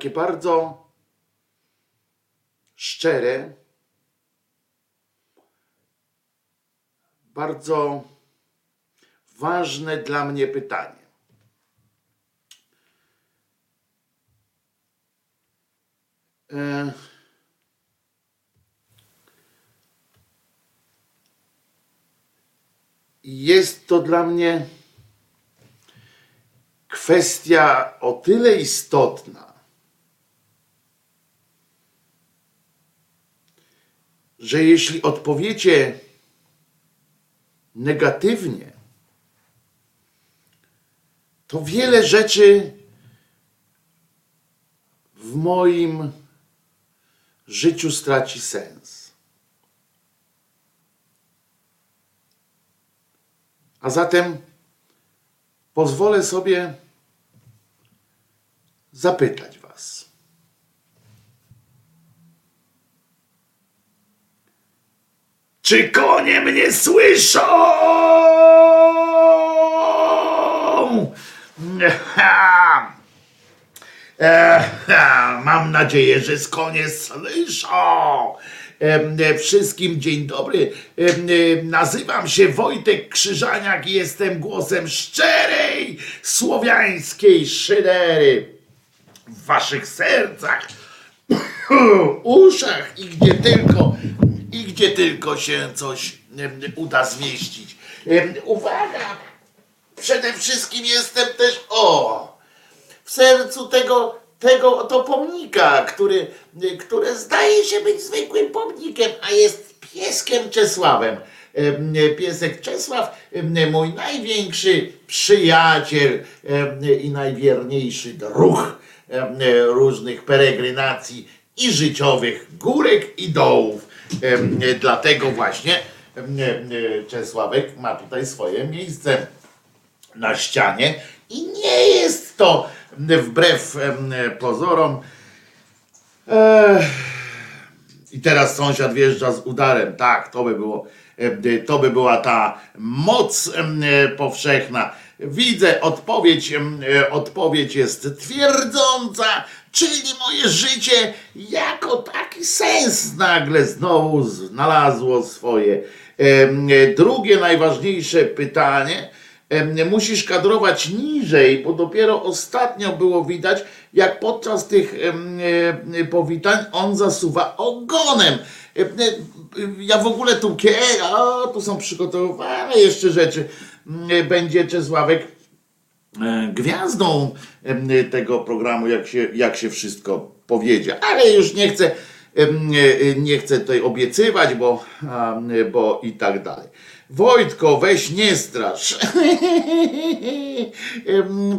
takie bardzo szczere, bardzo ważne dla mnie pytanie? E, jest to dla mnie kwestia o tyle istotna, że jeśli odpowiecie negatywnie, to wiele rzeczy w moim życiu straci sens. A zatem pozwolę sobie zapytać Was. Czy konie mnie słyszą? Mam nadzieję, że skonie słyszą. Em, e, Wszystkim dzień dobry. E, Nazywam się Wojtek Krzyżaniak i jestem głosem szczerej słowiańskiej szydery w waszych sercach, uszach i gdzie tylko, i gdzie tylko się coś uda zmieścić. Uwaga! Przede wszystkim jestem też o w sercu tego, tego oto pomnika, który, które zdaje się być zwykłym pomnikiem, a jest pieskiem Czesławem. Em, Piesek Czesław, mój największy przyjaciel i najwierniejszy druh różnych peregrynacji i życiowych górek i dołów. Dlatego właśnie Czesławek ma tutaj swoje miejsce na ścianie i nie jest to wbrew pozorom. I teraz sąsiad wjeżdża z udarem. Tak, to by było, to by była ta moc powszechna. Widzę, odpowiedź, em, odpowiedź jest twierdząca, czyli moje życie jako taki sens nagle znowu znalazło swoje. Drugie najważniejsze pytanie, musisz kadrować niżej, bo dopiero ostatnio było widać, jak podczas tych e, powitań on zasuwa ogonem. Em, e, Ja w ogóle tu, o, tu są przygotowane jeszcze rzeczy. M, Będzie Czesławek e, gwiazdą em, tego programu, jak się, jak się wszystko powiedzie. Ale już nie chcę, e, nie chcę tutaj obiecywać, bo, bo i tak dalej. Wojtko, weź nie strasz.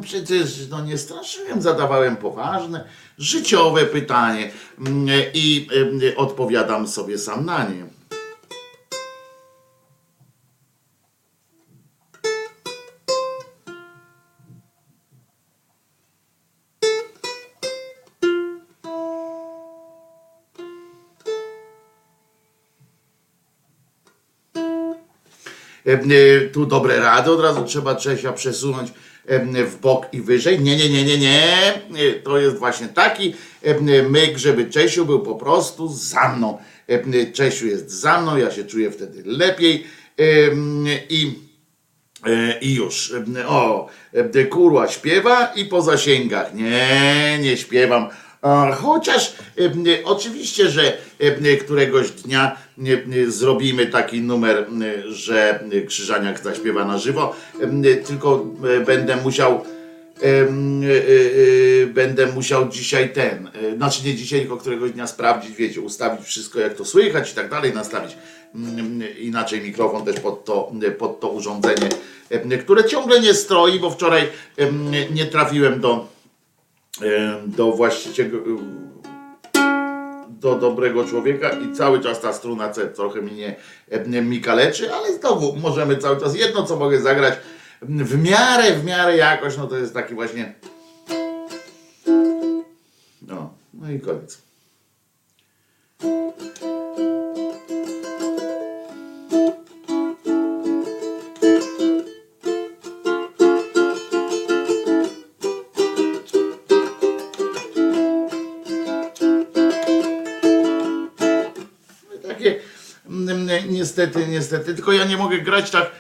Przecież no nie straszyłem, zadawałem poważne, życiowe pytanie mm, i odpowiadam sobie sam na nie. Tu dobre rady, od razu trzeba Czesia przesunąć em, w bok i wyżej. Nie, nie, nie, nie, nie. To jest właśnie taki myk, żeby Czesiu był po prostu za mną. Czesiu jest za mną, ja się czuję wtedy lepiej. I E, I już. E, O, e, kurła śpiewa i po zasięgach. Nie, nie śpiewam. Chociaż e, oczywiście, że e, któregoś dnia e, e, zrobimy taki numer, e, że Krzyżaniak zaśpiewa na żywo, e, tylko e, będę musiał będę musiał dzisiaj ten, znaczy nie dzisiaj, tylko któregoś dnia sprawdzić, wiecie, ustawić wszystko jak to słychać i tak dalej, nastawić mm, inaczej mikrofon też pod to, pod to urządzenie, które ciągle nie stroi, bo wczoraj nie trafiłem do, do właściciela, do dobrego człowieka i cały czas ta struna C trochę mnie mi kaleczy, ale znowu możemy cały czas jedno co mogę zagrać w miarę, w miarę jakoś, no to jest taki właśnie no, no i koniec. Niestety, niestety, tylko ja nie mogę grać tak,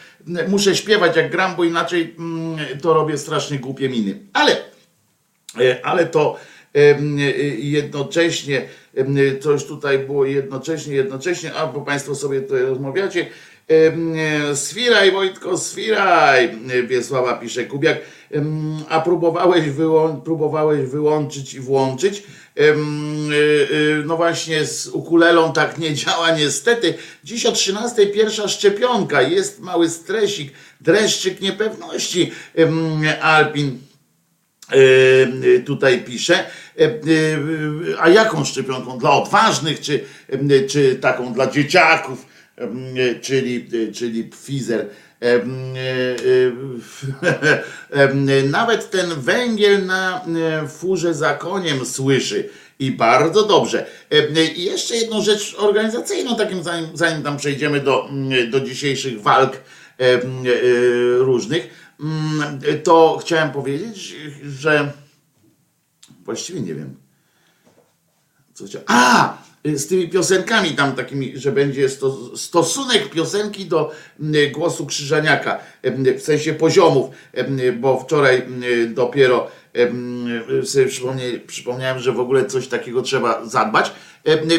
muszę śpiewać jak gram, bo inaczej mm, to robię strasznie głupie miny. Ale, e, ale to e, jednocześnie, coś tutaj było jednocześnie, jednocześnie, a bo Państwo sobie tutaj rozmawiacie, Sfiraj Wojtko, sfiraj, Wiesława pisze Kubiak, a próbowałeś, wyłą- próbowałeś wyłączyć i włączyć. E, e, No właśnie z ukulelą tak nie działa niestety. Dziś o 13 pierwsza szczepionka, jest mały stresik, dreszczyk niepewności. Alpin e, tutaj pisze. E, A jaką szczepionką? Dla odważnych, czy, czy taką dla dzieciaków, czyli, czyli Pfizer. E, e, Nawet ten węgiel na e, furze za koniem słyszy. I bardzo dobrze. I jeszcze jedną rzecz organizacyjną, takim zanim, zanim tam przejdziemy do, mm, do dzisiejszych walk różnych, mm, to chciałem powiedzieć, że właściwie nie wiem. Co chciałem. A! Z tymi piosenkami tam takimi, że będzie sto, stosunek piosenki do mm, głosu Krzyżaniaka, w sensie poziomów, bo wczoraj mm, dopiero sobie przypomniałem, że w ogóle coś takiego trzeba zadbać,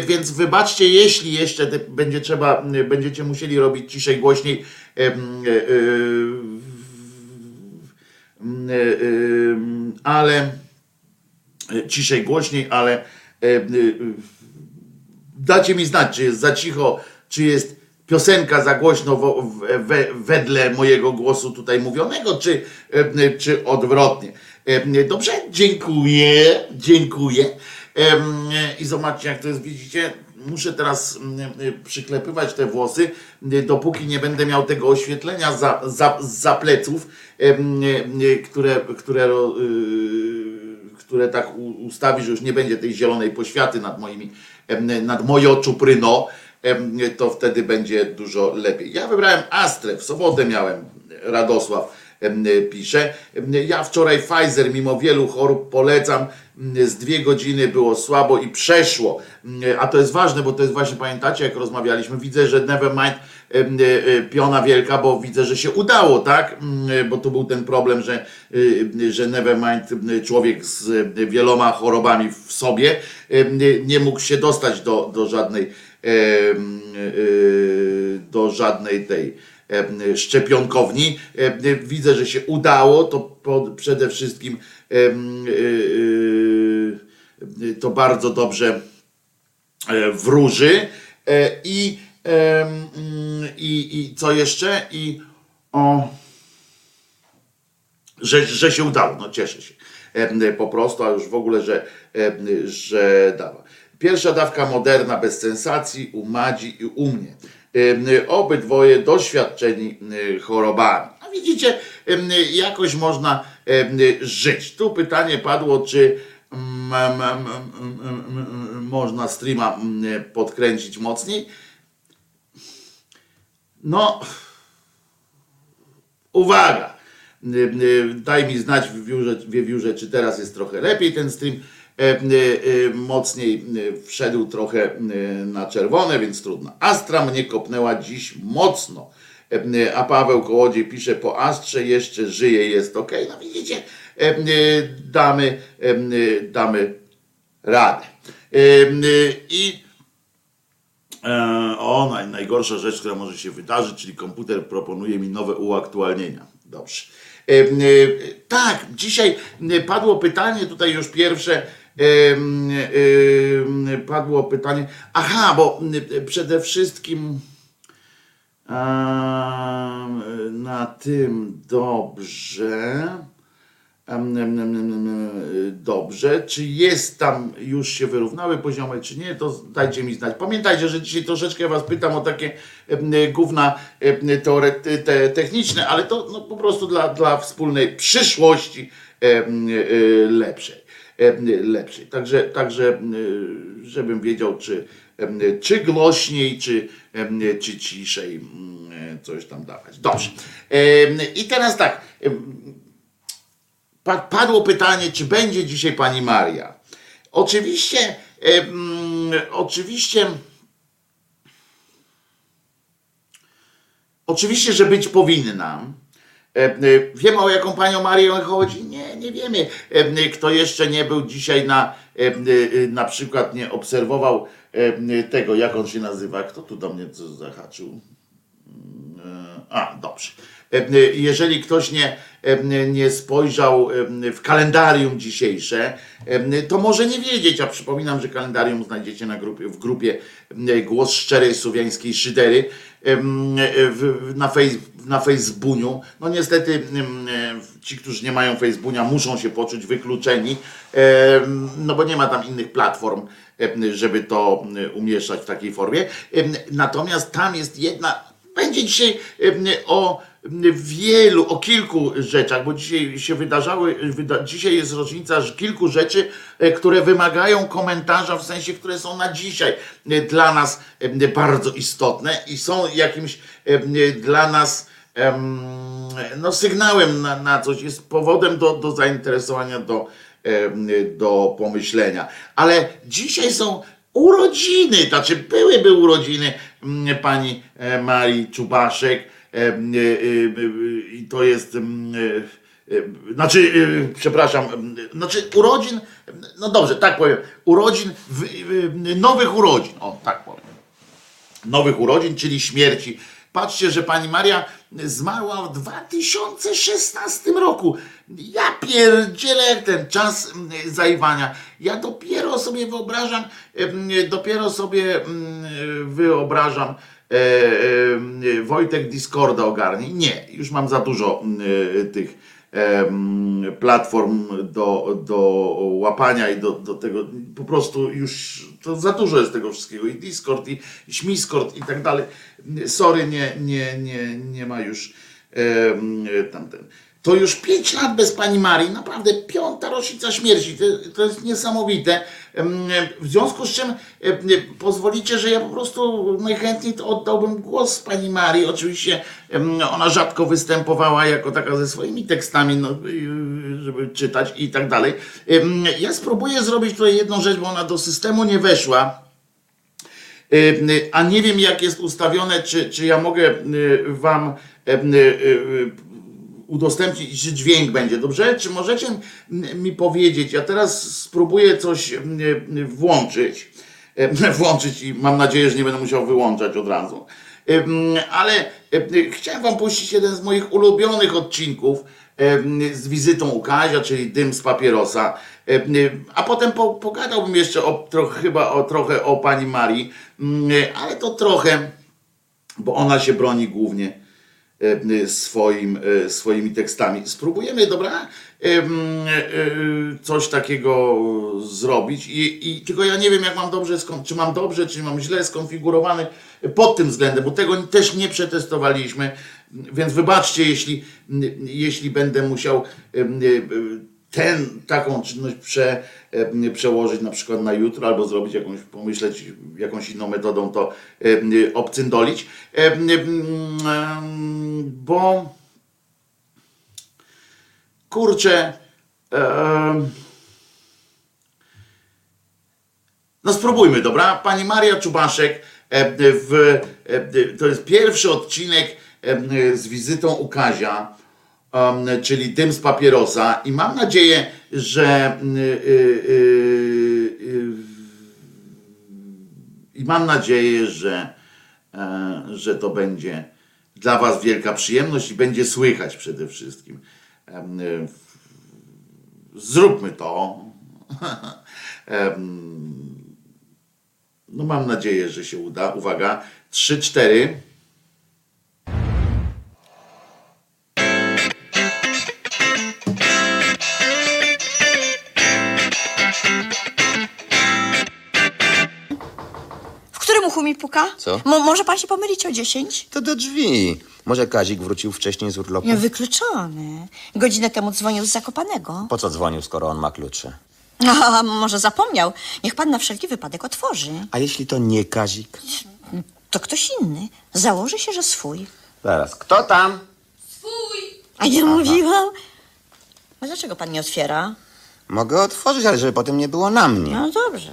więc wybaczcie, jeśli jeszcze będzie trzeba, będziecie musieli robić ciszej, głośniej, e, e, Mm, e, e, ale e, ciszej, głośniej, ale e, e, dacie mi znać, czy jest za cicho, czy jest piosenka za głośno we, wedle mojego głosu tutaj mówionego, czy, e, czy odwrotnie. E, Dobrze, dziękuję, dziękuję. Em, I zobaczcie, jak to jest, widzicie, muszę teraz przyklepywać te włosy, dopóki nie będę miał tego oświetlenia za, za, za pleców, które, które, y, które tak ustawi, że już nie będzie tej zielonej poświaty nad moimi, nad moją czupryno, to wtedy będzie dużo lepiej. Ja wybrałem Astrę, w sobotę miałem Radosław pisze. Ja wczoraj Pfizer mimo wielu chorób polecam. Z dwie godziny było słabo i przeszło. A to jest ważne, bo to jest właśnie, pamiętacie, jak rozmawialiśmy, widzę, że Nevermind piona wielka, bo widzę, że się udało, tak? M, Bo tu był ten problem, że, że Nevermind, człowiek z wieloma chorobami w sobie, nie mógł się dostać do, do żadnej do żadnej tej szczepionkowni. Widzę, że się udało. To przede wszystkim to bardzo dobrze e, wróży. E, I, mm, i, i co jeszcze? I o, że, że się udało, no cieszę się po prostu, a już w ogóle, że, że dała. Pierwsza dawka moderna bez sensacji u Madzi i u mnie. Obydwoje doświadczeni em, chorobami. A widzicie, jakoś można żyć. Tu pytanie padło, czy mm, mm, mm, można streama podkręcić mocniej. No, Uwaga! Y, y, Daj mi znać w wiórze, w wiórze, czy teraz jest trochę lepiej ten stream. E, y, Mocniej wszedł trochę na czerwone, więc trudno. Astra mnie kopnęła dziś mocno. E, A Paweł Kołodziej pisze, po Astrze jeszcze żyje, jest ok. No widzicie, e, damy, damy radę. I O, naj, najgorsza rzecz, która może się wydarzyć, czyli komputer proponuje mi nowe uaktualnienia. Dobrze. E, e, tak, dzisiaj e, padło pytanie, tutaj już pierwsze. e, e, Padło pytanie. Aha, bo e, przede wszystkim e, na tym dobrze. Dobrze, czy jest tam, już się wyrównały poziomy, czy nie, to dajcie mi znać. Pamiętajcie, że dzisiaj troszeczkę was pytam o takie em, gówna teorety, te, techniczne, ale to no, po prostu dla, dla wspólnej przyszłości e, lepszej. lepszej. Także, także żebym wiedział, czy, czy głośniej, czy, czy ciszej em, coś tam dawać. Dobrze. I teraz tak. Padło pytanie, czy będzie dzisiaj pani Maria. Oczywiście, oczywiście Oczywiście, że być powinna. E, Wiemy o jaką panią Marię chodzi? Nie, nie wiemy. E, Kto jeszcze nie był dzisiaj na e, na przykład nie obserwował tego, jak on się nazywa. Kto tu do mnie zahaczył? E, A, dobrze. Jeżeli ktoś nie, nie spojrzał w kalendarium dzisiejsze, to może nie wiedzieć, a przypominam, że kalendarium znajdziecie na grupie, w grupie Głos Szczerej Słowiańskiej Szydery na, fejs, na Facebooku. No niestety ci, którzy nie mają Facebooka muszą się poczuć wykluczeni, no bo nie ma tam innych platform, żeby to umieszczać w takiej formie. Natomiast tam jest jedna, będzie dzisiaj o wielu, o kilku rzeczach, bo dzisiaj się wydarzały, wyda, dzisiaj jest rocznica kilku rzeczy, e, które wymagają komentarza, w sensie, które są na dzisiaj e, dla nas em, bardzo istotne i są jakimś dla nas no, sygnałem na, na coś, jest powodem do, do zainteresowania, do, do pomyślenia. Ale dzisiaj są urodziny, znaczy byłyby urodziny mm, pani e, Marii Czubaszek e, e, e, i to jest e, e, znaczy, e, przepraszam, znaczy urodzin, no dobrze, tak powiem, urodzin, e, nowych urodzin, o tak powiem nowych urodzin, czyli śmierci. Patrzcie, że pani Maria zmarła w 2016 roku. Ja pierdzielę ten czas zajwania. Ja dopiero sobie wyobrażam, dopiero sobie wyobrażam e, e, Wojtek Discorda ogarnie. Nie, już mam za dużo mm, tych platform do, do łapania i do, do tego. Po prostu już to za dużo jest tego wszystkiego. I Discord, i, i Śmiskord i tak dalej. Sorry, nie, nie, nie, nie ma już tamten. To już pięć lat bez pani Marii, naprawdę piąta rocznica śmierci. To, to jest niesamowite. W związku z czym pozwolicie, że ja po prostu najchętniej oddałbym głos pani Marii. Oczywiście ona rzadko występowała jako taka ze swoimi tekstami, no, y, żeby czytać i tak dalej. Ja spróbuję zrobić tutaj jedną rzecz, bo ona do systemu nie weszła. A nie wiem, jak jest ustawione, czy, czy ja mogę y, Wam y, udostępnić, czy dźwięk będzie, dobrze? Czy możecie mi powiedzieć? Ja teraz spróbuję coś włączyć. Y, Włączyć i mam nadzieję, że nie będę musiał wyłączać od razu. Y, Ale y, chciałem Wam puścić jeden z moich ulubionych odcinków z wizytą u Kazia, czyli dym z papierosa. A potem po, pogadałbym jeszcze o, chyba o, trochę o pani Marii, ale to trochę, bo ona się broni głównie swoim, e, swoimi tekstami. Spróbujemy, dobra, e, coś takiego zrobić i, i tylko ja nie wiem, jak mam dobrze, czy mam dobrze, czy mam źle skonfigurowany pod tym względem, bo tego też nie przetestowaliśmy, więc wybaczcie, jeśli, jeśli będę musiał e, ten, taką czynność prze, e, przełożyć na przykład na jutro, albo zrobić jakąś, pomyśleć jakąś inną metodą to e, obcyndolić, E, bo kurczę, no spróbujmy, dobra? Pani Maria Czubaszek, w, to jest pierwszy odcinek z wizytą u Kazia, czyli dym z papierosa i mam nadzieję, że mm, y, y, y, i mam nadzieję, że, e, że to będzie dla Was wielka przyjemność i będzie słychać przede wszystkim. Zróbmy to. No mam nadzieję, że się uda. Uwaga, 3-4. Mi puka? Co? Mo może pan się pomylić o 10? To do drzwi. Może Kazik wrócił wcześniej z urlopu? Nie, wykluczony. Godzinę temu dzwonił z Zakopanego. Po co dzwonił, skoro on ma klucze? A, może zapomniał. Niech pan na wszelki wypadek otworzy. A jeśli to nie Kazik? To ktoś inny. Założy się, że swój. Zaraz, kto tam? A nie mówiłam? A dlaczego pan nie otwiera? Mogę otworzyć, ale żeby potem nie było na mnie. No dobrze.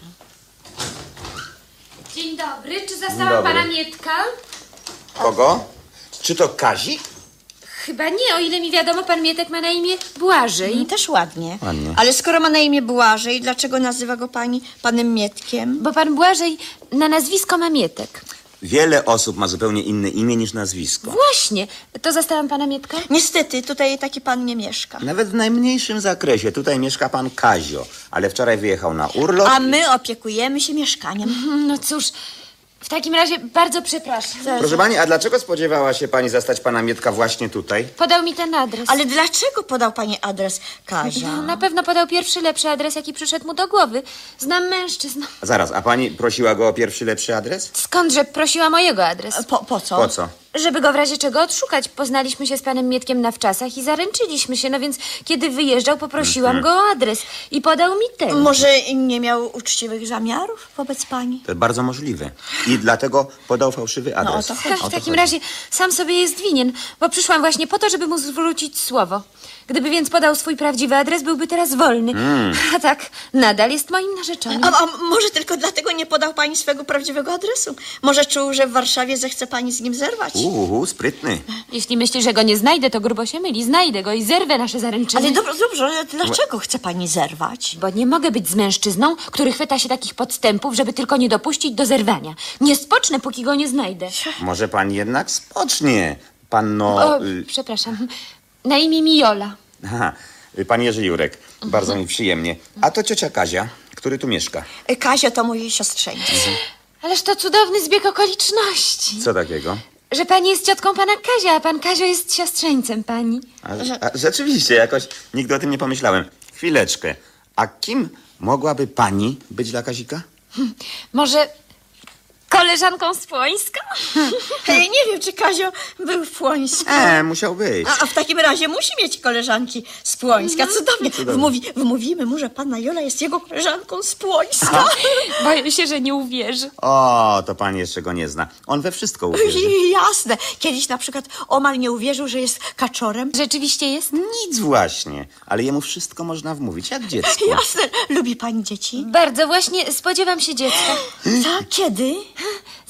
Dzień dobry, czy zastała dobry. pana Mietka? Kogo? Czy to Kazik? Chyba nie, o ile mi wiadomo, pan Mietek ma na imię Błażej. I też ładnie. Ładnie. Ale skoro ma na imię Błażej, dlaczego nazywa go pani panem Mietkiem? Bo pan Błażej na nazwisko ma Mietek. Wiele osób ma zupełnie inne imię niż nazwisko. Właśnie. To zastałam pana Mietka? Niestety, tutaj taki pan nie mieszka. Nawet w najmniejszym zakresie. Tutaj mieszka pan Kazio, ale wczoraj wyjechał na urlop. A my opiekujemy się mieszkaniem. No cóż, w takim razie bardzo przepraszam. Proszę pani, a dlaczego spodziewała się pani zastać pana Mietka właśnie tutaj? Podał mi ten adres. Ale dlaczego podał pani adres Kazia? No, na pewno podał pierwszy, lepszy adres, jaki przyszedł mu do głowy. Znam mężczyzn. Zaraz, a pani prosiła go o pierwszy, lepszy adres? Skądże prosiła mojego adres? Po, po co? Po co? Żeby go w razie czego odszukać. Poznaliśmy się z panem Mietkiem na wczasach i zaręczyliśmy się. No więc kiedy wyjeżdżał, poprosiłam go o adres i podał mi ten. Może nie miał uczciwych zamiarów wobec pani? To bardzo możliwe. I dlatego podał fałszywy adres. o to chodzi. W takim razie sam sobie jest winien, bo przyszłam właśnie po to, żeby mu zwrócić słowo. Gdyby więc podał swój prawdziwy adres, byłby teraz wolny. A tak, nadal jest moim narzeczonym. A, a może tylko dlatego nie podał pani swego prawdziwego adresu? Może czuł, że w Warszawie zechce pani z nim zerwać? Uhu, sprytny. Jeśli myśli, że go nie znajdę, to grubo się myli. Znajdę go i zerwę nasze zaręczyny. Ale dobrze, dobrze, ale dlaczego chce pani zerwać? Bo nie mogę być z mężczyzną, który chwyta się takich podstępów, żeby tylko nie dopuścić do zerwania. Nie spocznę, póki go nie znajdę. Może pani jednak spocznie. Panno... O, y, przepraszam. Na imię mi Jola. Aha, pan Jerzy Jurek. Bardzo mi przyjemnie. A to ciocia Kazia, który tu mieszka. Kazia to mój siostrzeńca. Ależ to cudowny zbieg okoliczności. Co takiego? Że pani jest ciotką pana Kazia, a pan Kazio jest siostrzeńcem pani. A, a, rzeczywiście, jakoś nigdy o tym nie pomyślałem. Chwileczkę. A kim mogłaby pani być dla Kazika? Może koleżanką z Płońska? Hej, nie wiem, czy Kazio był w Płońsku. E, musiał być. A, a w takim razie musi mieć koleżanki z Płońska. Cudownie. Wmówi, wmówimy mu, że panna Jola jest jego koleżanką z Płońska. Boję się, że nie uwierzy. O, to pani jeszcze go nie zna. On we wszystko uwierzy. Jasne. Kiedyś na przykład omal nie uwierzył, że jest kaczorem. Rzeczywiście jest? Nic właśnie. Ale jemu wszystko można wmówić, jak dziecku. Jasne. Lubi pani dzieci? Bardzo właśnie spodziewam się dziecka. Tak, kiedy?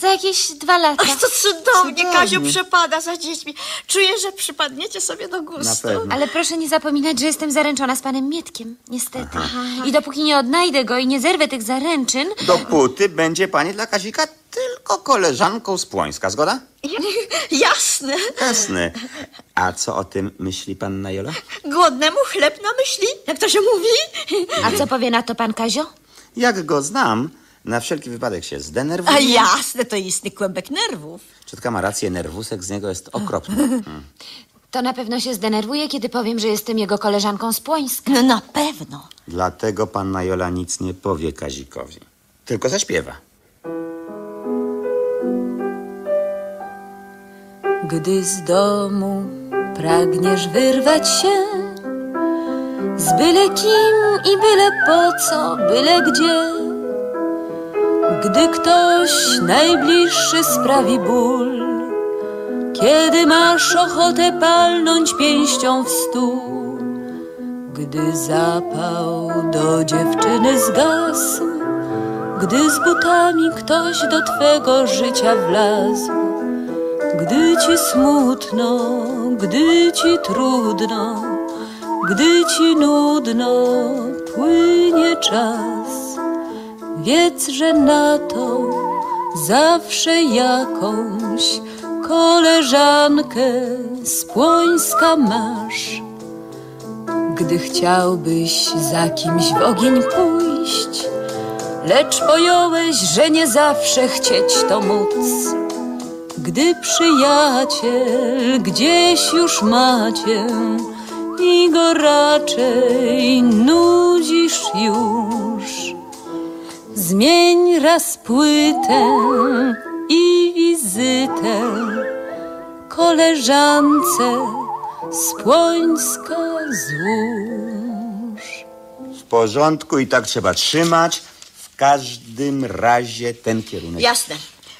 Za jakieś dwa lata. Ach, to cudownie. Cudownie. Kazio przepada za dziećmi. Czuję, że przypadniecie sobie do gustu. Na pewno. Ale proszę nie zapominać, że jestem zaręczona z panem Mietkiem. Niestety. I dopóki nie odnajdę go i nie zerwę tych zaręczyn, Dopóty będzie pani dla Kazika tylko koleżanką z Płońska, zgoda? Jasne. Jasne. A co o tym myśli panna Jola? Głodnemu chleb na myśli, jak to się mówi. a co powie na to pan Kazio? Jak go znam, na wszelki wypadek się zdenerwuje. A jasne, to istny kłębek nerwów. Ciotka ma rację, nerwusek z niego jest okropny. Mm. To na pewno się zdenerwuje, kiedy powiem, że jestem jego koleżanką z Płońska. No na pewno. Dlatego panna Jola nic nie powie Kazikowi. Tylko zaśpiewa. Gdy z domu pragniesz wyrwać się z byle kim i byle po co, byle gdzie. Gdy ktoś najbliższy sprawi ból, kiedy masz ochotę palnąć pięścią w stół, gdy zapał do dziewczyny zgasł, gdy z butami ktoś do twego życia wlazł. Gdy ci smutno, gdy ci trudno, gdy ci nudno, płynie czas. Wiedz, że na to zawsze jakąś koleżankę z Płońska masz. Gdy chciałbyś za kimś w ogień pójść, lecz pojąłeś, że nie zawsze chcieć to móc. Gdy przyjaciel gdzieś już macie i go raczej nudzisz już, zmień raz płytę i wizytę koleżance z Płońska złóż. W porządku i tak trzeba trzymać. W każdym razie ten kierunek. Jasne.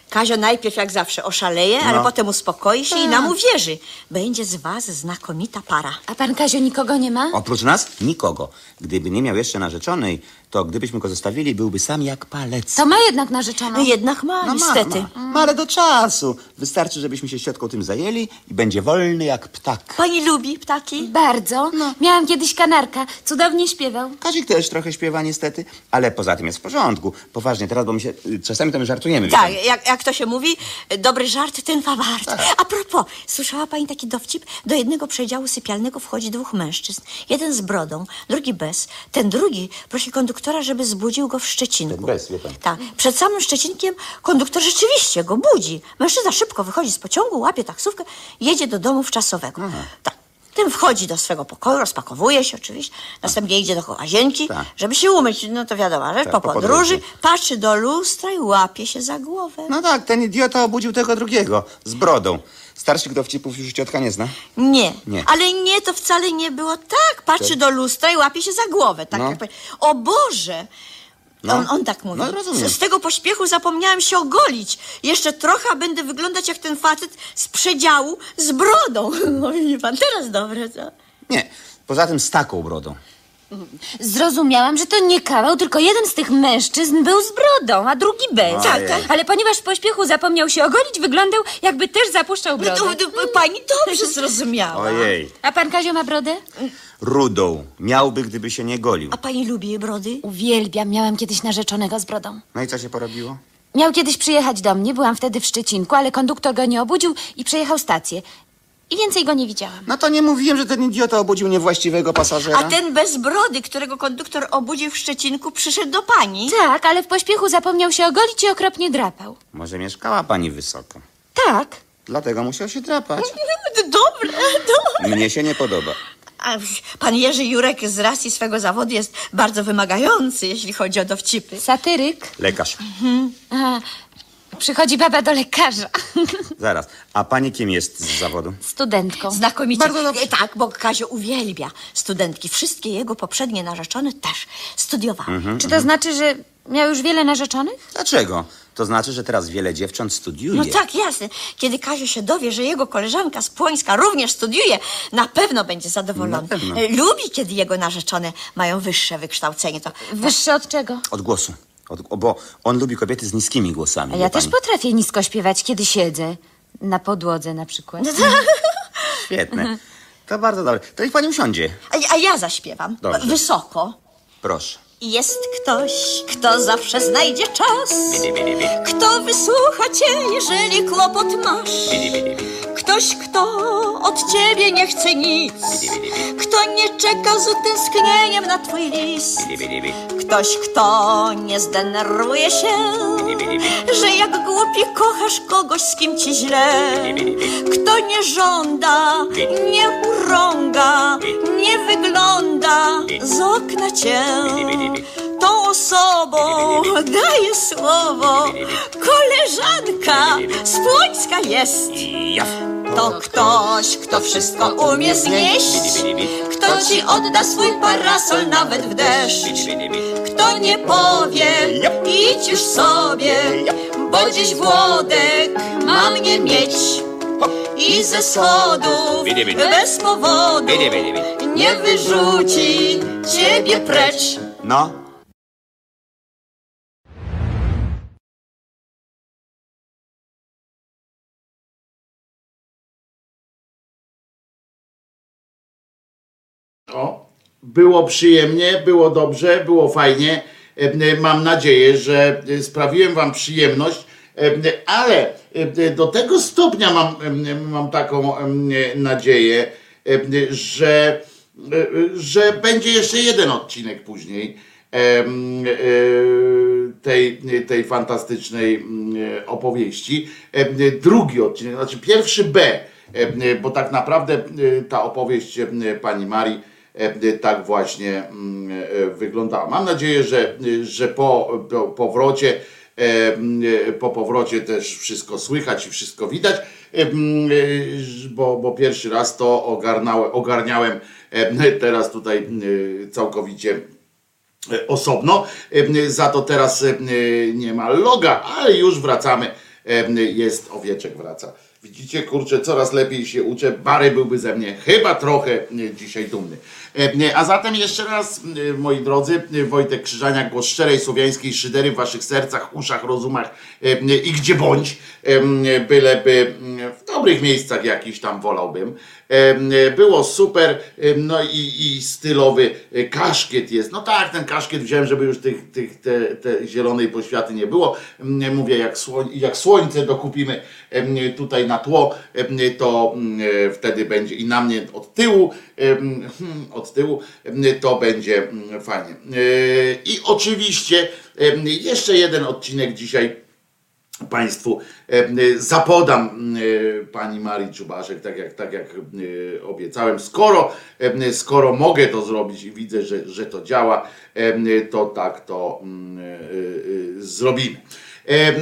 Kazio najpierw jak zawsze oszaleje, ale No. potem uspokoi się i nam uwierzy. Będzie z was znakomita para. A pan Kazio nikogo nie ma? Oprócz nas nikogo. Gdyby nie miał jeszcze narzeczonej, to gdybyśmy go zostawili, byłby sam jak palec. To ma jednak narzeczoną. No jednak ma, No niestety. Ma, ma, ma, ale do czasu. Wystarczy, żebyśmy się ciotką tym zajęli i będzie wolny jak ptak. Pani lubi ptaki? Bardzo. Miałam kiedyś kanarka. Cudownie śpiewał. Kazik też trochę śpiewa niestety, ale poza tym jest w porządku. Poważnie, teraz, bo my się y, czasami to my żartujemy. wie Tak, pani. jak, jak to się mówi, dobry żart, ten ma wart. Tak. A propos, słyszała pani taki dowcip? Do jednego przedziału sypialnego wchodzi dwóch mężczyzn. Jeden z brodą, drugi bez. Ten drugi prosi konduktora, żeby zbudził go w Szczecinku. Bez, wie pani. Tak. Przed samym Szczecinkiem konduktor rzeczywiście go budzi. Mężczyzna szybko wychodzi z pociągu, łapie taksówkę, jedzie do domu wczasowego. Tak. Ten wchodzi do swego pokoju, rozpakowuje się oczywiście, następnie idzie do łazienki, Tak. żeby się umyć. No to wiadomo, że Tak, po po podróży podróży. patrzy do lustra i łapie się za głowę. No tak, ten idiota obudził tego drugiego, z brodą. Starszych dowcipów już ciotka nie zna. Nie. Nie. ale nie, to wcale nie było tak. Patrzy do lustra i łapie się za głowę. Tak No. jak O Boże! No. On, on tak mówi. No. Z, z tego pośpiechu zapomniałem się ogolić. Jeszcze trochę, będę wyglądać jak ten facet z przedziału z brodą. Mówi pan, teraz dobre, co? Nie, poza tym z taką brodą. Zrozumiałam, że to nie kawał, tylko jeden z tych mężczyzn był z brodą, a drugi bez. Tak, tak. Ale ponieważ w pośpiechu zapomniał się ogolić, wyglądał jakby też zapuszczał No brodę. to, to, pani dobrze zrozumiała. Ojej. A pan Kazio ma brodę? Rudą. Miałby, gdyby się nie golił. A pani lubi jej brody? Uwielbiam, miałam kiedyś narzeczonego z brodą. No i co się porobiło? Miał kiedyś przyjechać do mnie, byłam wtedy w Szczecinku, ale konduktor go nie obudził i przejechał stację. I więcej go nie widziałam. No to nie mówiłem, że ten idiota obudził niewłaściwego pasażera. A ten bez brody, którego konduktor obudził w Szczecinku, przyszedł do pani? Tak, ale w pośpiechu zapomniał się ogolić i okropnie drapał. Może mieszkała pani wysoko. Tak. Dlatego musiał się drapać. Dobre, dobre. Mnie się nie podoba. A pan Jerzy Jurek z racji swego zawodu jest bardzo wymagający, jeśli chodzi o dowcipy. Satyryk. Lekarz. Aha. Przychodzi baba do lekarza. Zaraz. A pani kim jest z zawodu? Studentką. Znakomicie. Bardzo dobrze. E, Tak, bo Kazio uwielbia studentki. Wszystkie jego poprzednie narzeczone też studiowały. Mhm. Czy to znaczy, że miał już wiele narzeczonych? Dlaczego? To znaczy, że teraz wiele dziewcząt studiuje. No tak, jasne. Kiedy Kazio się dowie, że jego koleżanka z Płońska również studiuje, na pewno będzie zadowolony. Na pewno. E, Lubi, kiedy jego narzeczone mają wyższe wykształcenie. To Wyższe od czego? Od głosu. O, bo on lubi kobiety z niskimi głosami. A wie ja też pani. potrafię nisko śpiewać, kiedy siedzę. Na podłodze na przykład. Świetne. To bardzo dobre. To niech pani usiądzie. A, a ja zaśpiewam. Dobrze. Wysoko. Proszę. Jest ktoś, kto zawsze znajdzie czas, kto wysłucha cię, jeżeli kłopot masz. Ktoś, kto od ciebie nie chce nic, kto nie czeka z utęsknieniem na twój list. Ktoś, kto nie zdenerwuje się, że jak głupi kochasz kogoś, z kim ci źle. Kto nie żąda, nie urąga, wygląda z okna cię. Tą osobą daje słowo, koleżanka z Płońska jest. To ktoś, kto wszystko umie znieść, kto ci odda swój parasol nawet w deszcz. Kto nie powie, idź już sobie, bo dziś Włodek ma mnie mieć. I ze schodów bez powodu nie wyrzuci ciebie precz. No. O, było przyjemnie, było dobrze, było fajnie. E, Mam nadzieję, że e, sprawiłem wam przyjemność, ale do tego stopnia mam, mam taką nadzieję, że, że będzie jeszcze jeden odcinek później e, tej, tej fantastycznej opowieści. Drugi odcinek, znaczy pierwszy B, bo tak naprawdę ta opowieść pani Marii tak właśnie e, wyglądała. Mam nadzieję, że, że po, po powrocie po powrocie też wszystko słychać i wszystko widać, e, e, bo, bo pierwszy raz to ogarnałem, ogarniałem e, teraz tutaj e, całkowicie e, osobno. E, Za to teraz e, nie ma loga, ale już wracamy jest owieczek wraca. Widzicie, kurczę, coraz lepiej się uczę. Bary byłby ze mnie chyba trochę e, dzisiaj dumny. E, A zatem jeszcze raz, e, moi drodzy, e, Wojtek Krzyżaniak, głos szczerej słowiańskiej szydery w waszych sercach, uszach, rozumach i gdzie bądź, byleby w dobrych miejscach jakiś tam wolałbym. Było super, no i, i stylowy kaszkiet jest. No tak, ten kaszkiet wziąłem, żeby już tych, tych te, te zielonej poświaty nie było. Mówię, jak, słoń, jak słońce dokupimy tutaj na tło, to wtedy będzie i na mnie od tyłu, hmm, od tyłu em, to będzie mm, fajnie. E, I oczywiście em, jeszcze jeden odcinek dzisiaj Państwu zapodam pani Marii Czubaszek, tak jak, tak jak obiecałem. Skoro, skoro mogę to zrobić i widzę, że, że to działa, to tak to mm, e, e, zrobimy. E,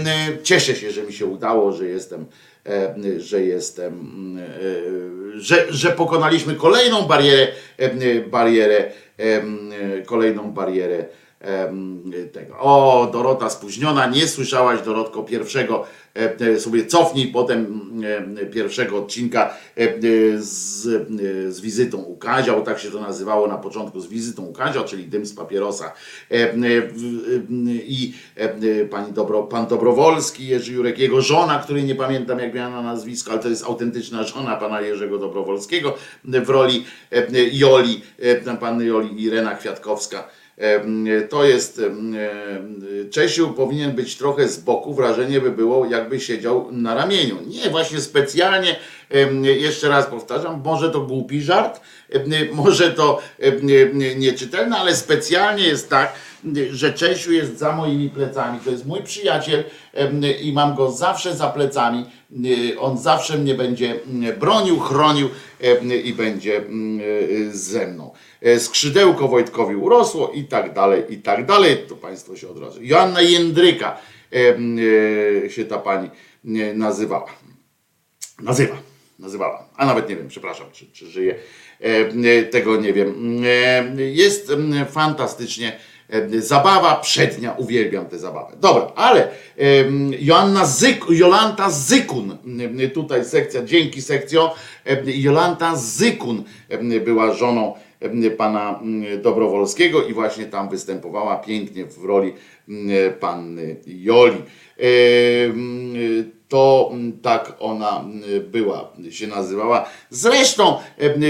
Cieszę się, że mi się udało, że jestem, że jestem, e, że, że pokonaliśmy kolejną barierę, e, barierę, e, kolejną barierę tego. O, Dorota spóźniona, nie słyszałaś Dorotko pierwszego, e, e, sobie cofnij potem e, pierwszego odcinka z, z wizytą u Kazia, bo tak się to nazywało na początku, z wizytą u Kazia, czyli dym z papierosa. I pani Dobro, pan Dobrowolski, Jerzy Jurek, jego żona, której nie pamiętam jak miała na nazwisko, ale to jest autentyczna żona pana Jerzego Dobrowolskiego w roli Joli, panny Joli Irena Kwiatkowska. To jest Czesiu powinien być trochę z boku, wrażenie by było jakby siedział na ramieniu. Nie, właśnie specjalnie, jeszcze raz powtarzam, może to głupi żart, może to nieczytelne, ale specjalnie jest tak, że Czesiu jest za moimi plecami. To jest mój przyjaciel i mam go zawsze za plecami. On zawsze mnie będzie bronił, chronił i będzie ze mną. E, Skrzydełko Wojtkowi urosło i tak dalej, i tak dalej. To Państwo się od razu. Joanna Jędryka em, e, się ta pani e, nazywała. Nazywa, nazywała. A nawet nie wiem, przepraszam, czy, czy żyje. E, e, Tego nie wiem. E, Jest fantastycznie. e, Zabawa przednia, uwielbiam tę zabawę. Dobra, ale Joanna Zyk, Jolanta Zykun, tutaj sekcja, dzięki sekcjo, Jolanta Zykun była żoną pana em, Dobrowolskiego i właśnie tam występowała pięknie w roli em, panny Joli. Em, To em, tak ona była, się nazywała. Zresztą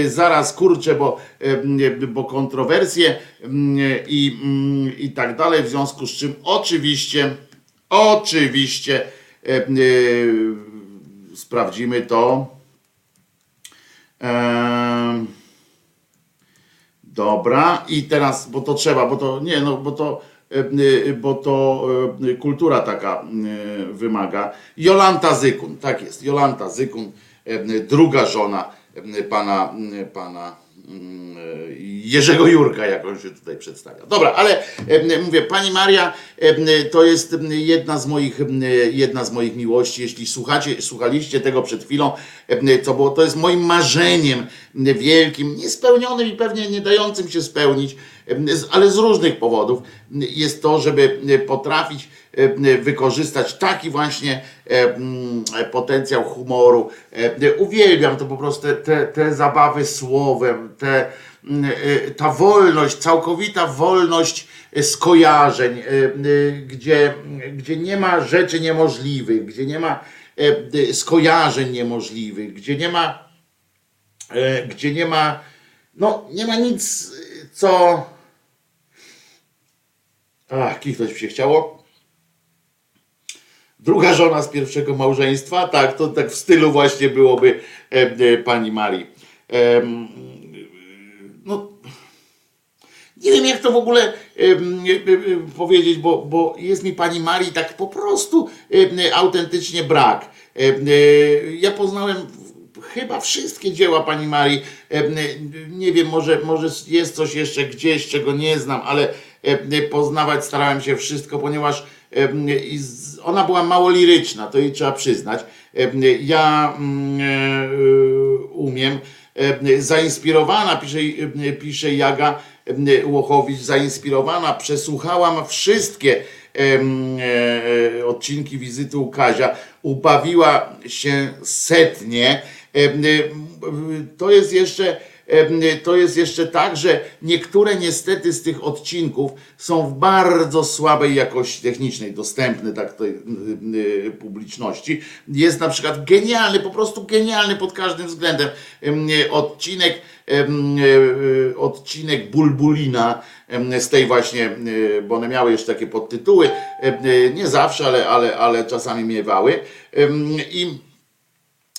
zaraz kurczę, bo, bo kontrowersje i, i tak dalej, w związku z czym oczywiście, oczywiście e, sprawdzimy to. Em, Dobra, i teraz, bo to trzeba, bo to nie, no bo to, e, e, bo to e, kultura taka wymaga. Jolanta Zykun, tak jest, Jolanta Zykun, druga żona pana, pana Jerzego Jurka, jak on się tutaj przedstawia. Dobra, ale e, mówię, pani Maria e, to jest jedna z moich, e, jedna z moich miłości. Jeśli słuchacie, słuchaliście tego przed chwilą, e, to było, to jest moim marzeniem wielkim, niespełnionym i pewnie nie dającym się spełnić, e, ale z różnych powodów, jest to, żeby potrafić e, wykorzystać taki właśnie e, mm, potencjał humoru. E, Uwielbiam to po prostu, te, te, zabawy słowem, te, mm, e, ta wolność, całkowita wolność skojarzeń, e, e, gdzie, gdzie nie ma rzeczy niemożliwych, gdzie nie ma e, skojarzeń niemożliwych, gdzie nie ma e, gdzie nie ma, no nie ma nic, co, ach, kichnąć mi się chciało. Druga żona z pierwszego małżeństwa, tak, to tak w stylu właśnie byłoby e, e, pani Marii. Em, no, nie wiem jak to w ogóle e, e, powiedzieć, bo, bo jest mi pani Marii tak po prostu autentycznie brak. E, Ja poznałem chyba wszystkie dzieła pani Marii. Nie wiem, może, może jest coś jeszcze gdzieś, czego nie znam, ale poznawać starałem się wszystko, ponieważ z- ona była mało liryczna, to jej trzeba przyznać. Em, Ja mm, e, umiem. e, zainspirowana, pisze, e, pisze Jaga e, Łochowicz, zainspirowana, przesłuchałam wszystkie e, odcinki wizyty u Kazia, ubawiła się setnie. E, To jest jeszcze to jest jeszcze tak, że niektóre niestety z tych odcinków są w bardzo słabej jakości technicznej, dostępne tak tej y, y, publiczności. Jest na przykład genialny, po prostu genialny pod każdym względem em, y, odcinek y, odcinek Bulbulina z tej właśnie, y, bo one miały jeszcze takie podtytuły, y, nie zawsze, ale, ale, ale czasami miewały. Em, I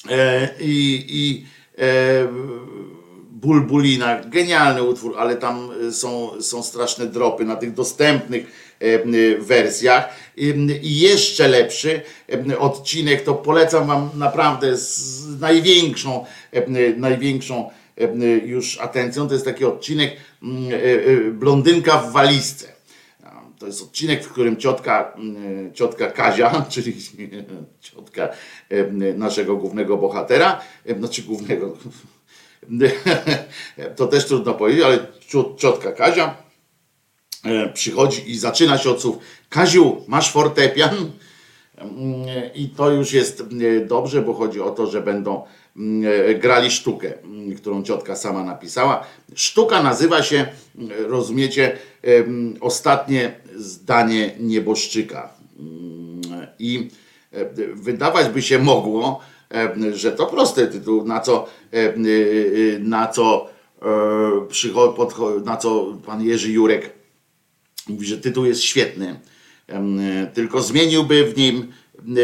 E, i, i e, Bulbulina, genialny utwór, ale tam e, są, są straszne dropy na tych dostępnych e, m, wersjach. I, jeszcze lepszy em, odcinek, to polecam wam naprawdę z największą, em, największą em, już atencją. To jest taki odcinek e, e, Blondynka w walizce. To jest odcinek, w którym ciotka, ciotka Kazia, czyli ciotka naszego głównego bohatera, znaczy głównego, to też trudno powiedzieć, ale ciot- ciotka Kazia e, przychodzi i zaczyna się od słów Kaziu, masz fortepian? Mm, I to już jest mm, dobrze, bo chodzi o to, że będą mm, grali sztukę, którą ciotka sama napisała. Sztuka nazywa się, rozumiecie, ostatnie zdanie nieboszczyka. I e, wydawać by się mogło, że to prosty tytuł, na co, y, y, na co, e, na co pan Jerzy Jurek mówi, że tytuł jest świetny, e, tylko zmieniłby w nim, e,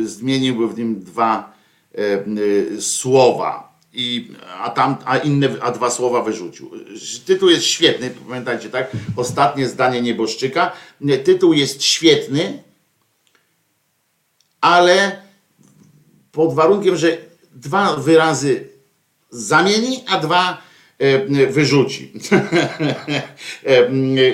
e, zmieniłby w nim dwa e, e, słowa. I, a tam, a inne, a dwa słowa wyrzucił. Tytuł jest świetny, pamiętajcie, tak? Ostatnie zdanie nieboszczyka. Nie, Tytuł jest świetny, ale pod warunkiem, że dwa wyrazy zamieni, a dwa e, wyrzuci. E,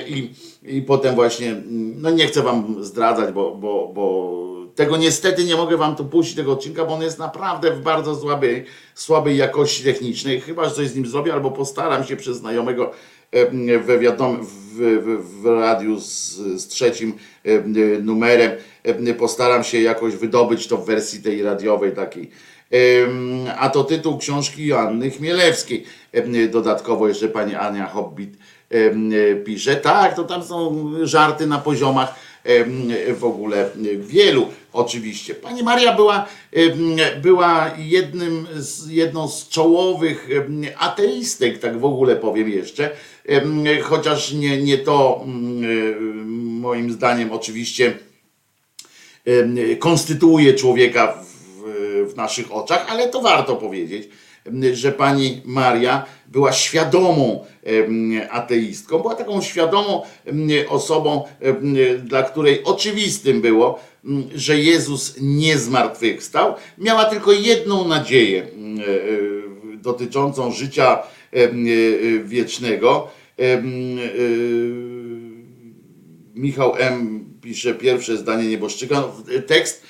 I, I potem właśnie, no nie chcę wam zdradzać, bo, bo, bo tego niestety nie mogę wam tu puścić tego odcinka, bo on jest naprawdę w bardzo słabej, słabej jakości technicznej. Chyba, że coś z nim zrobię, albo postaram się przez znajomego e, we wiadom, w, w, w radiu z, z trzecim e, numerem e, postaram się jakoś wydobyć to w wersji tej radiowej takiej. A to tytuł książki Joanny Chmielewskiej. Dodatkowo jeszcze pani Ania Hobbit pisze. Tak, to tam są żarty na poziomach w ogóle wielu oczywiście. Pani Maria była, była jednym z, jedną z czołowych ateistek, tak w ogóle powiem jeszcze. Chociaż nie, nie to mm, moim zdaniem oczywiście konstytuuje człowieka w, w naszych oczach, ale to warto powiedzieć, że pani Maria była świadomą ateistką, była taką świadomą osobą, dla której oczywistym było, że Jezus nie zmartwychwstał. Miała tylko jedną nadzieję em, e, dotyczącą życia e, wiecznego. Michał M. pisze pierwsze zdanie nieboszczyka. No, Tekst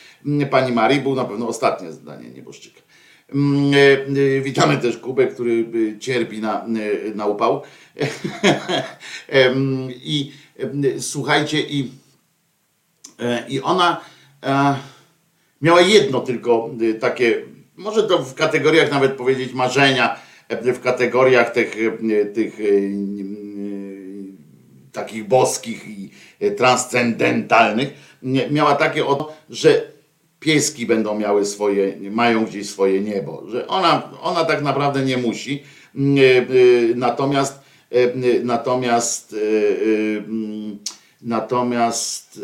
pani Marii był na pewno ostatnie zdanie nieboszczyka. E, Witamy też Kubę, który e, cierpi na, e, na upał. I słuchajcie, i, e, i ona e, miała jedno tylko e, takie, może to w kategoriach nawet powiedzieć marzenia, w kategoriach tych, tych takich boskich i e, transcendentalnych, miała takie że pieski będą miały swoje, mają gdzieś swoje niebo, że ona, ona tak naprawdę nie musi, natomiast natomiast natomiast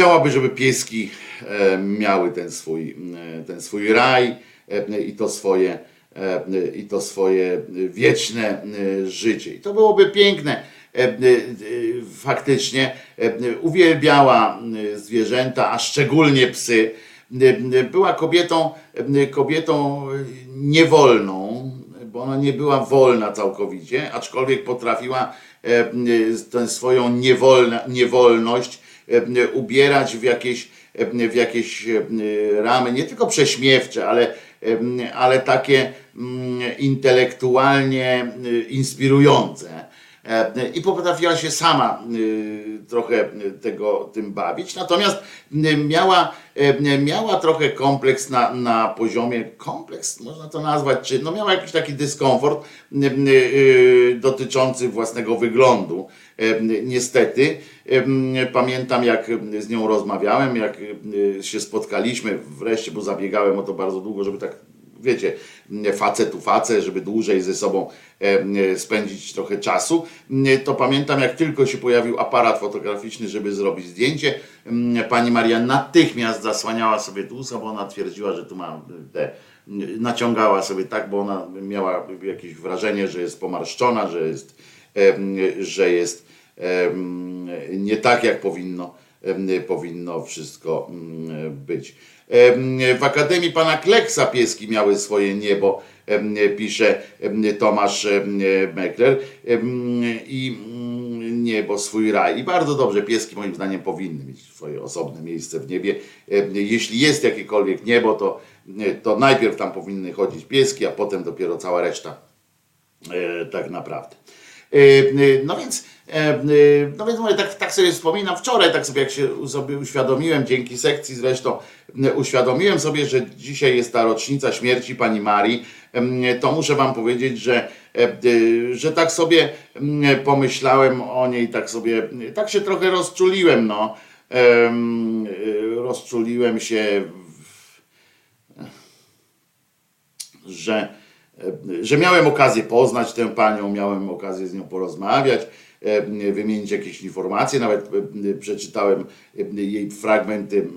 chciałaby, żeby pieski e, miały ten swój, e, ten swój raj i to swoje, i to swoje wieczne e, życie. I to byłoby piękne. E, e, e, Faktycznie e, uwielbiała e, zwierzęta, a szczególnie psy. E, Była kobietą, e, kobietą niewolną, bo ona nie była wolna całkowicie, aczkolwiek potrafiła e, tę swoją niewolna, niewolność e, ubierać w jakieś, e, w jakieś e, ramy, nie tylko prześmiewcze, ale, e, ale takie mm, intelektualnie e, inspirujące. E, I potrafiła się sama e, trochę tego tym bawić, natomiast miała, miała trochę kompleks na, na poziomie, kompleks można to nazwać, czy no miała jakiś taki dyskomfort dotyczący własnego wyglądu. Niestety, pamiętam jak z nią rozmawiałem, jak się spotkaliśmy wreszcie, bo zabiegałem o to bardzo długo, żeby tak wiecie, facet tu facet, żeby dłużej ze sobą spędzić trochę czasu, to pamiętam jak tylko się pojawił aparat fotograficzny, żeby zrobić zdjęcie, pani Maria natychmiast zasłaniała sobie tu usta, bo ona twierdziła, że tu ma te, naciągała sobie tak, bo ona miała jakieś wrażenie, że jest pomarszczona, że jest, że jest nie tak jak powinno, powinno wszystko być. W Akademii Pana Kleksa pieski miały swoje niebo, pisze Tomasz Mekler i mm, niebo swój raj. I bardzo dobrze, pieski moim zdaniem powinny mieć swoje osobne miejsce w niebie. Jeśli jest jakiekolwiek niebo, to, to najpierw tam powinny chodzić pieski, a potem dopiero cała reszta e, tak naprawdę. E, No więc, no więc mówię, tak, tak sobie wspominam, wczoraj tak sobie jak się sobie uświadomiłem, dzięki sekcji zresztą, uświadomiłem sobie, że dzisiaj jest ta rocznica śmierci pani Marii, to muszę wam powiedzieć, że, e, e, że tak sobie em, pomyślałem o niej, tak sobie, tak się trochę rozczuliłem, no. E, Rozczuliłem się że, e, że miałem okazję poznać tę panią, miałem okazję z nią porozmawiać, wymienić jakieś informacje, nawet e, przeczytałem jej fragmenty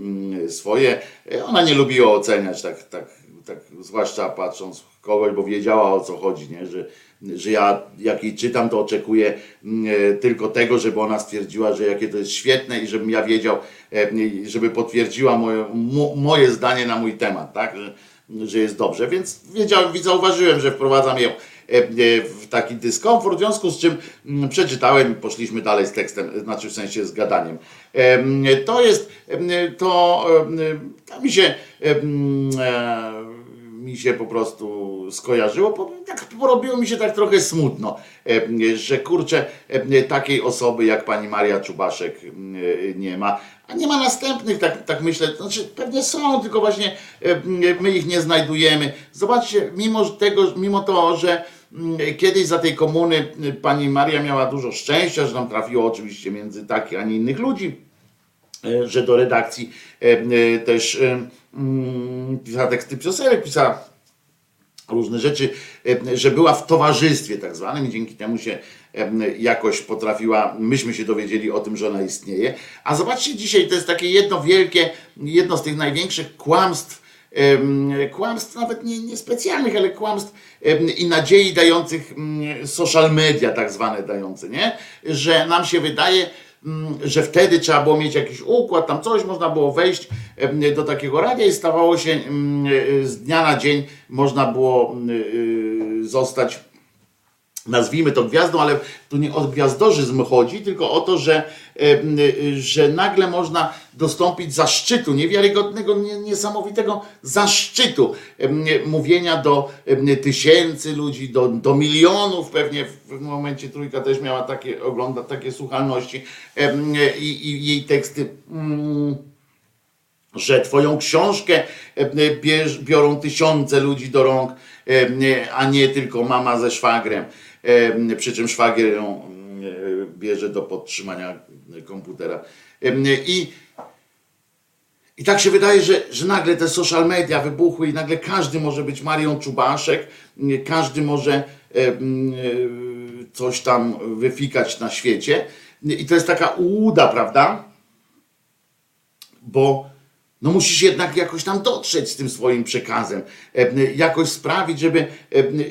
swoje. Ona nie lubiła oceniać, tak, tak, tak zwłaszcza patrząc kogoś, bo wiedziała o co chodzi, nie? Że, że ja jak jej czytam, to oczekuję tylko tego, żeby ona stwierdziła, że jakie to jest świetne i żebym ja wiedział, żeby potwierdziła moje, mo, moje zdanie na mój temat, tak? Że, że jest dobrze, więc wiedziałem, zauważyłem, że wprowadzam ją e, e, w taki dyskomfort, w związku z czym mm, przeczytałem i poszliśmy dalej z tekstem, znaczy w sensie z gadaniem. Em, To jest, to, to mi się e, mi się po prostu skojarzyło, tak porobiło mi się tak trochę smutno, e, że kurczę, e, takiej osoby jak pani Maria Czubaszek e, nie ma, a nie ma następnych, tak, tak myślę, znaczy pewnie są, tylko właśnie my ich nie znajdujemy. Zobaczcie, mimo tego, mimo to, że mm, kiedyś za tej komuny pani Maria miała dużo szczęścia, że nam trafiło oczywiście między takich, a nie innych ludzi, że do redakcji e, e, też e, pisała teksty piosenek, pisała różne rzeczy, e, że była w towarzystwie tak zwanym i dzięki temu się e, jakoś potrafiła, myśmy się dowiedzieli o tym, że ona istnieje. A zobaczcie dzisiaj, to jest takie jedno wielkie, jedno z tych największych kłamstw, kłamstw nawet nie, nie specjalnych, ale kłamstw i nadziei dających social media tak zwane dające, nie? Że nam się wydaje, że wtedy trzeba było mieć jakiś układ, tam coś, można było wejść do takiego radia i stawało się mm, y, z dnia na dzień można było y, zostać nazwijmy to gwiazdą, ale tu nie o gwiazdożyzm chodzi, tylko o to, że, że nagle można dostąpić zaszczytu, niewiarygodnego, nie- niesamowitego zaszczytu mówienia do tysięcy ludzi, do, do milionów pewnie w pewnym momencie Trójka też miała takie, ogląda takie słuchalności i, i jej teksty mm, że twoją książkę bierz, biorą tysiące ludzi do rąk, a nie tylko mama ze szwagrem. Przy czym szwagier ją bierze do podtrzymania komputera. I, i tak się wydaje, że, że nagle te social media wybuchły i nagle każdy może być Marią Czubaszek, każdy może coś tam wyfikać na świecie. I to jest taka ułuda, prawda? bo no musisz jednak jakoś tam dotrzeć z tym swoim przekazem, jakoś sprawić, żeby,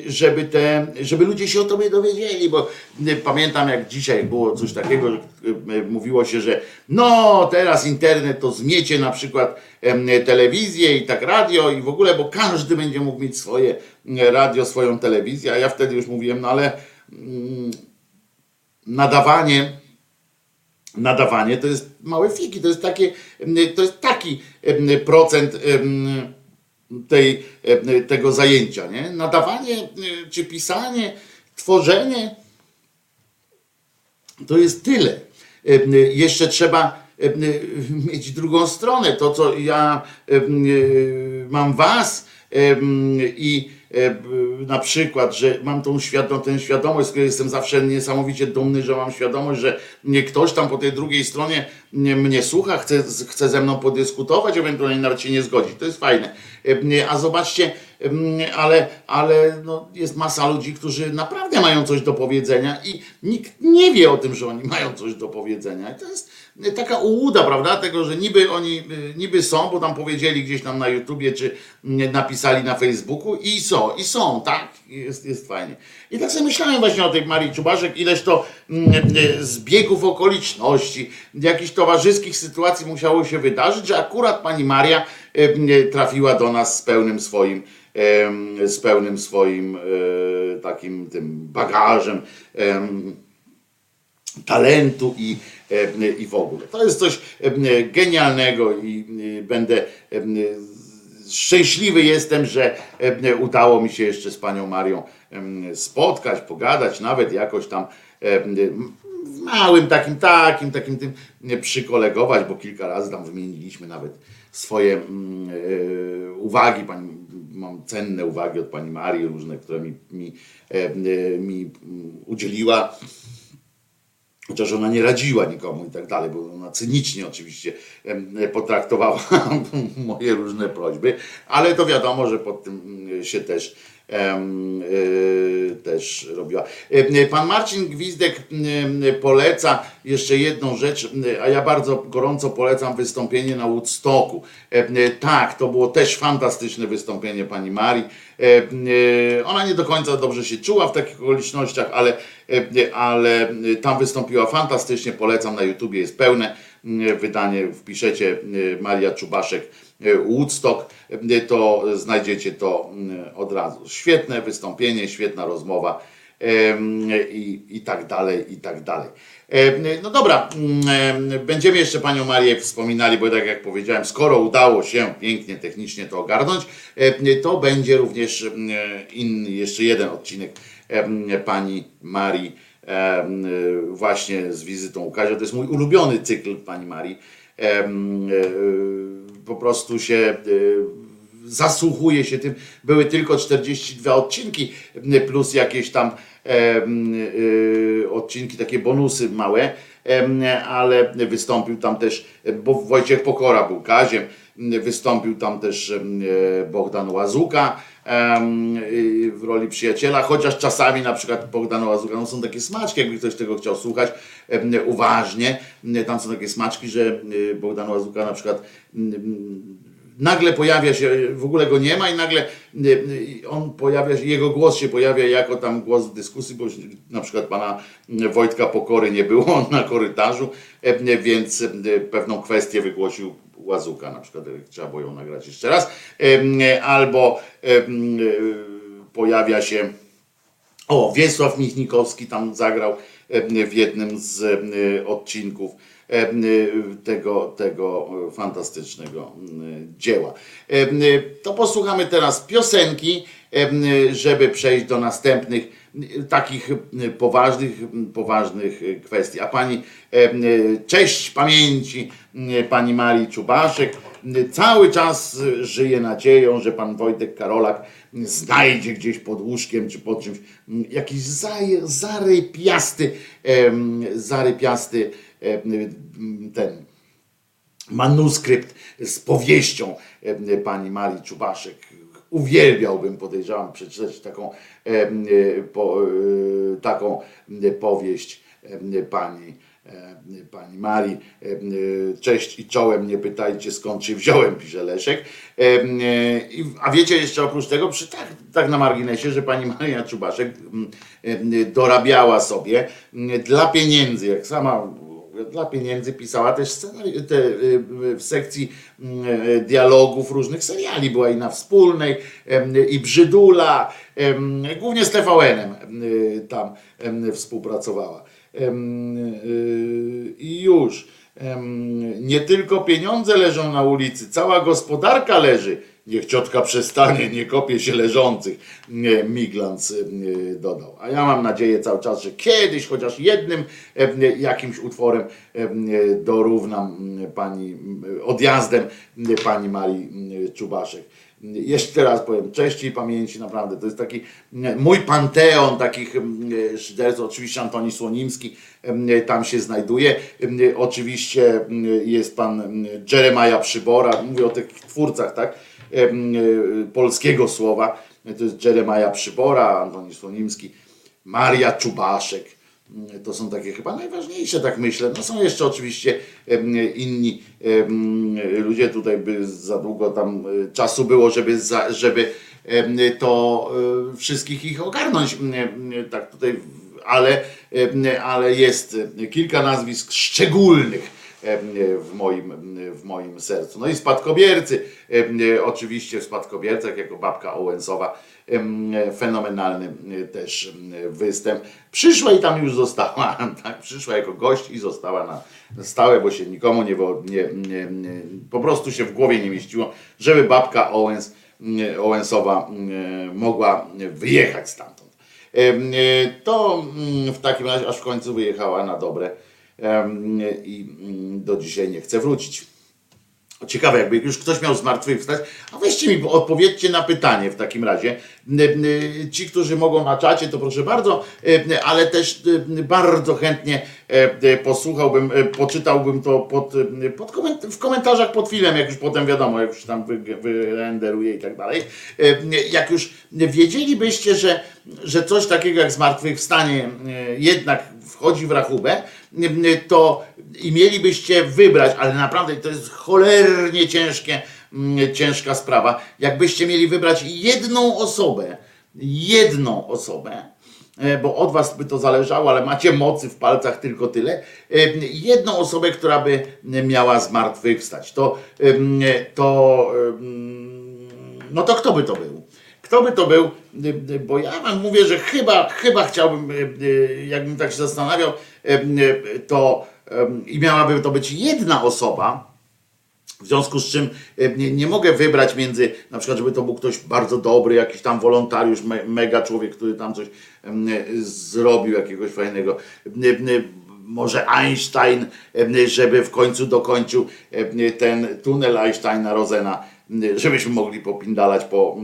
żeby, te, żeby ludzie się o tobie dowiedzieli, bo pamiętam jak dzisiaj było coś takiego, mówiło się, że no teraz internet to zmiecie na przykład telewizję i tak radio i w ogóle, bo każdy będzie mógł mieć swoje e, radio, swoją telewizję, a ja wtedy już mówiłem, no ale mm, nadawanie nadawanie to jest małe fiki, to jest takie, em, to jest taki em, procent em, tej, tego zajęcia, nie? Nadawanie czy pisanie, tworzenie to jest tyle. Jeszcze trzeba mieć drugą stronę, to co ja mam was i na przykład, że mam tą świadom, tę świadomość, z jestem zawsze niesamowicie dumny, że mam świadomość, że ktoś tam po tej drugiej stronie mnie, słucha, chce, chce ze mną podyskutować, ewentualnie nawet się nie zgodzi. To jest fajne. Em, A zobaczcie, ale, ale no, jest masa ludzi, którzy naprawdę mają coś do powiedzenia i nikt nie wie o tym, że oni mają coś do powiedzenia. I to jest taka ułuda, prawda, tego, że niby oni y, niby są, bo tam powiedzieli gdzieś tam na YouTubie, czy napisali na Facebooku i są, i są, tak, jest, jest fajnie. I tak sobie myślałem właśnie o tej Marii Czubaszek, ileż to mm, y, zbiegów okoliczności, jakichś towarzyskich sytuacji musiało się wydarzyć, że akurat pani Maria y, trafiła do nas z pełnym swoim z pełnym swoim takim tym bagażem em, talentu i, e, i w ogóle. To jest coś e, genialnego i e, będę szczęśliwy jestem, że udało mi się jeszcze z panią Marią spotkać, pogadać, nawet jakoś tam małym takim, takim, takim tym przykolegować, bo kilka razy tam wymieniliśmy nawet swoje mm, uwagi. Pani, mam cenne uwagi od pani Marii różne, które mi, mi, mi mm, udzieliła chociaż ona nie radziła nikomu i tak dalej, bo ona cynicznie oczywiście potraktowała moje różne prośby, ale to wiadomo, że pod tym mm, się też też robiła. Em, Pan Marcin Gwizdek poleca jeszcze jedną rzecz, a ja bardzo gorąco polecam wystąpienie na Woodstocku. Tak, to było też fantastyczne wystąpienie pani Marii. Y, Ona nie do końca dobrze się czuła w takich okolicznościach, ale, ale tam wystąpiła fantastycznie. Polecam na YouTubie, jest pełne wydanie. Wpiszecie Maria Czubaszek Woodstock, em, to znajdziecie to em, od razu. Świetne wystąpienie, świetna rozmowa i, i tak dalej, i tak dalej. No dobra, em, będziemy jeszcze Panią Marię wspominali, bo tak jak powiedziałem, skoro udało się pięknie technicznie to ogarnąć, to będzie również inny, jeszcze jeden odcinek Pani Marii właśnie z wizytą Łukasza. To jest mój ulubiony cykl Pani Marii. Po prostu się e, zasłuchuje się tym. Były tylko 42 odcinki, plus jakieś tam y, odcinki, takie bonusy małe, ale wystąpił tam też, bo Wojciech Pokora był Kaziem, wystąpił tam też Bogdan Łazuka y, w roli przyjaciela, chociaż czasami na przykład Bogdan Łazuka, no są takie smaczki, jakby ktoś tego chciał słuchać uważnie, tam są takie smaczki, że y, Bogdan Łazuka na przykład nagle pojawia się, w ogóle go nie ma i nagle y, y, on pojawia się, jego głos się pojawia jako tam głos w dyskusji, bo na przykład pana Wojtka Pokory nie było na korytarzu, e, więc pewną kwestię wygłosił Łazuka, na przykład trzeba było ją nagrać jeszcze raz, e, albo e, pojawia się o, Wiesław Michnikowski tam zagrał w jednym z e, odcinków tego, tego fantastycznego dzieła. To posłuchamy teraz piosenki, żeby przejść do następnych takich m, poważnych, m, poważnych e, kwestii. A pani, e, m, cześć pamięci pani Marii Czubaszek, cały czas e, żyje nadzieją, że pan Wojtek Karolak znajdzie gdzieś pod łóżkiem czy pod czymś jakiś zarypiasty, em, zarypiasty ten manuskrypt z powieścią pani Marii Czubaszek. Uwielbiałbym, podejrzewam, przeczytać taką, e, po, e, taką e, powieść pani, pani Marii. Cześć i czołem, nie pytajcie skąd się wziąłem, pisze Leszek. A wiecie jeszcze oprócz tego, przy, tak, tak na marginesie, że pani Maria Czubaszek dorabiała sobie dla pieniędzy, jak sama dla pieniędzy pisała też scenari- te, y, y, w sekcji y, dialogów różnych seriali. Była i na wspólnej, i Brzydula, głównie z TVN-em tam współpracowała. I już. Nie tylko pieniądze leżą na ulicy, cała gospodarka leży. Niech ciotka przestanie, nie kopie się leżących, Miglans dodał. A ja mam nadzieję cały czas, że kiedyś chociaż jednym jakimś utworem em, dorównam pani odjazdem pani Marii Czubaszek. Jeszcze raz powiem, cześć i pamięci, naprawdę. To jest taki mm, mój panteon takich mm, szyderców. Oczywiście Antoni Słonimski mm, tam się znajduje. Oczywiście jest pan Jeremiah Przybora. Mówię o tych twórcach, tak? Polskiego słowa. To jest Jeremiah Przybora, Antoni Słonimski, Maria Czubaszek. To są takie chyba najważniejsze, tak myślę. No są jeszcze oczywiście inni ludzie, tutaj by za długo tam e, czasu było, żeby, za, żeby to e, wszystkich ich ogarnąć. em, Tak tutaj, ale, ale jest kilka nazwisk szczególnych w moim, w moim sercu. No i spadkobiercy, em, oczywiście w spadkobiercach jako babka Owensowa, em, fenomenalny też występ. Przyszła i tam już została, tak? przyszła jako gość i została na stałe, bo się nikomu nie, nie, nie, nie po prostu się w głowie nie mieściło, żeby babka Owens, Owensowa mogła wyjechać stamtąd. To w takim razie aż w końcu wyjechała na dobre i mm, do dzisiaj nie chce wrócić. Ciekawe, jakby już ktoś miał zmartwychwstać, a weźcie mi, odpowiedzcie na pytanie w takim razie. Ci, którzy mogą na czacie, to proszę bardzo, ale też bardzo chętnie posłuchałbym, e, poczytałbym to pod, e, pod koment- w komentarzach pod filmem, jak już potem wiadomo, jak już tam wy- wyrenderuje i tak dalej. E, Jak już wiedzielibyście, że, że coś takiego jak zmartwychwstanie e, jednak wchodzi w rachubę, to i mielibyście wybrać, ale naprawdę to jest cholernie ciężkie, ciężka sprawa, jakbyście mieli wybrać jedną osobę, jedną osobę, e, bo od was by to zależało, ale macie mocy w palcach tylko tyle, e, jedną osobę, która by miała zmartwychwstać, to, to no to kto by to był? Kto by to był? Y, Bo ja wam mówię, że chyba, chyba chciałbym, jakbym tak się zastanawiał, to i miałaby to być jedna osoba, w związku z czym nie, nie mogę wybrać między, na przykład, żeby to był ktoś bardzo dobry, jakiś tam wolontariusz, me, mega człowiek, który tam coś zrobił, jakiegoś fajnego. Y, y, Może Einstein, żeby w końcu dokończył ten tunel Einsteina-Rosena, żebyśmy mogli popindalać po,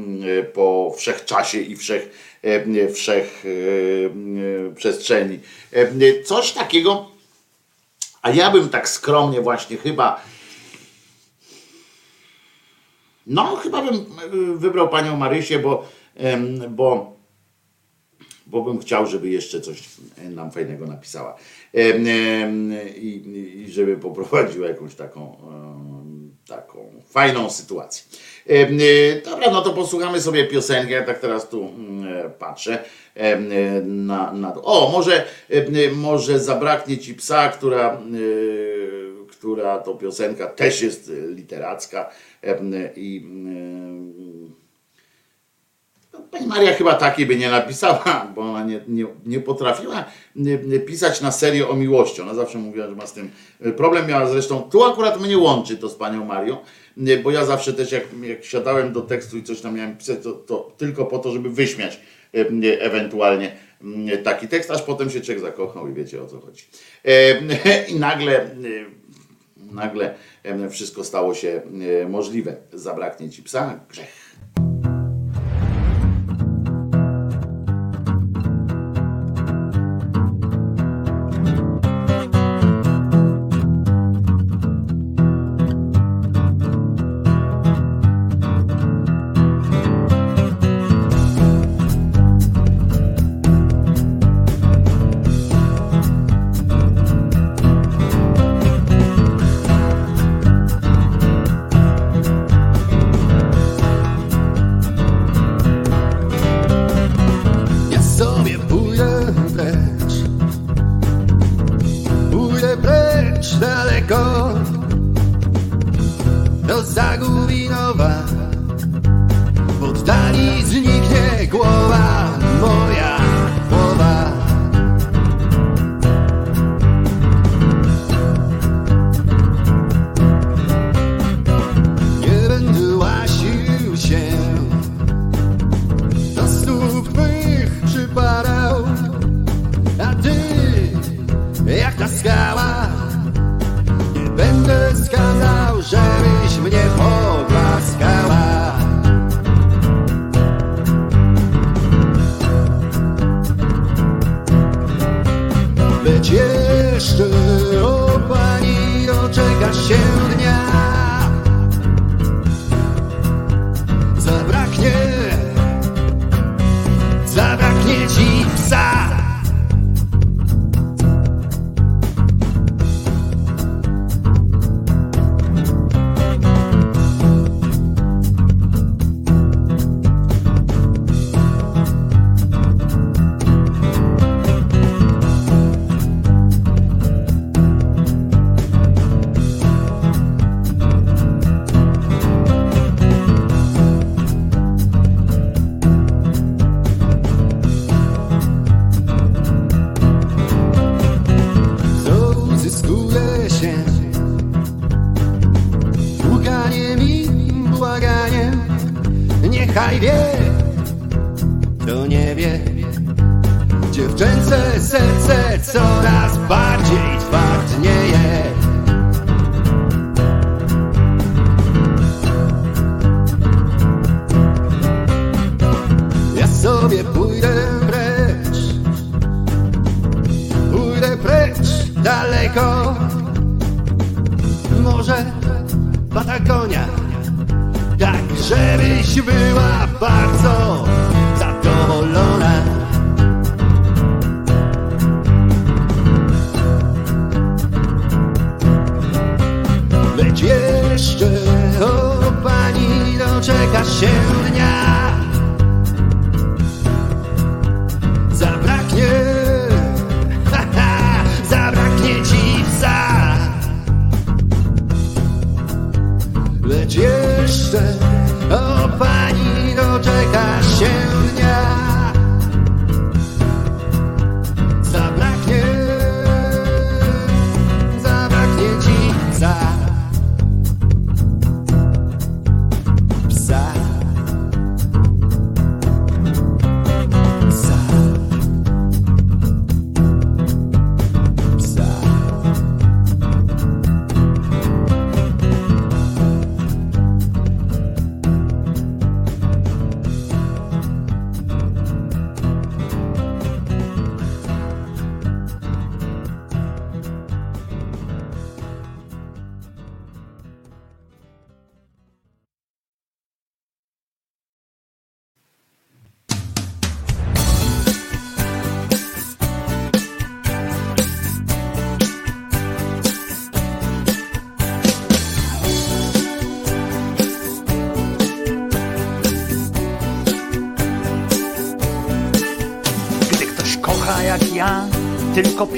po wszechczasie i wszech, wszech przestrzeni. Coś takiego, a ja bym tak skromnie właśnie chyba no, chyba bym wybrał panią Marysię, bo, bo, bo bym chciał, żeby jeszcze coś nam fajnego napisała. Em, em, I, I żeby poprowadziła jakąś taką, em, taką fajną sytuację. Dobra, no to posłuchamy sobie piosenkę. Ja tak teraz tu mm, e, patrzę e, na, na to. O, może, może zabraknie ci psa, która. która to piosenka też jest literacka i Pani Maria chyba takiej by nie napisała, bo ona nie, nie, nie potrafiła pisać na serio o miłości. Ona zawsze mówiła, że ma z tym y, problem. Miała zresztą, tu akurat mnie łączy to z panią Marią, bo ja zawsze też jak, jak siadałem do tekstu i coś tam miałem pisać, to, to tylko po to, żeby wyśmiać y, ewentualnie y, taki tekst, aż potem się człowiek zakochał i wiecie o co chodzi. E, I nagle nagle wszystko stało się e, możliwe. Zabraknie ci psa, grzech.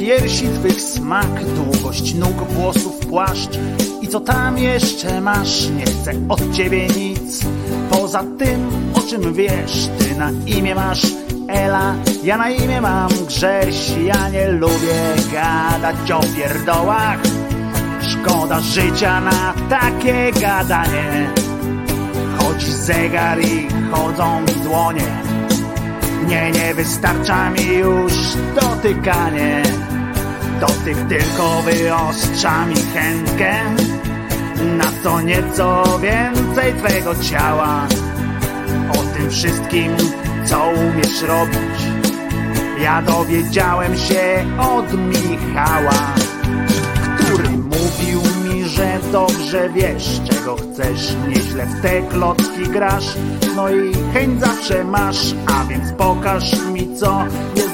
Piersi twych smak, długość nóg, włosów, płaszcz i co tam jeszcze masz, nie chcę od ciebie nic. Poza tym, o czym wiesz, ty na imię masz Ela, ja na imię mam Grześ, ja nie lubię gadać o pierdołach. Szkoda życia na takie gadanie. Chodzi zegar i chodzą mi dłonie. Nie, nie wystarcza mi już dotykanie. Dotyk tylko wyostrza mi chętkę. Na co nieco więcej twego ciała. O tym wszystkim, co umiesz robić, ja dowiedziałem się od Michała, który mówił mi, że dobrze wiesz, czego chcesz, nieźle w te klocki grasz, no i chęć zawsze masz, a więc pokaż mi, co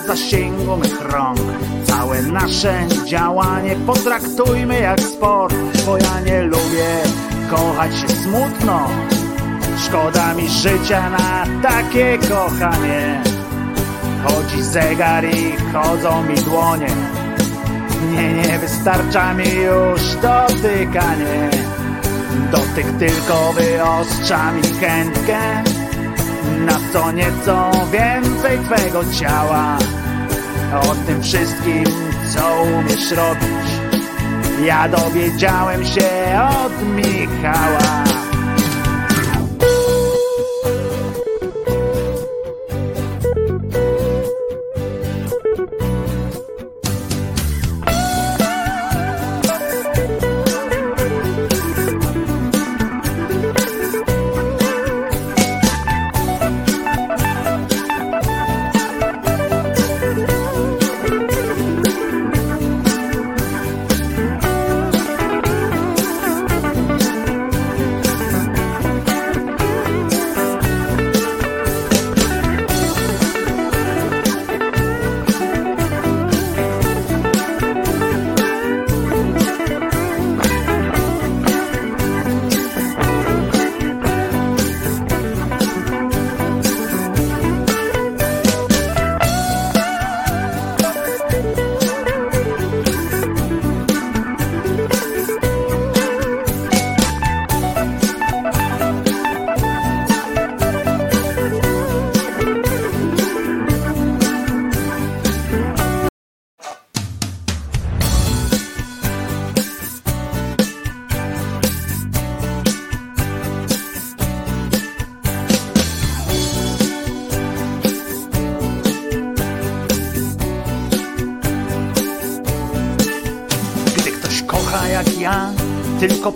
zasięgu mych rąk. Całe nasze działanie potraktujmy jak sport, bo ja nie lubię kochać się smutno. Szkoda mi życia na takie kochanie. Chodzi zegar i chodzą mi dłonie. Nie, nie wystarcza mi już dotykanie. Dotyk tylko wyostrza mi chętkę na co nieco więcej twego ciała. O tym wszystkim, co umiesz robić, ja dowiedziałem się od Michała.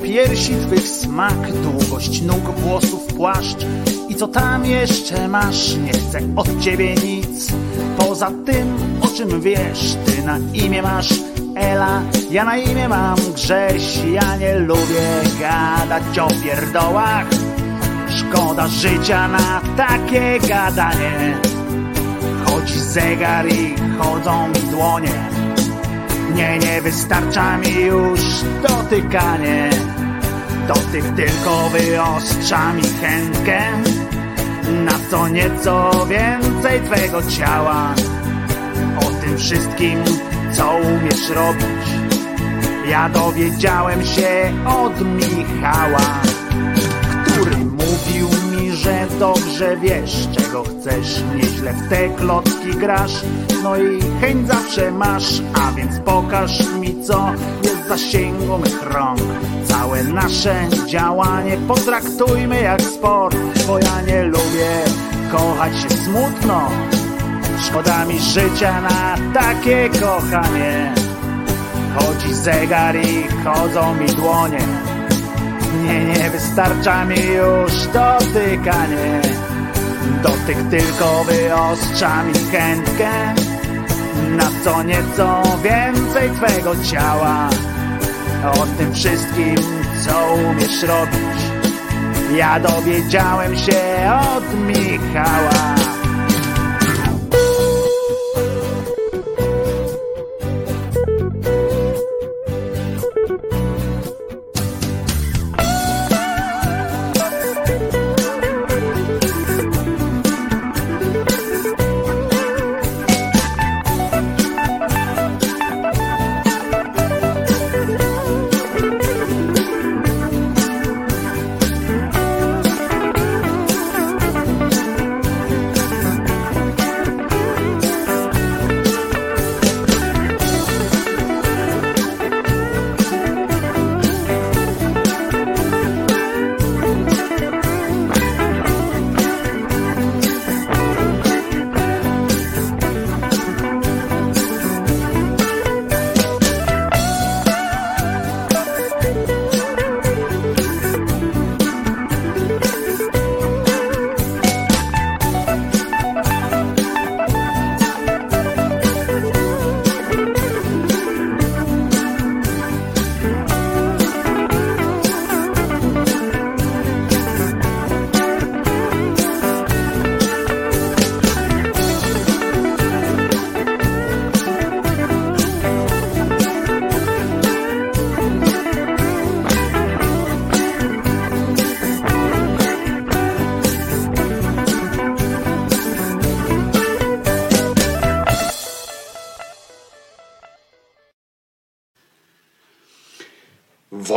Piersi twych smak, długość nóg, włosów, płaszcz i co tam jeszcze masz, nie chcę od ciebie nic. Poza tym, o czym wiesz, ty na imię masz Ela, ja na imię mam Grześ, ja nie lubię gadać o pierdołach. Szkoda życia na takie gadanie. Chodzi zegar i chodzą mi dłonie. Nie, nie wystarcza mi już dotykanie. Dotyk tylko wyostrza mi chętkę na co nieco więcej twego ciała. O tym wszystkim, co umiesz robić, ja dowiedziałem się od Michała który mówił mi, że dobrze wiesz, czego chcesz. Nieźle w te klocki grasz, no i chęć zawsze masz, a więc pokaż mi, co jest zasięgu mych rąk. Całe nasze działanie potraktujmy jak sport, bo ja nie lubię kochać się smutno. Szkoda mi życia na takie kochanie. Chodzi zegar i chodzą mi dłonie. Nie, nie wystarcza mi już dotykanie Dotyk tylko wyostrza mi chętkę Na co nieco więcej twego ciała O tym wszystkim, co umiesz robić. Ja dowiedziałem się od Michała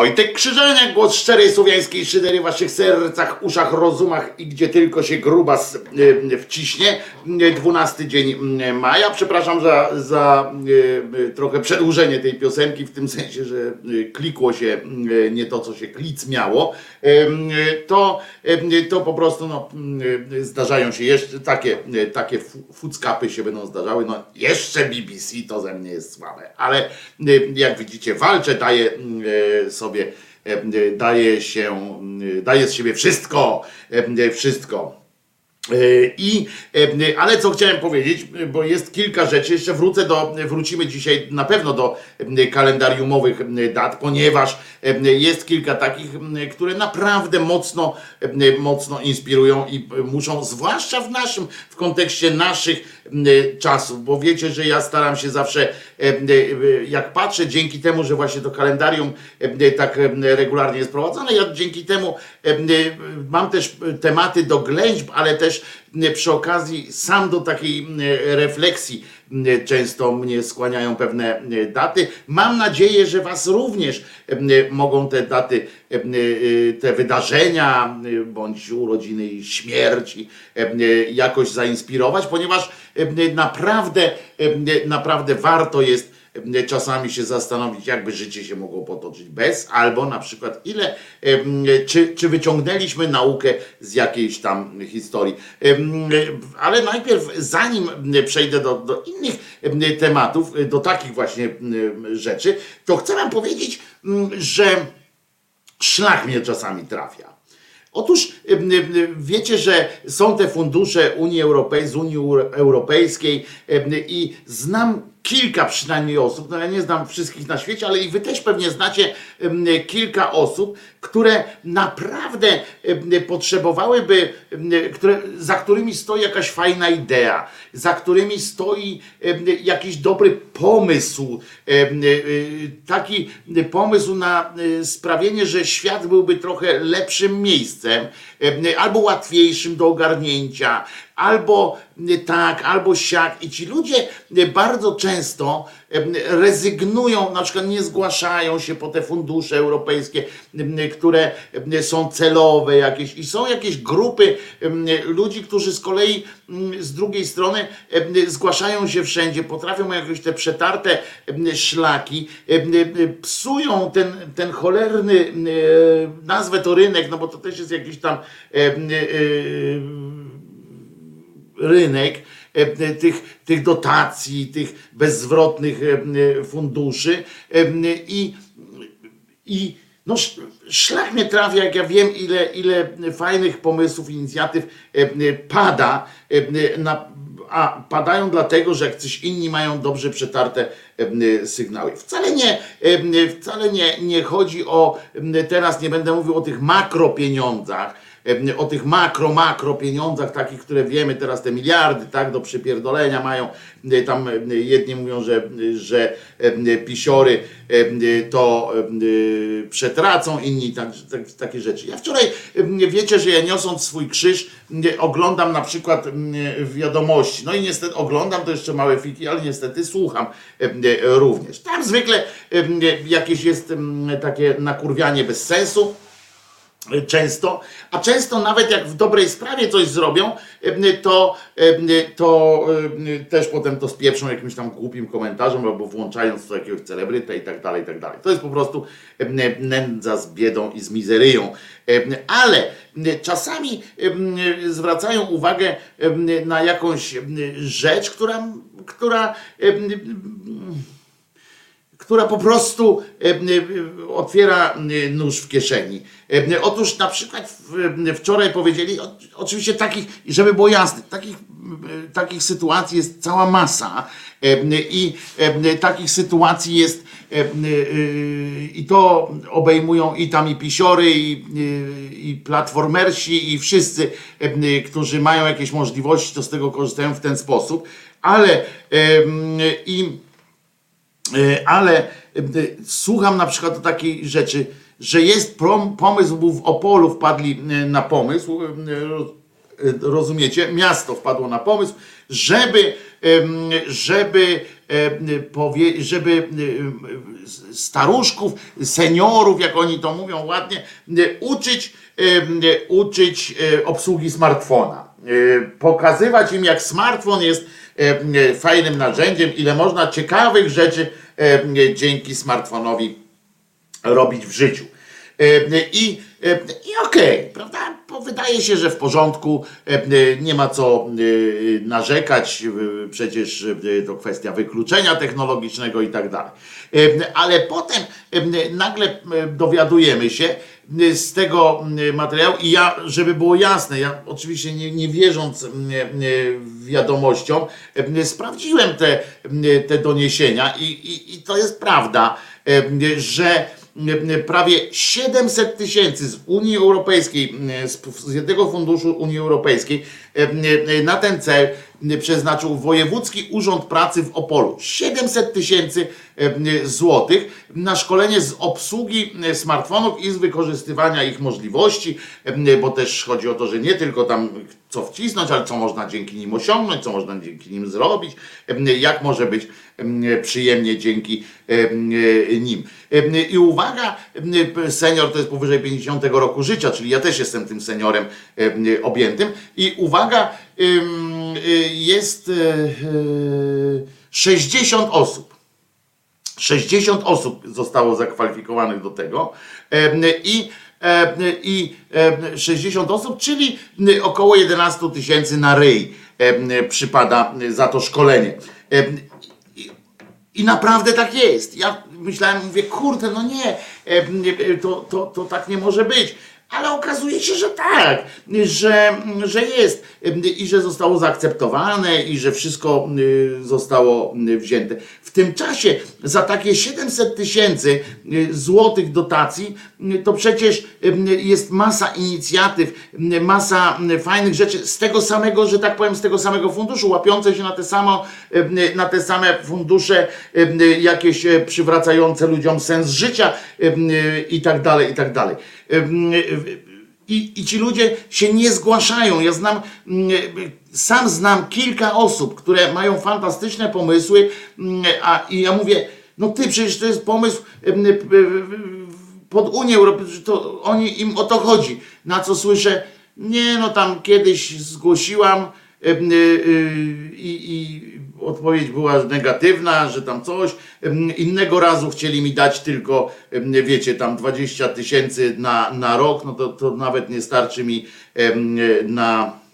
Wojtek Krzyżaniak, głos szczerej słowiańskiej szydery w waszych sercach, uszach, rozumach i gdzie tylko się grubas y, wciśnie. Y, 12 dzień y, maja. Przepraszam za, za y, y, trochę przedłużenie tej piosenki, w tym sensie, że y, klikło się y, nie to, co się klic miało. Y, y, To, y, to po prostu no, y, zdarzają się jeszcze takie, y, takie fu- fuckapy się będą zdarzały. No, jeszcze BBC to ze mnie jest słabe, ale y, jak widzicie, walczę, daję y, sobie, y, daję się, y, daję z siebie wszystko, y, wszystko. Y, I, y, ale co chciałem powiedzieć, bo jest kilka rzeczy, jeszcze wrócę do, wrócimy dzisiaj na pewno do kalendariumowych dat, ponieważ jest kilka takich, które naprawdę mocno, mocno inspirują i y, muszą, zwłaszcza w naszym, w kontekście naszych czasów, bo wiecie, że ja staram się zawsze, y, y, jak patrzę, dzięki temu, że właśnie to kalendarium y, tak y, regularnie jest prowadzone, ja dzięki temu y, y, mam też y, tematy do ględźb, ale też y, przy okazji sam do takiej y, refleksji y, często mnie skłaniają pewne y, daty. Mam nadzieję, że Was również y, mogą te daty, te wydarzenia, bądź urodziny i śmierci y, jakoś zainspirować, ponieważ naprawdę, naprawdę warto jest czasami się zastanowić, jakby życie się mogło potoczyć bez, albo na przykład ile, em, czy, czy wyciągnęliśmy naukę z jakiejś tam historii. Ale najpierw, zanim przejdę do, do innych em, tematów, do takich właśnie rzeczy, to chcę wam powiedzieć, m, że szlak mnie czasami trafia. Otóż wiecie, że są te fundusze Unii Europejskiej, z Unii Euro- Europejskiej i znam kilka przynajmniej osób, no ja nie znam wszystkich na świecie, ale i wy też pewnie znacie kilka osób, które naprawdę potrzebowałyby, które, za którymi stoi jakaś fajna idea, za którymi stoi jakiś dobry pomysł, em, y, taki pomysł na y, sprawienie, że świat byłby trochę lepszym miejscem, em, albo łatwiejszym do ogarnięcia, albo y, tak, albo siak. I ci ludzie y, bardzo często em, rezygnują, na przykład nie zgłaszają się po te fundusze europejskie, które są celowe jakieś i są jakieś grupy ludzi, którzy z kolei z drugiej strony zgłaszają się wszędzie, potrafią jakoś te przetarte szlaki, psują ten, ten cholerny, nazwę to rynek, no bo to też jest jakiś tam rynek e, e, tych, tych dotacji, tych bezzwrotnych e, funduszy i, i no, sz- szlak mnie trafia, jak ja wiem, ile, ile fajnych pomysłów, inicjatyw pada, na, a padają dlatego, że jak coś inni mają dobrze przetarte sygnały. Wcale nie, wcale nie, nie chodzi o, teraz nie będę mówił o tych makropieniądzach, o tych makro, makro pieniądzach, takich, które wiemy teraz, te miliardy, tak, do przypierdolenia mają, e, tam e, jedni mówią, że, że e, pisiory e, to e, przetracą, inni tak, tak, takie rzeczy. Ja wczoraj, e, wiecie, że ja niosąc swój krzyż, e, oglądam na przykład e, wiadomości, no i niestety oglądam to jeszcze małe fiki, ale niestety słucham e, e, również. Tam zwykle e, jakieś jest takie nakurwianie bez sensu, często, a często nawet jak w dobrej sprawie coś zrobią, em, to, em, to em, też potem to spieprzą jakimś tam głupim komentarzem albo włączając to jakiegoś celebryta i tak dalej, i tak dalej. To jest po prostu nędza z biedą i z mizeryją. Ale czasami zwracają uwagę na jakąś rzecz, która, która która po prostu e, e, otwiera nóż w kieszeni. E, Otóż na przykład wczoraj powiedzieli, oczywiście takich, żeby było jasne, takich, takich sytuacji jest cała masa i takich sytuacji jest i to obejmują i tam i pisiory, i, i platformersi, i wszyscy, którzy mają jakieś możliwości, to z tego korzystają w ten sposób, ale i ale e, słucham na przykład takiej rzeczy, że jest pomysł, był w Opolu wpadli e, na pomysł, e, roz- e, rozumiecie, miasto wpadło na pomysł, żeby, żeby, żeby staruszków, seniorów, jak oni to mówią ładnie, e, uczyć, uczyć e, obsługi smartfona. E, Pokazywać im, jak smartfon jest e, e, fajnym narzędziem, ile można ciekawych rzeczy e, dzięki smartfonowi robić w życiu. E, I, e, i okej, prawda? Bo wydaje się, że w porządku, e, nie ma co e, narzekać, e, przecież e, to kwestia wykluczenia technologicznego i tak dalej. E, Ale potem e, nagle e, dowiadujemy się e, z tego e, materiału i ja, żeby było jasne, ja oczywiście nie, nie wierząc e, wiadomościom, sprawdziłem te, te doniesienia i, i, i to jest prawda, że prawie 700 tysięcy z Unii Europejskiej, z, jednego funduszu Unii Europejskiej na ten cel e, przeznaczył Wojewódzki Urząd Pracy w Opolu. 700 tysięcy e, złotych na szkolenie z obsługi e, smartfonów i z wykorzystywania ich możliwości, e, bo też chodzi o to, że nie tylko tam co wcisnąć, ale co można dzięki nim osiągnąć, co można dzięki nim zrobić, e, jak może być e, przyjemnie dzięki e, e, nim. E, I uwaga, e, senior to jest powyżej 50 roku życia, czyli ja też jestem tym seniorem e, objętym. I uwaga, ym, y, jest e, e, 60 osób. 60 osób zostało zakwalifikowanych do tego i, i em, 60 osób, czyli około 11 tysięcy na ryj przypada za to szkolenie. I- naprawdę tak jest. Ja myślałem, mówię, kurde, no nie, to, to, to tak nie może być. Ale okazuje się, że tak, że, że jest i że zostało zaakceptowane i że wszystko y, zostało y, wzięte. W tym czasie za takie 700 tysięcy y, złotych dotacji to przecież jest masa inicjatyw, masa fajnych rzeczy z tego samego, że tak powiem, z tego samego funduszu, łapiące się na te, samo, na te same fundusze jakieś przywracające ludziom sens życia i tak dalej, i tak dalej. I, I ci ludzie się nie zgłaszają. Ja znam, sam znam kilka osób, które mają fantastyczne pomysły, a i ja mówię, no ty przecież to jest pomysł pod Unię Europejską, to oni im o to chodzi. Na co słyszę, nie no tam kiedyś zgłosiłam y, y, i, i odpowiedź była negatywna, że tam coś. Innego razu chcieli mi dać tylko, wiecie, tam 20 tysięcy na, na rok, no to, to nawet nie starczy mi na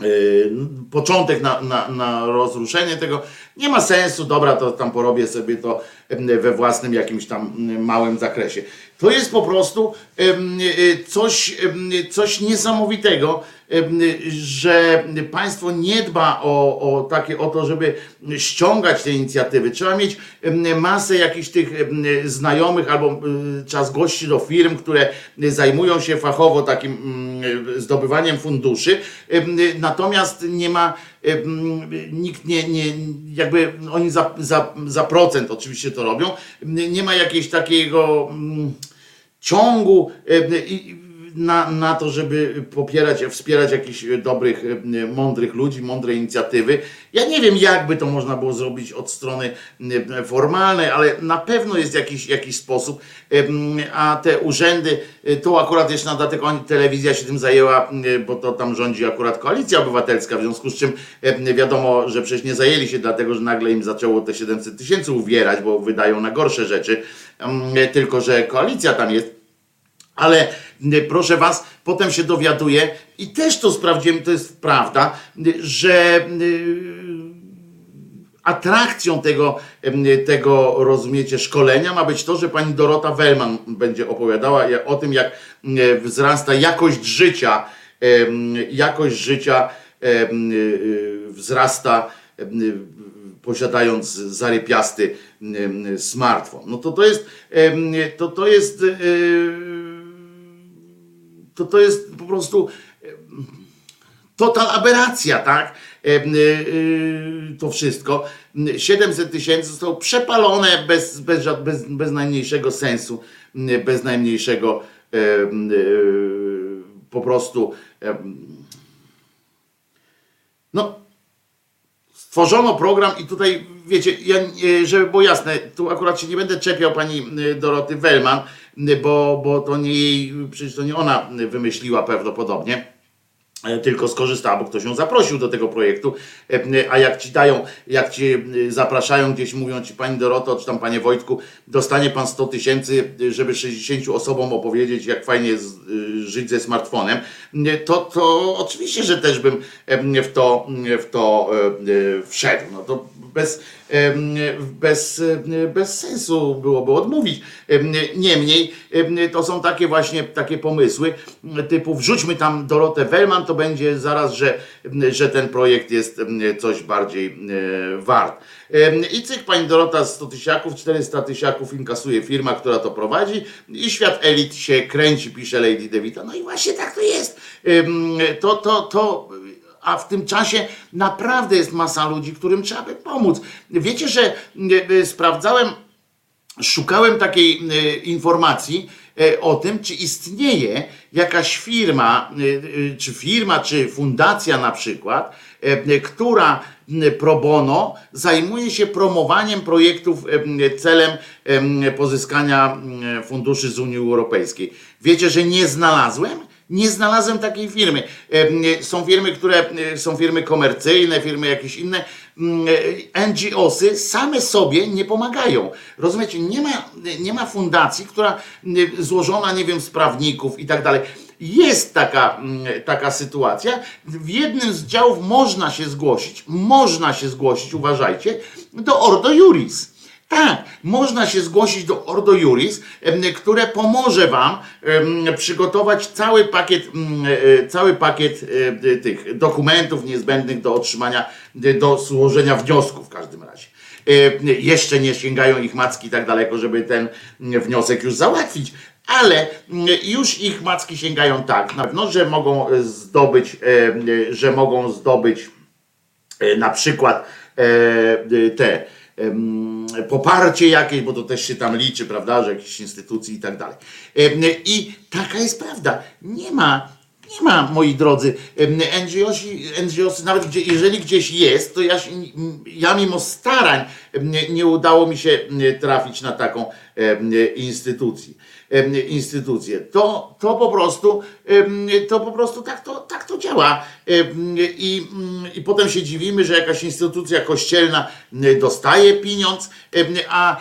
Yy, początek na, na, na rozruszenie tego. Nie ma sensu, dobra, to tam porobię sobie to we własnym jakimś tam małym zakresie. To jest po prostu y, coś, coś niesamowitego, że państwo nie dba o, o takie, o to, żeby ściągać te inicjatywy. Trzeba mieć masę jakichś tych znajomych albo trzeba zgłosić do firm, które zajmują się fachowo takim zdobywaniem funduszy. Natomiast nie ma, nikt nie, nie jakby oni za, za, za procent oczywiście to robią. Nie ma jakiejś takiego ciągu i- na, na to, żeby popierać, wspierać jakichś dobrych, em, mądrych ludzi, mądre inicjatywy. Ja nie wiem, jak by to można było zrobić od strony em, formalnej, ale na pewno jest jakiś, jakiś sposób, em, a te urzędy, to akurat jeszcze na dodatek oni, telewizja się tym zajęła, bo to tam rządzi akurat koalicja obywatelska, w związku z czym wiadomo, że przecież nie zajęli się dlatego, że nagle im zaczęło te 700 tysięcy uwierać, bo wydają na gorsze rzeczy, tylko że koalicja tam jest. Ale proszę was, potem się dowiaduję i też to sprawdziłem, to jest prawda, y, że y, atrakcją tego, em, tego, rozumiecie, szkolenia ma być to, że pani Dorota Wellman będzie opowiadała o tym, jak em, wzrasta jakość życia, jakość życia y, wzrasta posiadając zarypiasty smartfon. No to to jest, to to jest, y, to to jest po prostu total aberracja, tak? Y, y, To wszystko. 700 tysięcy zostało przepalone bez, bez, bez, bez najmniejszego sensu, bez najmniejszego y, po prostu no stworzono program i tutaj, wiecie, ja, e, żeby było jasne, tu akurat się nie będę czepiał pani Doroty Wellman, bo, bo to nie jej, przecież to nie ona wymyśliła prawdopodobnie, e, tylko skorzystała, bo ktoś ją zaprosił do tego projektu, e, a jak ci dają, jak ci zapraszają gdzieś, mówią ci pani Doroto, czy tam panie Wojtku, dostanie pan 100 tysięcy, żeby 60 osobom opowiedzieć, jak fajnie jest e, żyć ze smartfonem, to, to oczywiście, że też bym e, w to, w to wszedł. No to bez, bez, bez sensu byłoby odmówić. Em, Niemniej em, to są takie właśnie takie pomysły typu wrzućmy tam Dorotę Wellman, to będzie zaraz, że, że ten projekt jest coś bardziej wart. I cyk, pani Dorota 100 tysiaków, 400 tysiaków inkasuje firma, która to prowadzi i świat elit się kręci, pisze Lady DeVita. No i właśnie tak to jest. To, to, to a w tym czasie naprawdę jest masa ludzi, którym trzeba by pomóc. Wiecie, że e, e, sprawdzałem, szukałem takiej e, informacji o tym, czy istnieje jakaś firma, czy firma, czy fundacja na przykład, która pro bono zajmuje się promowaniem projektów celem pozyskania funduszy z Unii Europejskiej. Wiecie, że nie znalazłem? Nie znalazłem takiej firmy. Są firmy, które e, są firmy komercyjne, firmy jakieś inne, mm, e, NGOsy same sobie nie pomagają. Rozumiecie, nie ma, nie ma fundacji, która złożona, nie wiem, z prawników i tak dalej. Jest taka, taka sytuacja. W jednym z działów można się zgłosić, można się zgłosić, uważajcie, do Ordo Juris. Tak, można się zgłosić do Ordo Juris, które pomoże wam przygotować cały pakiet, mm, e, cały pakiet e, tych dokumentów niezbędnych do otrzymania, e, do złożenia wniosku w każdym razie. E, Jeszcze nie sięgają ich macki tak daleko, żeby ten mm, wniosek już załatwić, ale mm, już ich macki sięgają tak na pewno, że mogą e, zdobyć, e, e, że mogą zdobyć e, na przykład e, te poparcie jakieś, bo to też się tam liczy, prawda, że jakieś instytucji i tak dalej. I taka jest prawda. Nie ma, nie ma, moi drodzy, em, NGOsi, NGOsy, nawet gdzie, jeżeli gdzieś jest, to ja, ja mimo starań nie, nie udało mi się trafić na taką instytucję. Instytucję. To, to po prostu, to po prostu tak to, tak to działa. I, mm, I potem się dziwimy, że jakaś instytucja kościelna dostaje pieniądz, a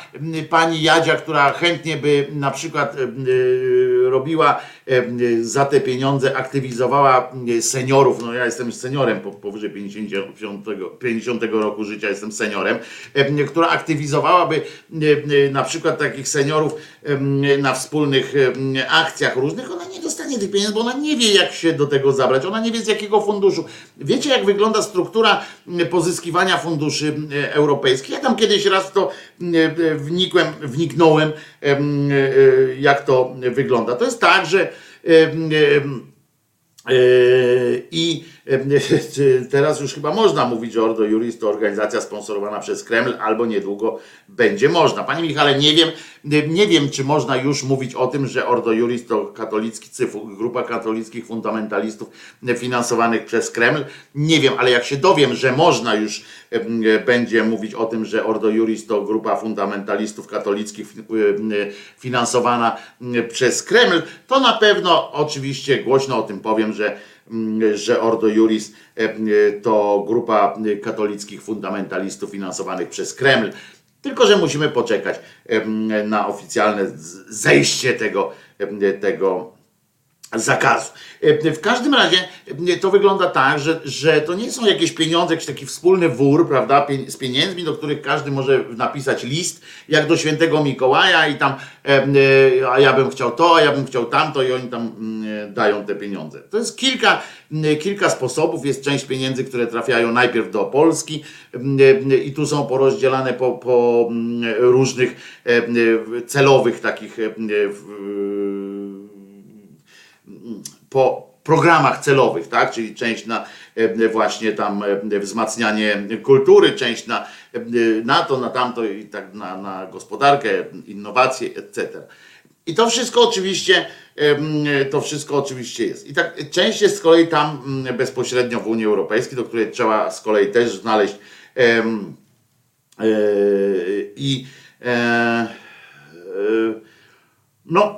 pani Jadzia, która chętnie by na przykład y, robiła za te pieniądze, aktywizowała seniorów, no ja jestem seniorem po, powyżej 50, 50 roku życia, jestem seniorem, em, która aktywizowałaby na przykład takich seniorów na wspólnych akcjach różnych, ona nie dostanie tych pieniędzy, bo ona nie wie, jak się do tego zabrać, ona nie wie, z jakiego funduszu. Wiecie, jak wygląda struktura m, pozyskiwania funduszy m, europejskich? Ja tam kiedyś raz to m, e, wnikłem, wniknąłem, em, e, jak to wygląda. To jest tak, że I teraz już chyba można mówić, że Ordo Juris to organizacja sponsorowana przez Kreml, albo niedługo będzie można. Panie Michale, nie wiem, nie wiem, czy można już mówić o tym, że Ordo Juris to katolicki grupa katolickich fundamentalistów finansowanych przez Kreml. Nie wiem, ale jak się dowiem, że można już będzie mówić o tym, że Ordo Juris to grupa fundamentalistów katolickich finansowana przez Kreml, to na pewno oczywiście głośno o tym powiem, że, że Ordo Juris e, to grupa katolickich fundamentalistów finansowanych przez Kreml. Tylko, że musimy poczekać em, na oficjalne zejście tego, em, tego zakazu. E, W każdym razie e, to wygląda tak, że, że to nie są jakieś pieniądze, jakiś taki wspólny wór, prawda, z pieniędzmi, do których każdy może napisać list, jak do świętego Mikołaja i tam, e, a ja bym chciał to, a ja bym chciał tamto i oni tam dają te pieniądze. To jest kilka, kilka sposobów, jest część pieniędzy, które trafiają najpierw do Polski i tu są porozdzielane po, po różnych celowych takich po programach celowych, tak? Czyli część na e, właśnie tam e, wzmacnianie kultury, część na, e, na to, na tamto i tak na, na gospodarkę, innowacje, etc. I to wszystko oczywiście, to wszystko oczywiście jest. I tak część jest z kolei tam mm, bezpośrednio w Unii Europejskiej, do której trzeba z kolei też znaleźć i no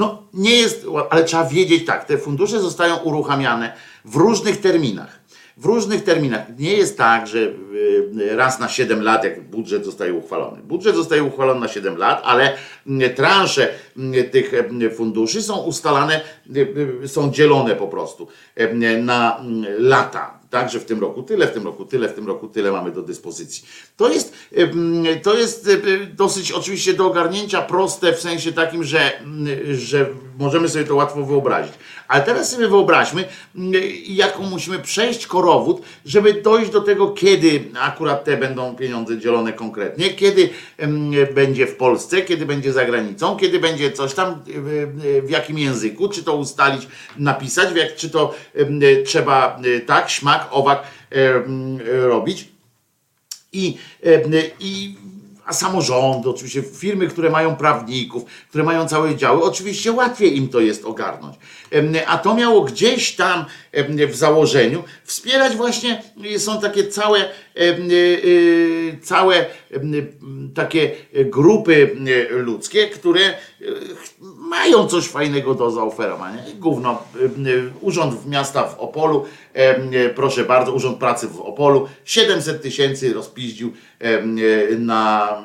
no nie jest, ale trzeba wiedzieć tak, te fundusze zostają uruchamiane w różnych terminach. W różnych terminach. Nie jest tak, że y, raz na 7 lat, jak budżet zostaje uchwalony. Budżet zostaje uchwalony na 7 lat, ale y, transze y, tych funduszy są ustalane, są dzielone po prostu na lata. Tak, że w tym roku tyle, w tym roku tyle, w tym roku tyle mamy do dyspozycji. To jest, to jest dosyć oczywiście do ogarnięcia proste w sensie takim, że, że możemy sobie to łatwo wyobrazić. Ale teraz sobie wyobraźmy, y, jaką musimy przejść korowód, żeby dojść do tego, kiedy akurat te będą pieniądze dzielone konkretnie, kiedy ym, będzie w Polsce, kiedy będzie za granicą, kiedy będzie coś tam, y, y, w jakim języku, czy to ustalić, napisać, czy to y, trzeba y, tak, śmak, owak robić. I, i a samorządy, oczywiście firmy, które mają prawników, które mają całe działy, oczywiście łatwiej im to jest ogarnąć. A to miało gdzieś tam w założeniu wspierać właśnie, są takie całe całe em, y, takie grupy ludzkie, które mają coś fajnego do zaoferowania. Gówno, urząd miasta w Opolu, proszę bardzo, urząd pracy w Opolu, 700 tysięcy rozpiździł na,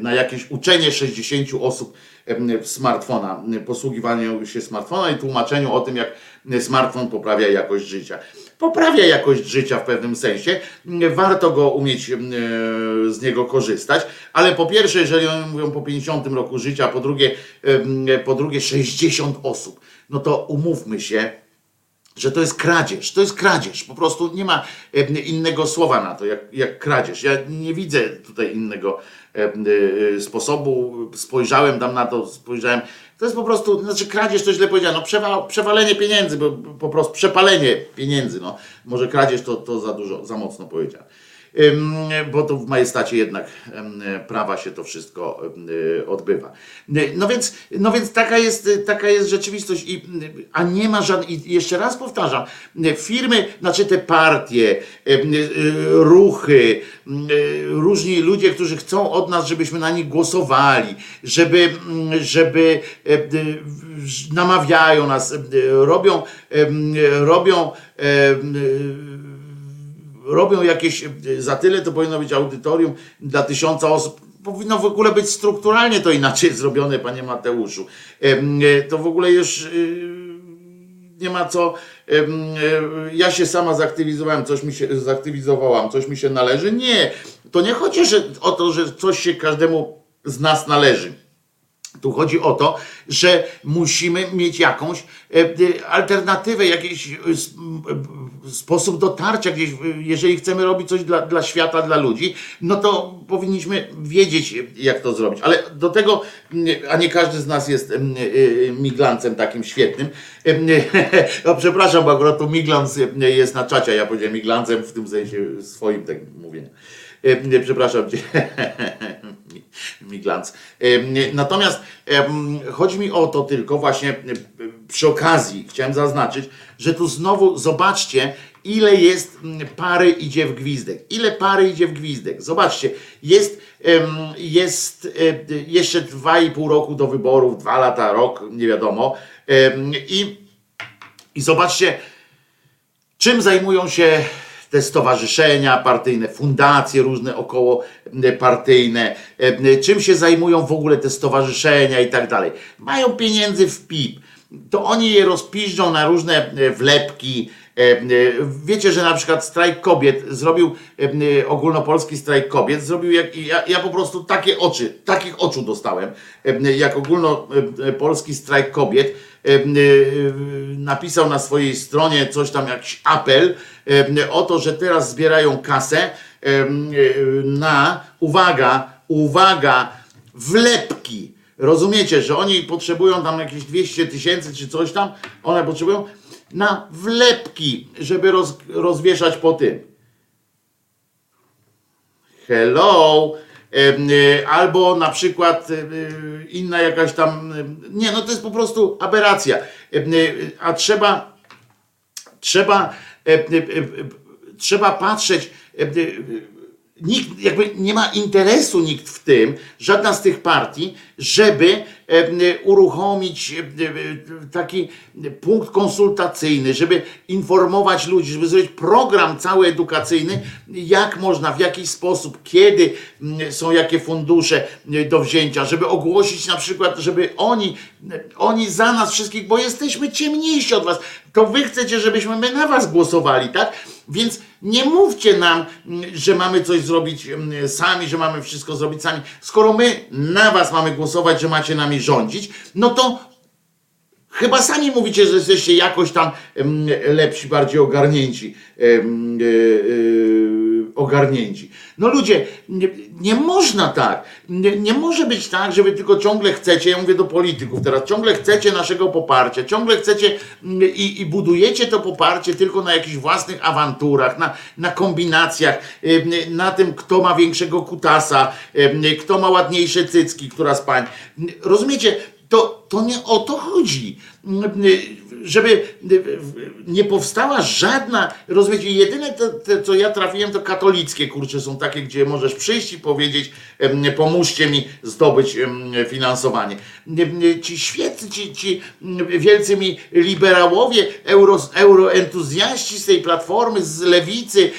na jakieś uczenie 60 osób em, smartfona, posługiwaniu się smartfona i tłumaczeniu o tym, jak smartfon poprawia jakość życia. Poprawia jakość życia w pewnym sensie, warto go umieć e, z niego korzystać, ale po pierwsze, jeżeli oni mówią po 50 roku życia, po drugie, em, po drugie 60 osób, no to umówmy się, że to jest kradzież. To jest kradzież. Po prostu nie ma em, innego słowa na to, jak, jak kradzież. Ja nie widzę tutaj innego sposobu. Spojrzałem tam na to, spojrzałem. To jest po prostu, znaczy kradzież to źle powiedziano, przewa, przewalenie pieniędzy, bo po prostu przepalenie pieniędzy. No, może kradzież to, to za dużo, za mocno powiedziane. Bo to w majestacie jednak prawa się to wszystko y, odbywa. Y, No więc, no więc taka, jest, y, taka jest rzeczywistość, i, a nie ma żadnych, i jeszcze raz powtarzam, firmy, znaczy te partie, ruchy, różni ludzie, którzy chcą od nas, żebyśmy na nich głosowali, żeby, żeby namawiają nas, robią, robią robią jakieś, e, za tyle to powinno być audytorium dla tysiąca osób. Powinno w ogóle być strukturalnie to inaczej zrobione, panie Mateuszu. E, To w ogóle już y, nie ma co. e, Ja się sama zaktywizowałem, coś mi się zaktywizowałam, coś mi się należy. Nie, to nie chodzi o to, że coś się każdemu z nas należy. Tu chodzi o to, że musimy mieć jakąś e, e, alternatywę, jakiś e, s- m, e, sposób dotarcia gdzieś, e, jeżeli chcemy robić coś dla, dla świata, dla ludzi, no to powinniśmy wiedzieć, e, jak to zrobić. Ale do tego, a nie każdy z nas jest em, e, e, miglancem takim świetnym. No przepraszam, bo akurat tu miglans e, jest na czacie, ja powiedziałem miglancem w tym sensie swoim tak mówienia. E, Przepraszam cię. Miglans. Em, Natomiast em, chodzi mi o to tylko właśnie em, przy okazji chciałem zaznaczyć, że tu znowu zobaczcie, ile jest pary idzie w gwizdek. Ile pary idzie w gwizdek. Zobaczcie, jest, jest e, jeszcze dwa i pół roku do wyborów, dwa lata, rok, nie wiadomo. I, i zobaczcie, czym zajmują się te stowarzyszenia partyjne, fundacje różne około partyjne, czym się zajmują w ogóle te stowarzyszenia i tak dalej. Mają pieniędzy w PIP, to oni je rozpiżdżą na różne wlepki. E, e, Wiecie, że na przykład strajk kobiet zrobił e, ogólnopolski strajk kobiet, zrobił jak ja, ja po prostu takie oczy, takich oczu dostałem, jak ogólnopolski strajk kobiet napisał na swojej stronie coś tam, jakiś apel e, o to, że teraz zbierają kasę e, e, na, uwaga, uwaga, wlepki. Rozumiecie, że oni potrzebują tam jakieś 200 tysięcy czy coś tam, one potrzebują na wlepki, żeby roz, rozwieszać po tym. Hello. Y, Albo na przykład y, inna jakaś tam. y, Nie, no to jest po prostu aberracja. A trzeba trzeba, e, e, e, trzeba patrzeć. Nikt jakby nie ma interesu nikt w tym, żadna z tych partii, żeby uruchomić taki punkt konsultacyjny, żeby informować ludzi, żeby zrobić program cały edukacyjny, jak można, w jaki sposób, kiedy mm, są jakie fundusze e, do wzięcia, żeby ogłosić na przykład, żeby oni, oni za nas wszystkich, bo jesteśmy ciemniejsi od was, to wy chcecie, żebyśmy my na was głosowali, tak? Więc nie mówcie nam, mm, że mamy coś zrobić mm, sami, że mamy wszystko zrobić sami. Skoro my na was mamy głosować, że macie nami rządzić, no to Chyba sami mówicie, że jesteście jakoś tam lepsi, bardziej ogarnięci. e, e, ogarnięci. No ludzie, nie, nie można tak. Nie, nie może być tak, że wy tylko ciągle chcecie, ja mówię do polityków teraz, ciągle chcecie naszego poparcia, ciągle chcecie mm, i, i budujecie to poparcie tylko na jakichś własnych awanturach, na, na kombinacjach, na tym, kto ma większego kutasa, kto ma ładniejsze cycki, która z pań. Rozumiecie? To, to nie o to chodzi. Żeby nie powstała żadna, rozumiecie, jedyne to, to, co ja trafiłem, to katolickie kurcze są takie, gdzie możesz przyjść i powiedzieć, pomóżcie mi zdobyć finansowanie. Ci świeccy, ci, ci wielcy mi liberałowie, euro, euroentuzjaści z tej platformy, z lewicy,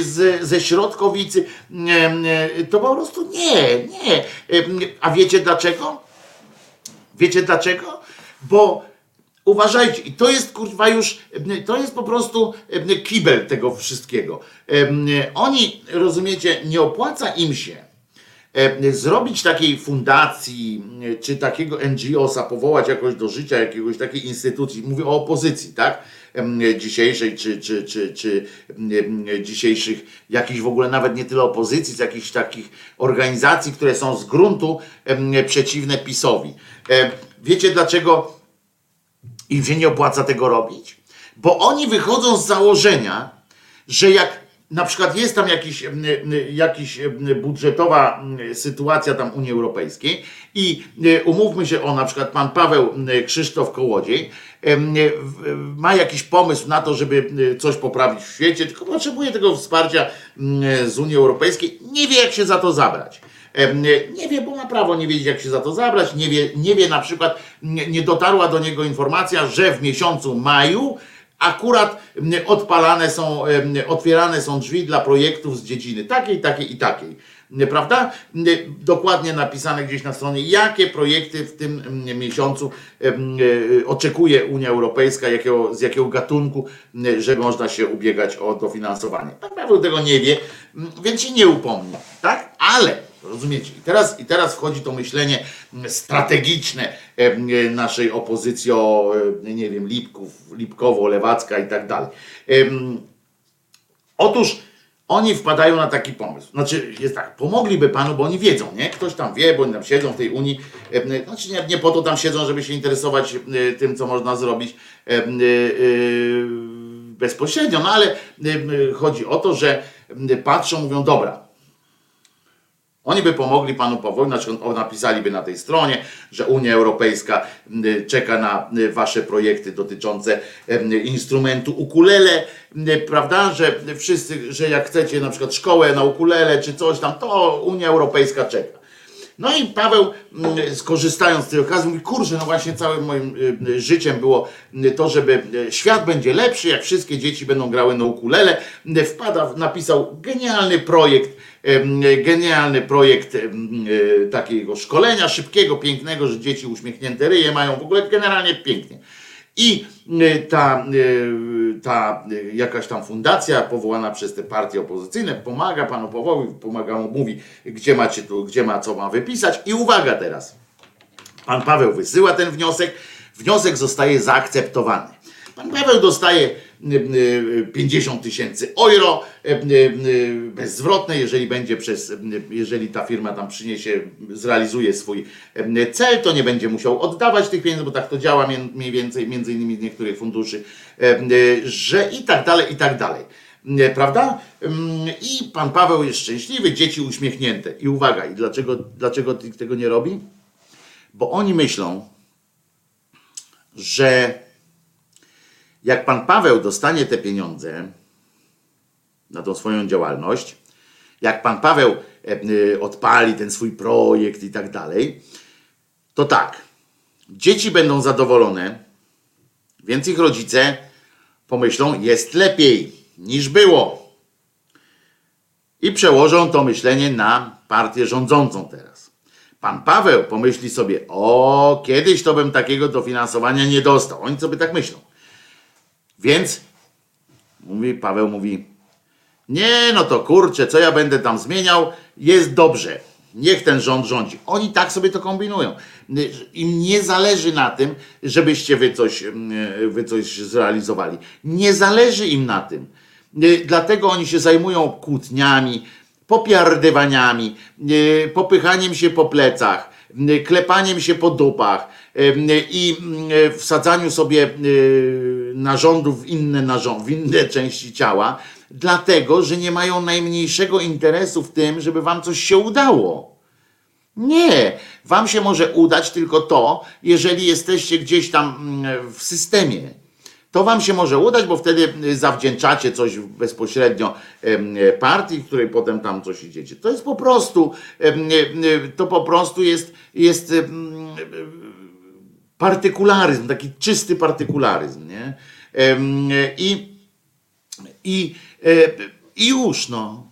z, ze środkowicy, to po prostu nie, nie. A wiecie dlaczego? Wiecie dlaczego? Bo uważajcie, i to jest kurwa już, to jest po prostu em, kibel tego wszystkiego. Em, Oni, rozumiecie, nie opłaca im się zrobić takiej fundacji, em, czy takiego NGO-sa, powołać jakoś do życia jakiegoś takiej instytucji, mówię o opozycji, tak? Dzisiejszej, czy, czy, czy, czy dzisiejszych, jakichś w ogóle nawet nie tyle opozycji, z jakichś takich organizacji, które są z gruntu przeciwne PiSowi. Em, Wiecie dlaczego im się nie opłaca tego robić? Bo oni wychodzą z założenia, że jak na przykład jest tam jakiś, jakiś budżetowa sytuacja tam Unii Europejskiej i m, umówmy się o na przykład pan Paweł Krzysztof Kołodziej ma jakiś pomysł na to, żeby coś poprawić w świecie, tylko potrzebuje tego wsparcia z Unii Europejskiej, nie wie jak się za to zabrać. Nie wie, bo ma prawo nie wiedzieć, jak się za to zabrać. Nie wie, nie wie na przykład, nie, nie dotarła do niego informacja, że w miesiącu maju akurat m, odpalane są, otwierane są drzwi dla projektów z dziedziny takiej, takiej i takiej. Nie, Prawda? M, Dokładnie napisane gdzieś na stronie, jakie projekty w tym miesiącu e, oczekuje Unia Europejska, jakiego, z jakiego gatunku, że można się ubiegać o dofinansowanie. Pan Paweł tego nie wie, więc się nie upomni. Tak? Ale Rozumiecie? I teraz, I teraz wchodzi to myślenie strategiczne e, naszej opozycji o, e, nie wiem, Lipków, Lipkowo, Lewacka i tak dalej. Otóż oni wpadają na taki pomysł. Znaczy, jest tak, pomogliby panu, bo oni wiedzą, nie? Ktoś tam wie, bo oni tam siedzą w tej Unii. em, Znaczy, nie, nie po to tam siedzą, żeby się interesować e, tym, co można zrobić e, e, bezpośrednio, no ale chodzi o to, że patrzą, mówią, dobra, oni by pomogli panu Pawłowi, znaczy napisaliby na tej stronie, że Unia Europejska m, czeka na m, wasze projekty dotyczące em, instrumentu ukulele, prawda, że wszyscy, że jak chcecie na przykład szkołę na ukulele czy coś tam, to Unia Europejska czeka. No i Paweł, skorzystając z tej okazji, mówi, kurczę, no właśnie całym moim y, życiem było y, to, żeby y, świat będzie lepszy, jak wszystkie dzieci będą grały na ukulele. Y, Wpada, napisał genialny projekt, genialny projekt y, takiego szkolenia szybkiego, pięknego, że dzieci uśmiechnięte ryje mają, w ogóle generalnie pięknie. I y, ta, y, ta jakaś tam fundacja powołana przez te partie opozycyjne pomaga panu Pawłowi, pomaga mu, mówi, gdzie macie tu, gdzie ma, co ma wypisać. I uwaga teraz. Pan Paweł wysyła ten wniosek, wniosek zostaje zaakceptowany. Pan Paweł dostaje 50 tysięcy euro y, y, y, bezzwrotne, jeżeli będzie przez, jeżeli ta firma tam przyniesie, zrealizuje swój cel, to nie będzie musiał oddawać tych pieniędzy, bo tak to działa mniej więcej, między innymi niektórych funduszy, że i tak dalej, i tak dalej. Prawda? I pan Paweł jest szczęśliwy, dzieci uśmiechnięte. I uwaga, i dlaczego, dlaczego tego nie robi? Bo oni myślą, że jak pan Paweł dostanie te pieniądze na tą swoją działalność, jak pan Paweł e, y, odpali ten swój projekt i tak dalej, to tak, dzieci będą zadowolone, więc ich rodzice pomyślą, jest lepiej niż było. I przełożą to myślenie na partię rządzącą teraz. Pan Paweł pomyśli sobie, o, kiedyś to bym takiego dofinansowania nie dostał. Oni sobie tak myślą. Więc mówi, Paweł mówi, nie, no to kurczę, co ja będę tam zmieniał, jest dobrze. Niech ten rząd rządzi. Oni tak sobie to kombinują. Im nie zależy na tym, żebyście wy coś, mm, wy coś zrealizowali. Nie zależy im na tym. Dlatego oni się zajmują kłótniami, popiardywaniami, popychaniem się po plecach, klepaniem się po dupach y, i y, wsadzaniu sobie narządów w inne, narząd, w inne części ciała, dlatego, że nie mają najmniejszego interesu w tym, żeby wam coś się udało. Nie, wam się może udać tylko to, jeżeli jesteście gdzieś tam mm, w systemie. To wam się może udać, bo wtedy y, zawdzięczacie coś bezpośrednio e, partii, której potem tam coś idziecie. To jest po prostu, e, to po prostu jest, jest em, partykularyzm, taki czysty partykularyzm, nie? I, i, e, i już, no.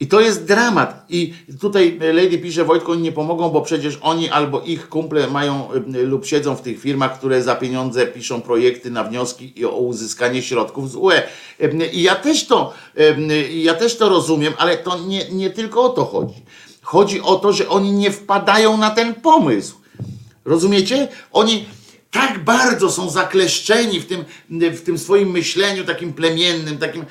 I to jest dramat. I tutaj Lady pisze, Wojtko, oni nie pomogą, bo przecież oni albo ich kumple mają lub siedzą w tych firmach, które za pieniądze piszą projekty na wnioski i o uzyskanie środków z UE. I ja też to, ja też to rozumiem, ale to nie, nie tylko o to chodzi. Chodzi o to, że oni nie wpadają na ten pomysł. Rozumiecie? Oni tak bardzo są zakleszczeni w tym, w tym swoim myśleniu takim plemiennym, takim,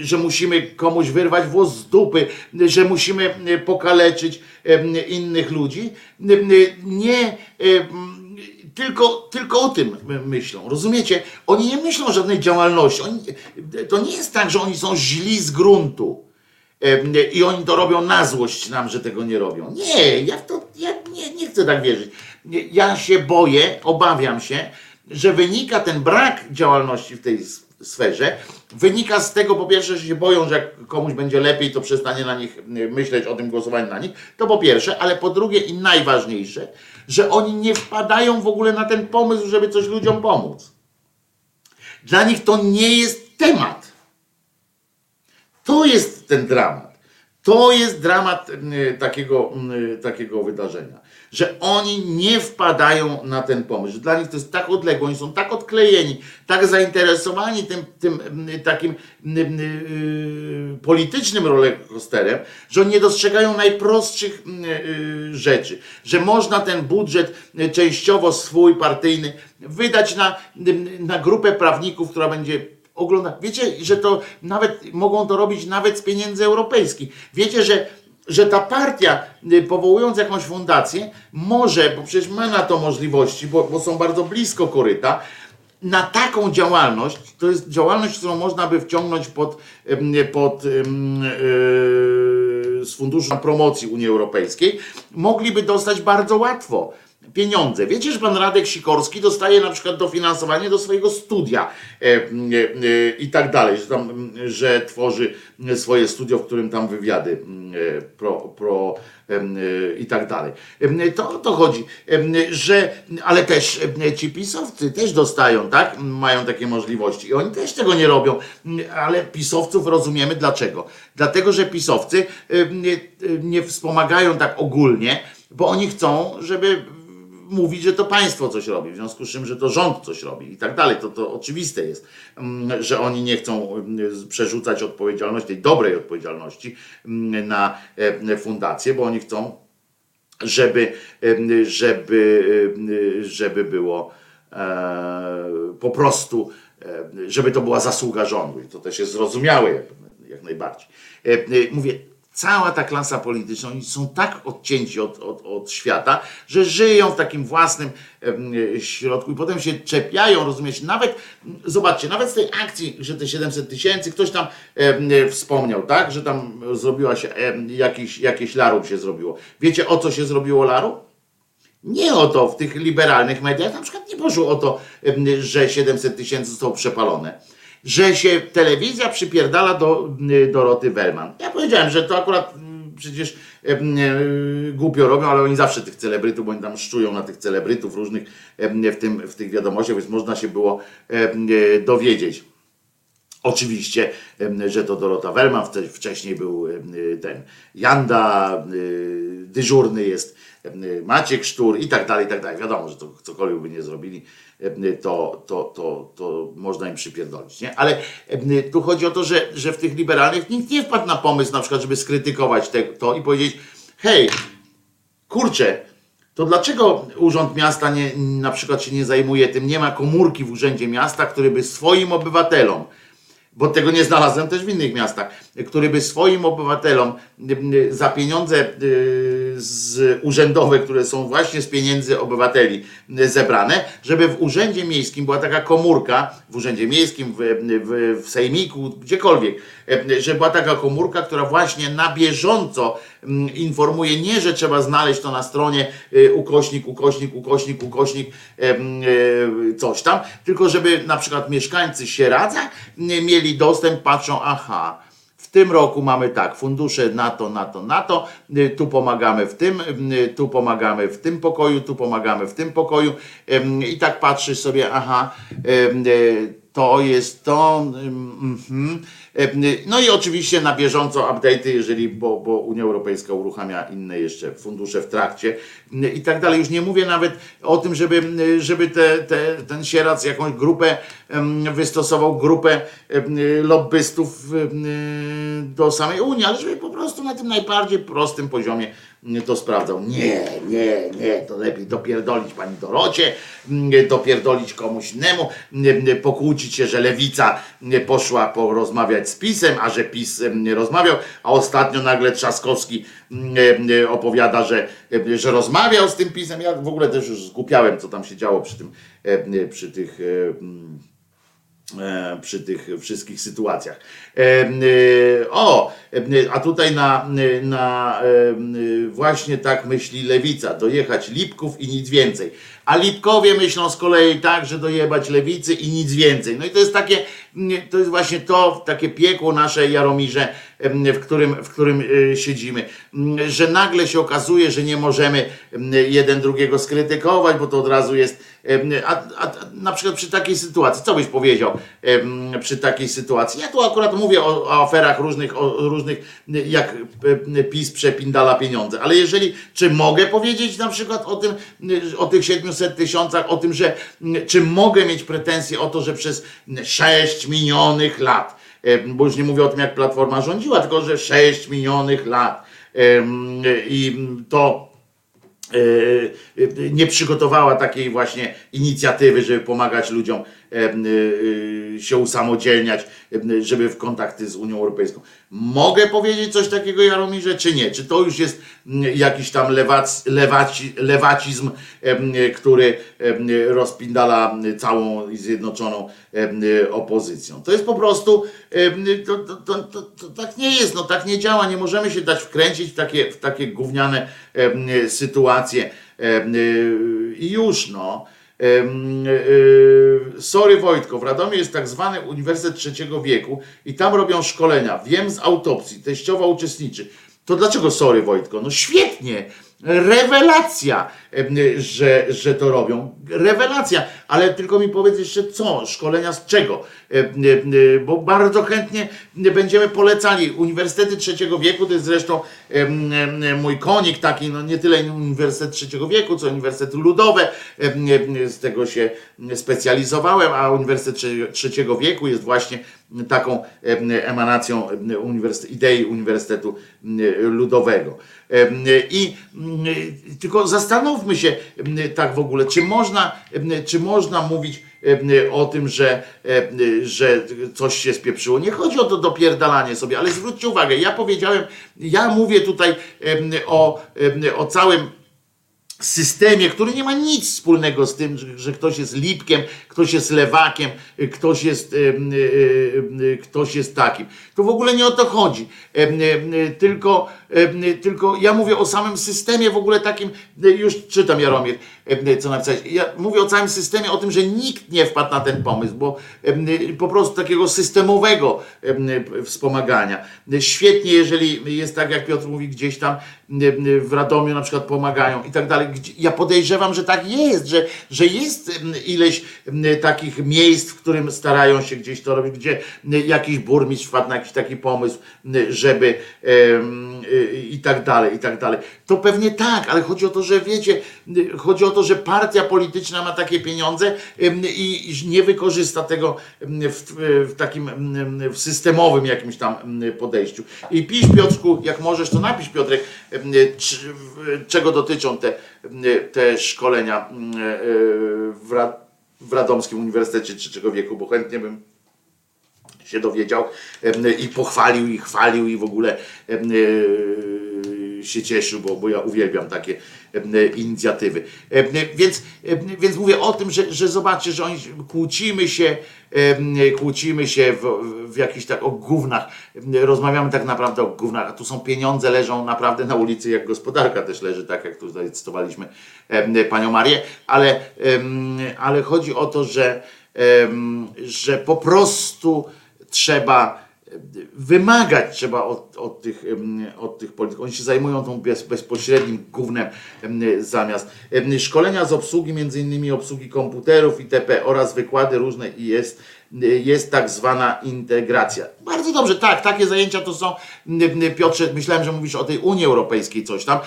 że musimy komuś wyrwać włos z dupy, że musimy mm, pokaleczyć em, innych ludzi. Nie em, tylko, tylko o tym myślą. Rozumiecie? Oni nie myślą o żadnej działalności. Oni, to nie jest tak, że oni są źli z gruntu. I oni to robią na złość nam, że tego nie robią. Nie, ja to ja nie, nie chcę tak wierzyć. Ja się boję, obawiam się, że wynika ten brak działalności w tej sferze, wynika z tego po pierwsze, że się boją, że jak komuś będzie lepiej, to przestanie na nich myśleć o tym głosowaniu na nich. To po pierwsze, ale po drugie i najważniejsze, że oni nie wpadają w ogóle na ten pomysł, żeby coś ludziom pomóc. Dla nich to nie jest temat. To jest ten dramat. To jest dramat takiego, takiego wydarzenia, że oni nie wpadają na ten pomysł. Że dla nich to jest tak odległe, oni są tak odklejeni, tak zainteresowani tym, tym y, takim y, y, politycznym rollercoasterem, że oni nie dostrzegają najprostszych y, rzeczy, że można ten budżet y, częściowo swój partyjny wydać na, na grupę prawników, która będzie ogląda. Wiecie, że to nawet mogą to robić nawet z pieniędzy europejskich. Wiecie, że, że ta partia, y, powołując jakąś fundację, może, bo przecież ma na to możliwości, bo, bo są bardzo blisko koryta, na taką działalność, to jest działalność, którą można by wciągnąć pod, em, pod em, yy, z funduszu promocji Unii Europejskiej, mogliby dostać bardzo łatwo pieniądze. Wiecie, że pan Radek Sikorski dostaje na przykład dofinansowanie do swojego studia e, e, e, i tak dalej, że, tam, że tworzy swoje studio, w którym tam wywiady m, e, pro, pro e, i tak dalej. To o to chodzi, że, ale też ci pisowcy też dostają, tak? Mają takie możliwości i oni też tego nie robią, ale pisowców rozumiemy dlaczego. Dlatego, że pisowcy nie, nie wspomagają tak ogólnie, bo oni chcą, żeby mówić, że to państwo coś robi, w związku z czym, że to rząd coś robi i tak dalej. To, to oczywiste jest, mm, że oni nie chcą mm, przerzucać odpowiedzialności, tej dobrej odpowiedzialności mm, na e, fundację, bo oni chcą, żeby, żeby, żeby było e, po prostu, żeby to była zasługa rządu i to też jest zrozumiałe jak, najbardziej. E, Mówię, cała ta klasa polityczna, oni są tak odcięci od, od, od świata, że żyją w takim własnym e, środku i potem się czepiają, rozumiesz, nawet, zobaczcie, nawet z tej akcji, że te 700 tysięcy, ktoś tam e, wspomniał, tak, że tam zrobiła się, em, jakiś, jakieś larum się zrobiło. Wiecie o co się zrobiło larum? Nie o to w tych liberalnych mediach, na przykład nie poszło o to, że 700 tysięcy zostało przepalone. Że się telewizja przypierdala do y, Doroty Wellman. Ja powiedziałem, że to akurat mm, przecież e, głupio robią, ale oni zawsze tych celebrytów, bo oni tam szczują na tych celebrytów różnych w, tym, w tych wiadomościach, więc można się było dowiedzieć. Oczywiście, że to Dorota Wellman, wce- wcześniej był ten Janda, y, dyżurny jest Maciek Sztur i tak dalej, i tak dalej. Wiadomo, że to cokolwiek by nie zrobili, to, to, to, to można im przypierdolić, nie? Ale tu chodzi o to, że, że w tych liberalnych nikt nie wpadł na pomysł na przykład, żeby skrytykować te, to i powiedzieć, hej, kurczę, to dlaczego Urząd Miasta nie, na przykład się nie zajmuje tym, nie ma komórki w Urzędzie Miasta, który by swoim obywatelom, bo tego nie znalazłem też w innych miastach, który by swoim obywatelom za pieniądze y, z urzędowe, które są właśnie z pieniędzy obywateli zebrane, żeby w urzędzie miejskim była taka komórka, w urzędzie miejskim, w, w, w sejmiku, gdziekolwiek, żeby była taka komórka, która właśnie na bieżąco informuje nie, że trzeba znaleźć to na stronie y, ukośnik, ukośnik, ukośnik, ukośnik, y, coś tam, tylko żeby na przykład mieszkańcy Sieradza mieli dostęp, patrzą, aha, w tym roku mamy tak, fundusze na to, na to, na to, y, tu pomagamy w tym, tu pomagamy w tym pokoju, tu pomagamy w tym pokoju i tak patrzysz sobie, aha, to jest to. ym, mhm. No i oczywiście na bieżąco update'y, jeżeli, bo, bo Unia Europejska uruchamia inne jeszcze fundusze w trakcie i tak dalej. Już nie mówię nawet o tym, żeby, żeby te, te, ten sierac jakąś grupę wystosował, grupę lobbystów do samej Unii, ale żeby po prostu na tym najbardziej prostym poziomie to sprawdzał. Nie, nie, nie, to lepiej dopierdolić pani Dorocie, dopierdolić komuś innemu, pokłócić się, że lewica poszła porozmawiać z PiSem, a że PiS nie rozmawiał, a ostatnio nagle Trzaskowski opowiada, że, że rozmawiał z tym PiSem. Ja w ogóle też już zgłupiałem, co tam się działo przy tym, przy tych e, przy tych wszystkich sytuacjach. E, O, a tutaj na, na e, właśnie tak myśli lewica, dojechać Lipków i nic więcej. A Lipkowie myślą z kolei tak, że dojebać lewicy i nic więcej. No i to jest takie, to jest właśnie to, takie piekło nasze Jaromirze, w którym, w którym e, siedzimy, że nagle się okazuje, że nie możemy jeden drugiego skrytykować, bo to od razu jest, a, a, na przykład przy takiej sytuacji, co byś powiedział przy takiej sytuacji? Ja tu akurat mówię o, o aferach różnych, o różnych, jak PiS przepindala pieniądze, ale jeżeli, czy mogę powiedzieć na przykład o tym, o tych 700 tysiącach, o tym, że czy mogę mieć pretensje o to, że przez 6 minionych lat, bo już nie mówię o tym, jak Platforma rządziła, tylko że 6 minionych lat i to e, e, nie przygotowała takiej właśnie inicjatywy, żeby pomagać ludziom się usamodzielniać, em, żeby w kontakty z Unią Europejską. Mogę powiedzieć coś takiego, Jaromirze, czy nie? Czy to już jest jakiś tam lewac, lewaci, lewacizm, który rozpindala całą zjednoczoną opozycją? To jest po prostu, to, to, to, to, tak nie jest, no tak nie działa, nie możemy się dać wkręcić w takie, w takie gówniane sytuacje i już no. Em, e, Sorry Wojtko, w Radomiu jest tak zwany Uniwersytet Trzeciego Wieku i tam robią szkolenia. Wiem z autopsji, teściowa uczestniczy. To dlaczego sorry Wojtko? No świetnie, rewelacja, em, że, że to robią. Rewelacja, ale tylko mi powiedz jeszcze co, szkolenia z czego? Bo bardzo chętnie będziemy polecali. Uniwersytety Trzeciego Wieku to jest zresztą mój konik taki, no nie tyle Uniwersytet Trzeciego Wieku, co Uniwersytety Ludowe. Z tego się specjalizowałem, a Uniwersytet Trze- Trzeciego Wieku jest właśnie taką em, emanacją idei Uniwersytetu Ludowego. I tylko zastanówmy się tak w ogóle, czy można, czy można mówić o tym, że, em, że coś się spieprzyło. Nie chodzi o to dopierdalanie sobie, ale zwróćcie uwagę, ja powiedziałem, ja mówię tutaj o, o całym systemie, który nie ma nic wspólnego z tym, że, ktoś jest lipkiem, ktoś jest lewakiem, ktoś jest, ktoś jest takim. To w ogóle nie o to chodzi. Tylko, tylko ja mówię o samym systemie w ogóle takim, y, już czytam Jaromir, y, co napisałeś. Ja mówię o całym systemie, o tym, że nikt nie wpadł na ten pomysł, bo y, po prostu takiego systemowego em, y, wspomagania. Y, Świetnie, jeżeli jest tak, jak Piotr mówi, gdzieś tam y, y, w Radomiu na przykład pomagają i tak dalej. Ja podejrzewam, że tak jest, że, że jest ileś takich miejsc, w którym starają się gdzieś to robić, gdzie y, jakiś burmistrz wpadł na jakiś taki pomysł, y, żeby y, i tak dalej, i tak dalej. To pewnie tak, ale chodzi o to, że wiecie, chodzi o to, że partia polityczna ma takie pieniądze i nie wykorzysta tego w, w takim w systemowym jakimś tam podejściu. I pisz Piotrku, jak możesz, to napisz Piotrek, czego dotyczą te, te szkolenia em, e, w, Ra- w Radomskim Uniwersytecie Trzeciego Wieku, bo chętnie bym się dowiedział i pochwalił i chwalił i w ogóle e, się cieszył, bo, bo ja uwielbiam takie, e, inicjatywy. E, Więc, więc mówię o tym, że, że zobaczcie, że oni kłócimy się, kłócimy się w, w jakichś tak o gównach, rozmawiamy tak naprawdę o gównach, a tu są pieniądze, leżą naprawdę na ulicy, jak gospodarka też leży, tak jak tutaj cytowaliśmy panią Marię, ale, ale chodzi o to, że, że po prostu trzeba wymagać trzeba od, od, tych, od tych polityków. Oni się zajmują tą bez, bezpośrednim gównem em, zamiast. Szkolenia z obsługi, między innymi obsługi komputerów itp. oraz wykłady różne i jest, jest tak zwana integracja. Bardzo dobrze, tak, takie zajęcia to są. Piotrze, myślałem, że mówisz o tej Unii Europejskiej coś tam,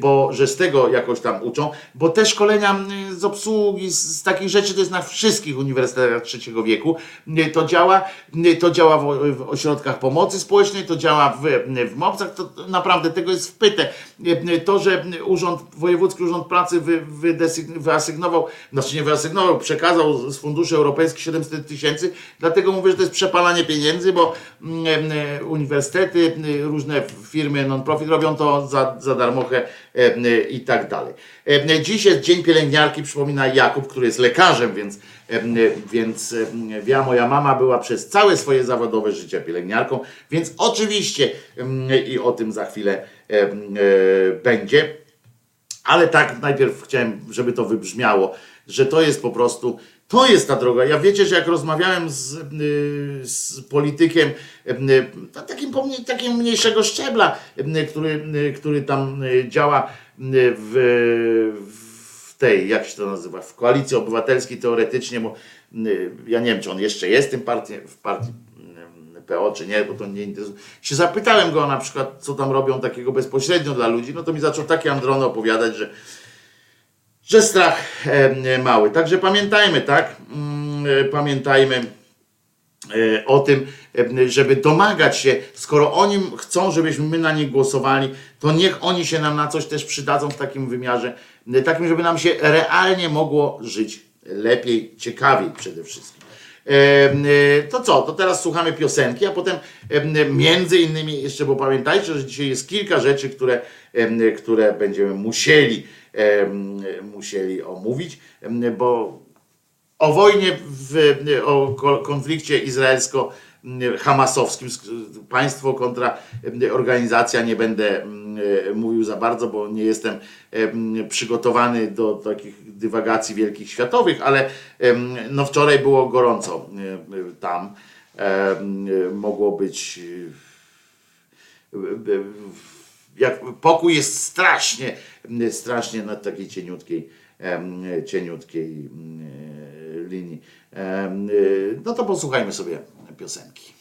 bo że z tego jakoś tam uczą, bo te szkolenia z obsługi, z, z takich rzeczy to jest na wszystkich uniwersytetach trzeciego wieku. To działa, to działa w, w ośrodkach pomocy społecznej, to działa w, w MOPS-ach, to naprawdę tego jest wpyte. To, że Urząd, Wojewódzki Urząd Pracy wy, wydesygn- wyasygnował, znaczy nie wyasygnował, przekazał z funduszy europejskich 700 tysięcy, dlatego mówię, że to jest przepalanie pieniędzy, bo mm, e, uniwersytety, e, różne firmy non-profit robią to za, za darmochę e, i tak dalej. Dziś jest Dzień Pielęgniarki, przypomina Jakub, który jest lekarzem, więc, więc ja, moja mama była przez całe swoje zawodowe życie pielęgniarką, więc oczywiście i o tym za chwilę będzie. Ale tak najpierw chciałem, żeby to wybrzmiało, że to jest po prostu, to jest ta droga. Ja wiecie, że jak rozmawiałem z, y, z politykiem, y, no, takim, takim mniejszego szczebla, y, który, y, który tam y, działa y, w, w tej, jak się to nazywa, w koalicji obywatelskiej teoretycznie, bo y, ja nie wiem, czy on jeszcze jest tym partii, w partii y, PO, czy nie, bo to nie interesuje. Się zapytałem go na przykład, co tam robią takiego bezpośrednio dla ludzi, no to mi zaczął takie androny opowiadać, że że strach e, mały. Także pamiętajmy, tak? Mm, e, Pamiętajmy e, o tym, żeby domagać się, skoro oni chcą, żebyśmy my na nich głosowali, to niech oni się nam na coś też przydadzą w takim wymiarze, takim, żeby nam się realnie mogło żyć lepiej, ciekawiej przede wszystkim. To co, to teraz słuchamy piosenki, a potem między innymi jeszcze, bo pamiętajcie, że dzisiaj jest kilka rzeczy, które, które będziemy musieli, musieli omówić, bo o wojnie, w, o ko- konflikcie izraelsko-hamasowskim, sk- państwo kontra organizacja, nie będę mówił za bardzo, bo nie jestem em, przygotowany do takich dywagacji wielkich światowych, ale no wczoraj było gorąco tam. Mogło być jak pokój jest strasznie, strasznie na takiej cieniutkiej, cieniutkiej mm, linii. E, No to posłuchajmy sobie piosenki.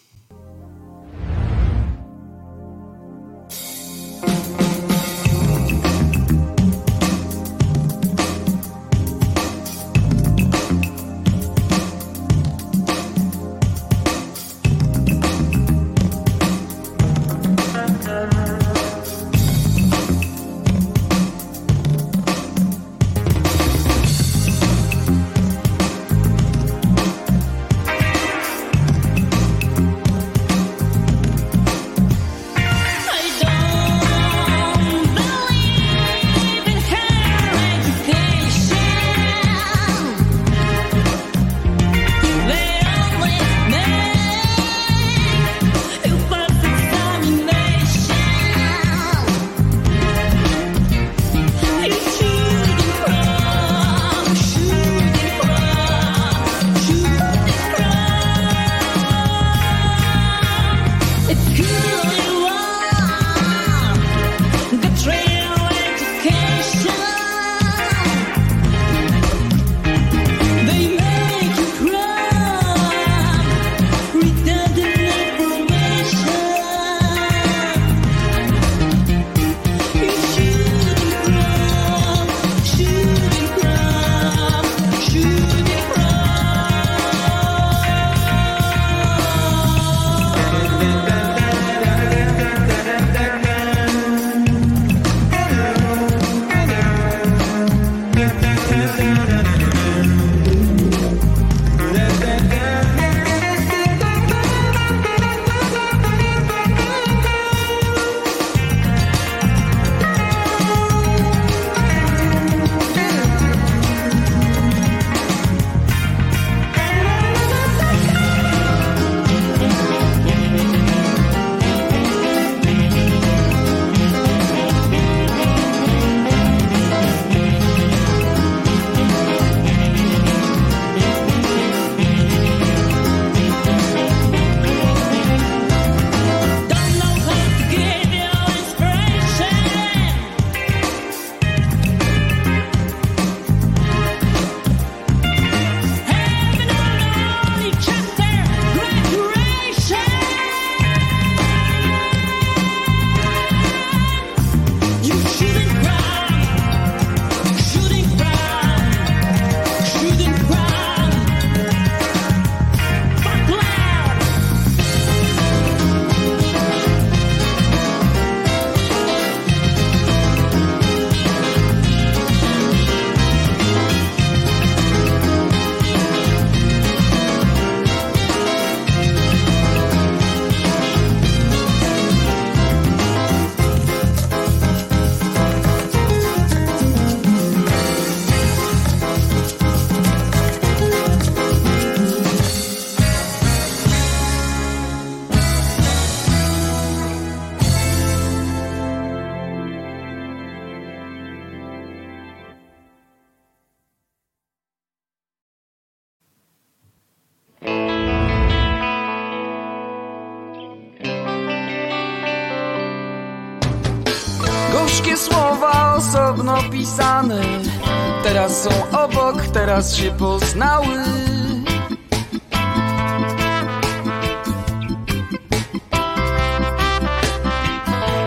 Teraz są obok, teraz się poznały.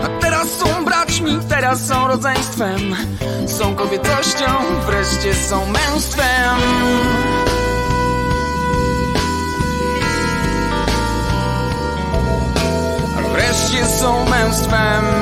A teraz są braćmi, teraz są rodzeństwem. Są kobiecością, wreszcie są męstwem. Wreszcie są męstwem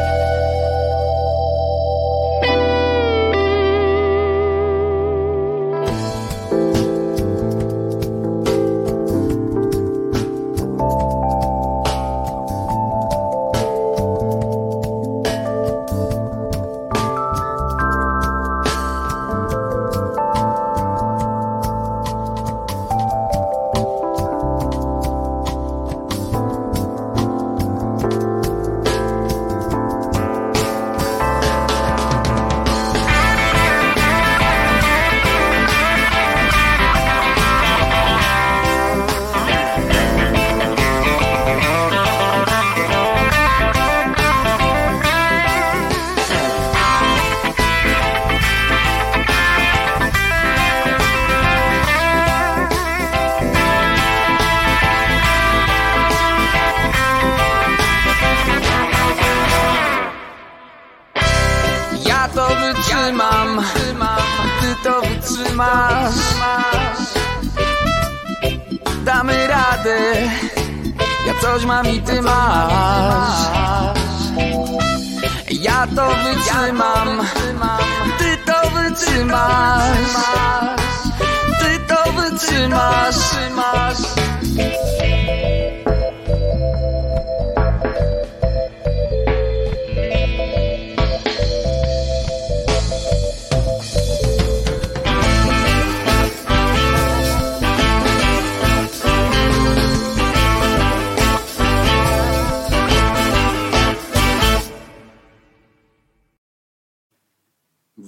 wytrzymasz Damy radę. Ja coś mam i ty masz. Ja to wytrzymam. Ty to wytrzymasz. Ty to wytrzymasz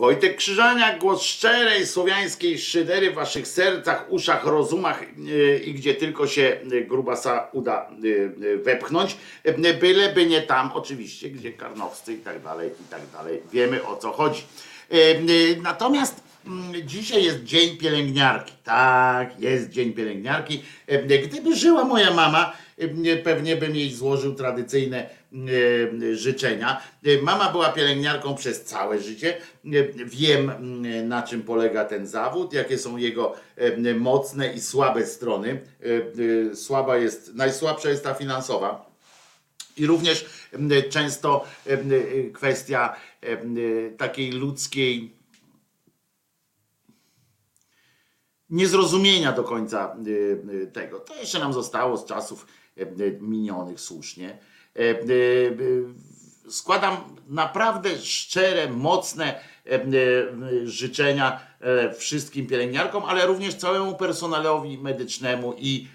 Wojtek Krzyżaniak, głos szczerej słowiańskiej szydery w waszych sercach, uszach, rozumach yy, i gdzie tylko się yy, grubasa uda yy, wepchnąć. Byleby nie tam, oczywiście, gdzie karnowscy i tak dalej, i tak dalej. Wiemy o co chodzi. Natomiast mm, dzisiaj jest dzień pielęgniarki. Tak, jest dzień pielęgniarki. Gdyby żyła moja mama, pewnie bym jej złożył tradycyjne życzenia. Yy, Mama była pielęgniarką przez całe życie. Wiem, yy, na czym polega ten zawód, jakie są jego mocne i słabe strony. Słaba jest, najsłabsza jest ta finansowa. I również często kwestia takiej ludzkiej niezrozumienia do końca tego. To jeszcze nam zostało z czasów minionych słusznie. Em, y, y, Składam naprawdę szczere, mocne życzenia e, wszystkim pielęgniarkom, ale również całemu personelowi medycznemu i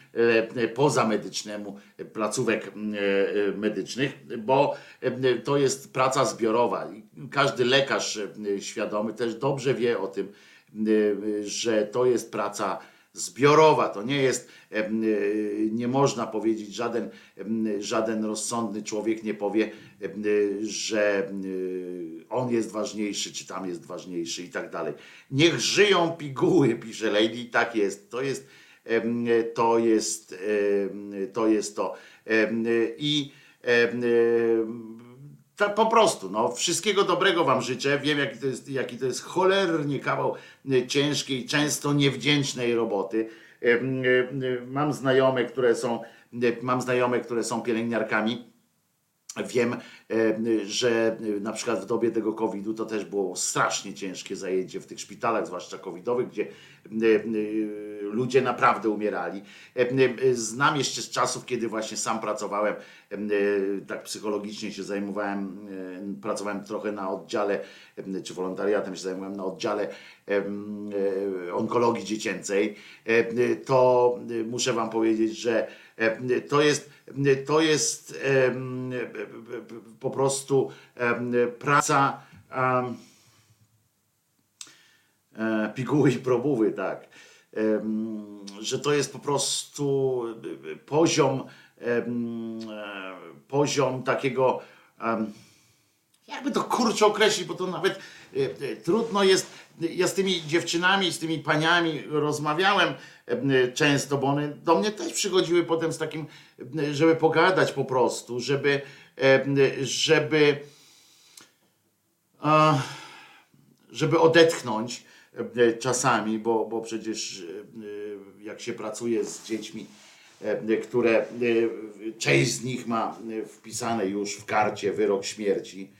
e, pozamedycznemu placówek e, e, medycznych, bo e, to jest praca zbiorowa. Każdy lekarz e, świadomy też dobrze wie o tym, e, że to jest praca zbiorowa. To nie jest, e, nie można powiedzieć, żaden, żaden rozsądny człowiek nie powie, e, że e, on jest ważniejszy, czy tam jest ważniejszy i tak dalej. Niech żyją piguły, pisze Lady, i tak jest. To jest, to jest, to jest to. I tak po prostu, no, wszystkiego dobrego wam życzę. Wiem, jaki to jest, jaki to jest cholernie kawał e, ciężkiej, często niewdzięcznej roboty. E, e, Mam znajome, które są, mam znajome, które są pielęgniarkami. Wiem, e, że e, na przykład w dobie tego COVID-u to też było strasznie ciężkie zajęcie w tych szpitalach, zwłaszcza covidowych, gdzie e, ludzie naprawdę umierali. Znam jeszcze z czasów, kiedy właśnie sam pracowałem, tak psychologicznie się zajmowałem, pracowałem trochę na oddziale, czy wolontariatem się zajmowałem na oddziale onkologii dziecięcej, to muszę wam powiedzieć, że to jest, to jest po prostu praca e, piguły i tak. Że to jest po prostu poziom, e, poziom takiego, jakby to kurczę określić, bo to nawet e, trudno jest. Ja z tymi dziewczynami, z tymi paniami rozmawiałem e, często, bo one do mnie też przychodziły potem z takim, żeby pogadać po prostu, żeby, e, żeby, żeby odetchnąć e, czasami, bo, bo przecież jak się pracuje z dziećmi, które część z nich ma wpisane już w karcie wyrok śmierci,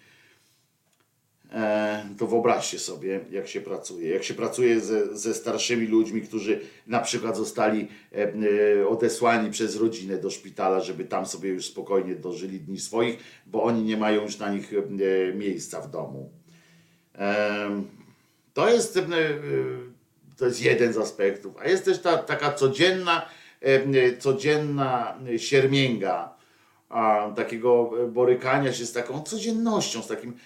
to wyobraźcie sobie, jak się pracuje. Jak się pracuje ze, ze starszymi ludźmi, którzy na przykład zostali e, e, odesłani przez rodzinę do szpitala, żeby tam sobie już spokojnie dożyli dni swoich, bo oni nie mają już na nich e, miejsca w domu. E, To jest, e, to jest jeden z aspektów. A jest też ta taka codzienna, e, codzienna siermięga, a, takiego borykania się z taką codziennością, z, takim,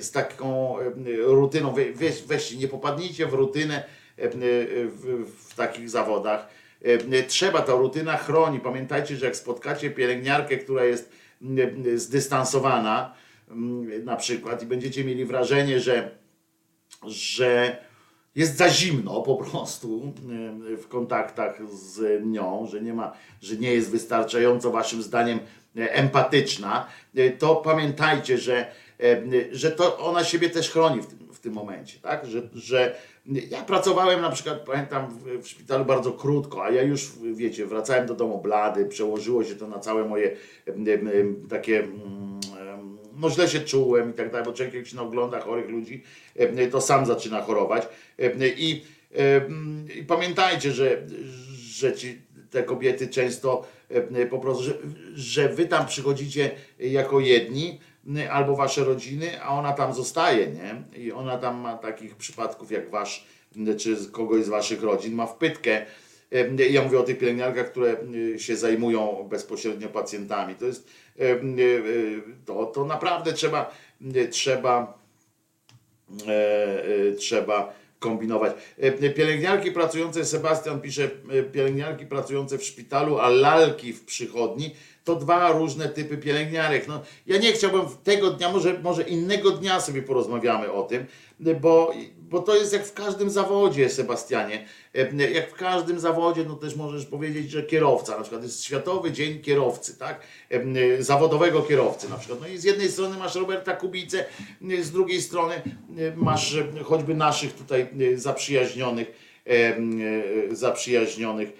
z taką e, rutyną. We, weź, weźcie, nie popadnijcie w rutynę e, w, w takich zawodach. E, Trzeba, ta rutyna chroni. Pamiętajcie, że jak spotkacie pielęgniarkę, która jest e, zdystansowana, na przykład, i będziecie mieli wrażenie, że, że jest za zimno po prostu e, w kontaktach z nią, że nie ma, że nie jest wystarczająco waszym zdaniem e, empatyczna, e, to pamiętajcie, że, e, że to ona siebie też chroni w tym, w tym momencie, tak? Że, że ja pracowałem na przykład, pamiętam, w, szpitalu bardzo krótko, a ja już, wiecie, wracałem do domu blady, przełożyło się to na całe moje takie mm, no źle się czułem i tak dalej, bo człowiek jak się ogląda chorych ludzi, e, to sam zaczyna chorować. E, I, e, i pamiętajcie, że, że ci, te kobiety często e, po prostu, że, że wy tam przychodzicie jako jedni, albo wasze rodziny, a ona tam zostaje, nie? I ona tam ma takich przypadków jak wasz, czy kogoś z waszych rodzin, ma wpytkę. E, Ja mówię o tych pielęgniarkach, które się zajmują bezpośrednio pacjentami. To jest, e, to, to naprawdę trzeba, trzeba, trzeba kombinować. E, Pielęgniarki pracujące, Sebastian pisze, e, pielęgniarki pracujące w szpitalu, a lalki w przychodni, to dwa różne typy pielęgniarek. No, ja nie chciałbym tego dnia, może, może innego dnia sobie porozmawiamy o tym, bo, bo to jest jak w każdym zawodzie, Sebastianie. E, Jak w każdym zawodzie, no też możesz powiedzieć, że kierowca, na przykład jest Światowy Dzień Kierowcy, tak? E, Zawodowego kierowcy na przykład. No i z jednej strony masz Roberta Kubicę, e, z drugiej strony masz choćby naszych tutaj zaprzyjaźnionych, zaprzyjaźnionych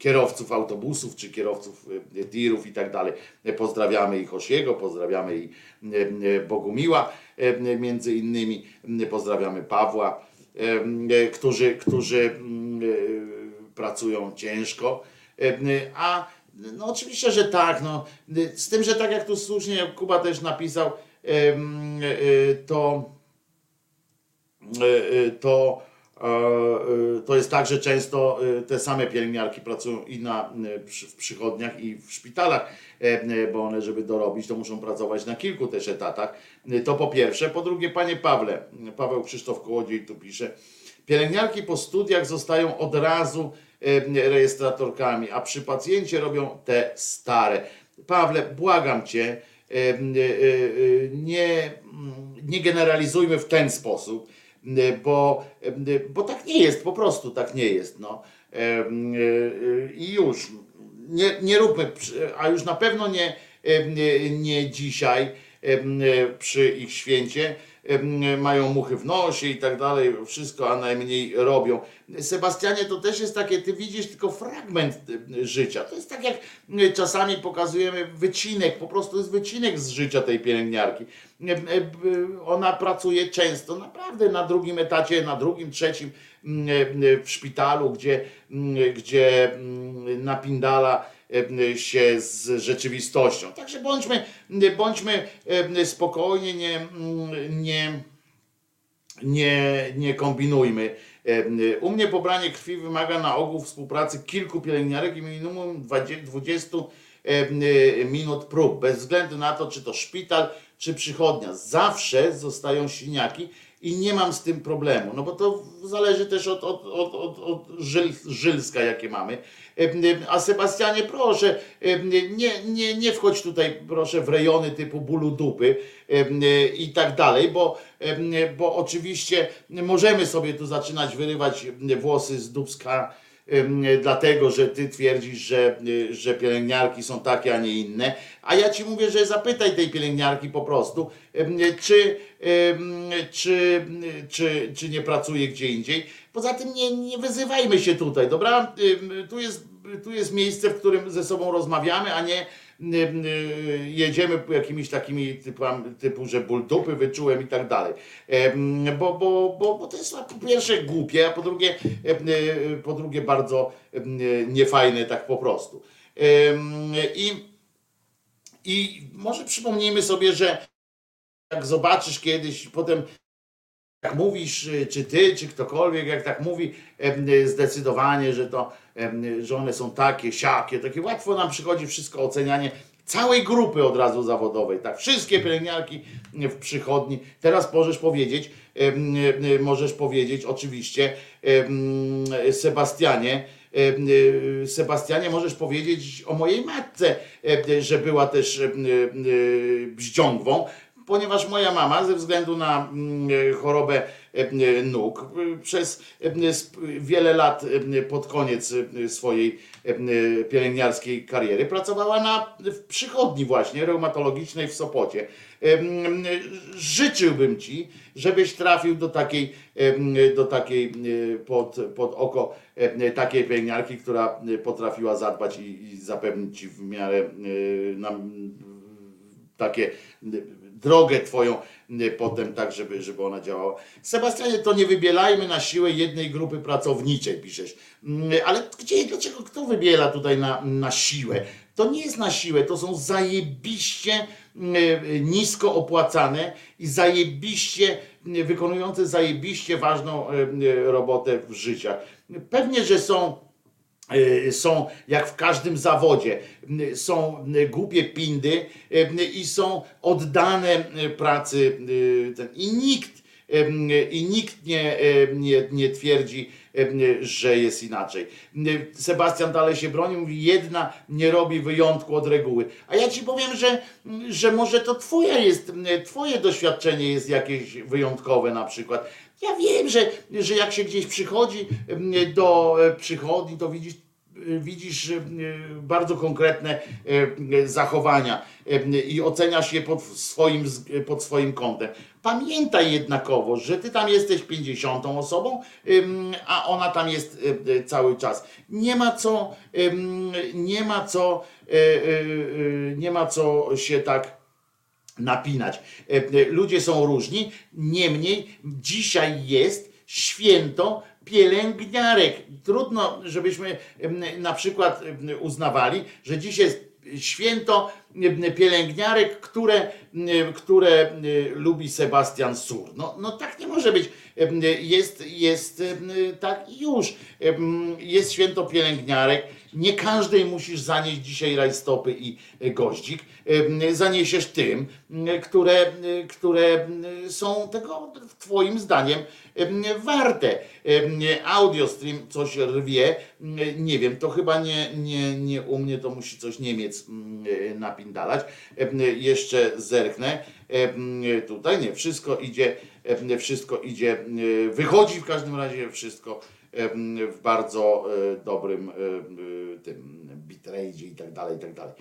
kierowców autobusów czy kierowców e, tirów i tak dalej. Pozdrawiamy i Hosiego, pozdrawiamy i e, e, Bogumiła między innymi, pozdrawiamy Pawła, którzy, którzy mm, pracują ciężko. A no oczywiście, że tak, no, z tym, że tak jak tu słusznie Kuba też napisał, e, to to, to jest tak, że często e, te same pielęgniarki pracują i na, przy- w przychodniach i w szpitalach, e, e, bo one, żeby dorobić, to muszą pracować na kilku też etatach. To po pierwsze. Po drugie, panie Pawle, Paweł Krzysztof Kołodziej tu pisze, pielęgniarki po studiach zostają od razu e, rejestratorkami, a przy pacjencie robią te stare. Pawle, błagam cię, nie, nie generalizujmy w ten sposób, bo, bo tak nie jest, po prostu tak nie jest. No. E, e, I już, nie, nie róbmy, a już na pewno nie, nie, dzisiaj przy ich święcie. Mają muchy w nosie i tak dalej, wszystko, a najmniej robią. Sebastianie, to też jest takie, ty widzisz tylko fragment życia. To jest tak jak czasami pokazujemy wycinek, po prostu jest wycinek z życia tej pielęgniarki. Ona pracuje często, naprawdę na drugim etacie, na drugim, trzecim w szpitalu, gdzie, gdzie napindala się z rzeczywistością. Także bądźmy, bądźmy spokojni, nie, nie, nie, nie kombinujmy. Em, U mnie pobranie krwi wymaga na ogół współpracy kilku pielęgniarek i minimum 20 20 em, minut prób, bez względu na to, czy to szpital, czy przychodnia. Zawsze zostają siniaki i nie mam z tym problemu, no bo to zależy też od, od, od, od, od żyl, żylska, jakie mamy. A Sebastianie, proszę, nie, nie, nie wchodź tutaj, proszę, w rejony typu bólu dupy i tak dalej, bo, bo oczywiście możemy sobie tu zaczynać wyrywać włosy z dubska, dlatego, że ty twierdzisz, że, że pielęgniarki są takie, a nie inne. A ja ci mówię, że zapytaj tej pielęgniarki po prostu, czy, czy, czy, czy nie pracuje gdzie indziej. Poza tym nie, nie wyzywajmy się tutaj, dobra? Tu jest, tu jest miejsce, w którym ze sobą rozmawiamy, a nie em, jedziemy jakimiś takimi typami, typu, że ból dupy wyczułem i tak dalej. Bo, bo, bo, bo to jest po pierwsze głupie, a po drugie, y, po drugie bardzo niefajne tak po prostu. I i może przypomnijmy sobie, że jak zobaczysz kiedyś, potem jak mówisz, czy ty, czy ktokolwiek, jak tak mówi zdecydowanie, że to, że one są takie, siakie, takie łatwo nam przychodzi wszystko ocenianie całej grupy od razu zawodowej, tak, wszystkie pielęgniarki w przychodni. Teraz możesz powiedzieć, możesz powiedzieć oczywiście Sebastianie, y, Sebastianie, możesz powiedzieć o mojej matce, że była też em, y, bździągwą, ponieważ moja mama ze względu na mm, chorobę e, nóg e, przez e, wiele lat e, pod koniec e, swojej e, pielęgniarskiej kariery pracowała na, w przychodni właśnie reumatologicznej w Sopocie. Życzyłbym ci, żebyś trafił do takiej, do takiej e, pod, pod oko e, takiej pielęgniarki, która e, potrafiła zadbać i, i zapewnić ci w miarę e, nam takie drogę twoją potem tak, żeby, żeby ona działała. Sebastianie, to nie wybielajmy na siłę jednej grupy pracowniczej, piszesz. Mm, Ale gdzie, dlaczego, kto wybiela tutaj na, na siłę? To nie jest na siłę, to są zajebiście y, nisko opłacane i zajebiście y, wykonujące zajebiście ważną y, y, robotę w życiach. Pewnie, że są są jak w każdym zawodzie, y, są y, głupie pindy y, i są oddane y, pracy y, i nikt y, i nikt nie, y, nie, nie twierdzi, y, że jest inaczej. Y, Sebastian dalej się broni, mówi, jedna nie robi wyjątku od reguły. A ja ci powiem, że, że może to twoja jest, y, twoje doświadczenie jest jakieś wyjątkowe na przykład. Ja wiem, że, że jak się gdzieś przychodzi do e, przychodni, to widzisz, e, widzisz e, bardzo konkretne zachowania i oceniasz je pod swoim, pod swoim kątem. Pamiętaj jednakowo, że ty tam jesteś 50 osobą, a ona tam jest cały czas. Nie ma co, nie ma co, nie ma co się tak napinać. E, e, Ludzie są różni, niemniej dzisiaj jest święto pielęgniarek. Trudno, żebyśmy na przykład uznawali, że dzisiaj jest święto pielęgniarek, które, które lubi Sebastian Sur. No, no tak nie może być. Jest, jest tak już. Jest święto pielęgniarek. Nie każdej musisz zanieść dzisiaj rajstopy i e, goździk. Zaniesiesz tym, które, które są tego twoim zdaniem em, warte. Audio stream coś rwie. Nie wiem, to chyba nie, nie, nie u mnie, to musi coś Niemiec m, napindalać. Jeszcze zerknę. Tutaj nie, wszystko idzie, wszystko idzie, wychodzi w każdym razie wszystko w bardzo e, dobrym e, tym bitrate i tak dalej, i tak dalej.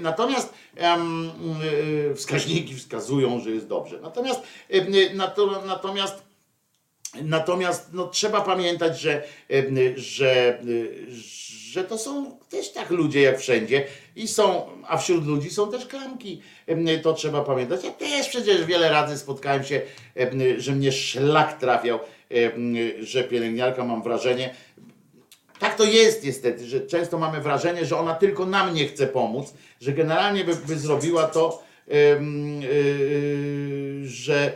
Natomiast e, wskaźniki wskazują, że jest dobrze. Natomiast, natomiast Natomiast no, trzeba pamiętać, że, że, y, że to są też tak ludzie jak wszędzie i są, a wśród ludzi są też klamki. To trzeba pamiętać. Ja też przecież wiele razy spotkałem się, że mnie szlak trafiał, że pielęgniarka, mam wrażenie, tak to jest niestety, że często mamy wrażenie, że ona tylko nam nie chce pomóc, że generalnie by, by zrobiła to, em, yy, że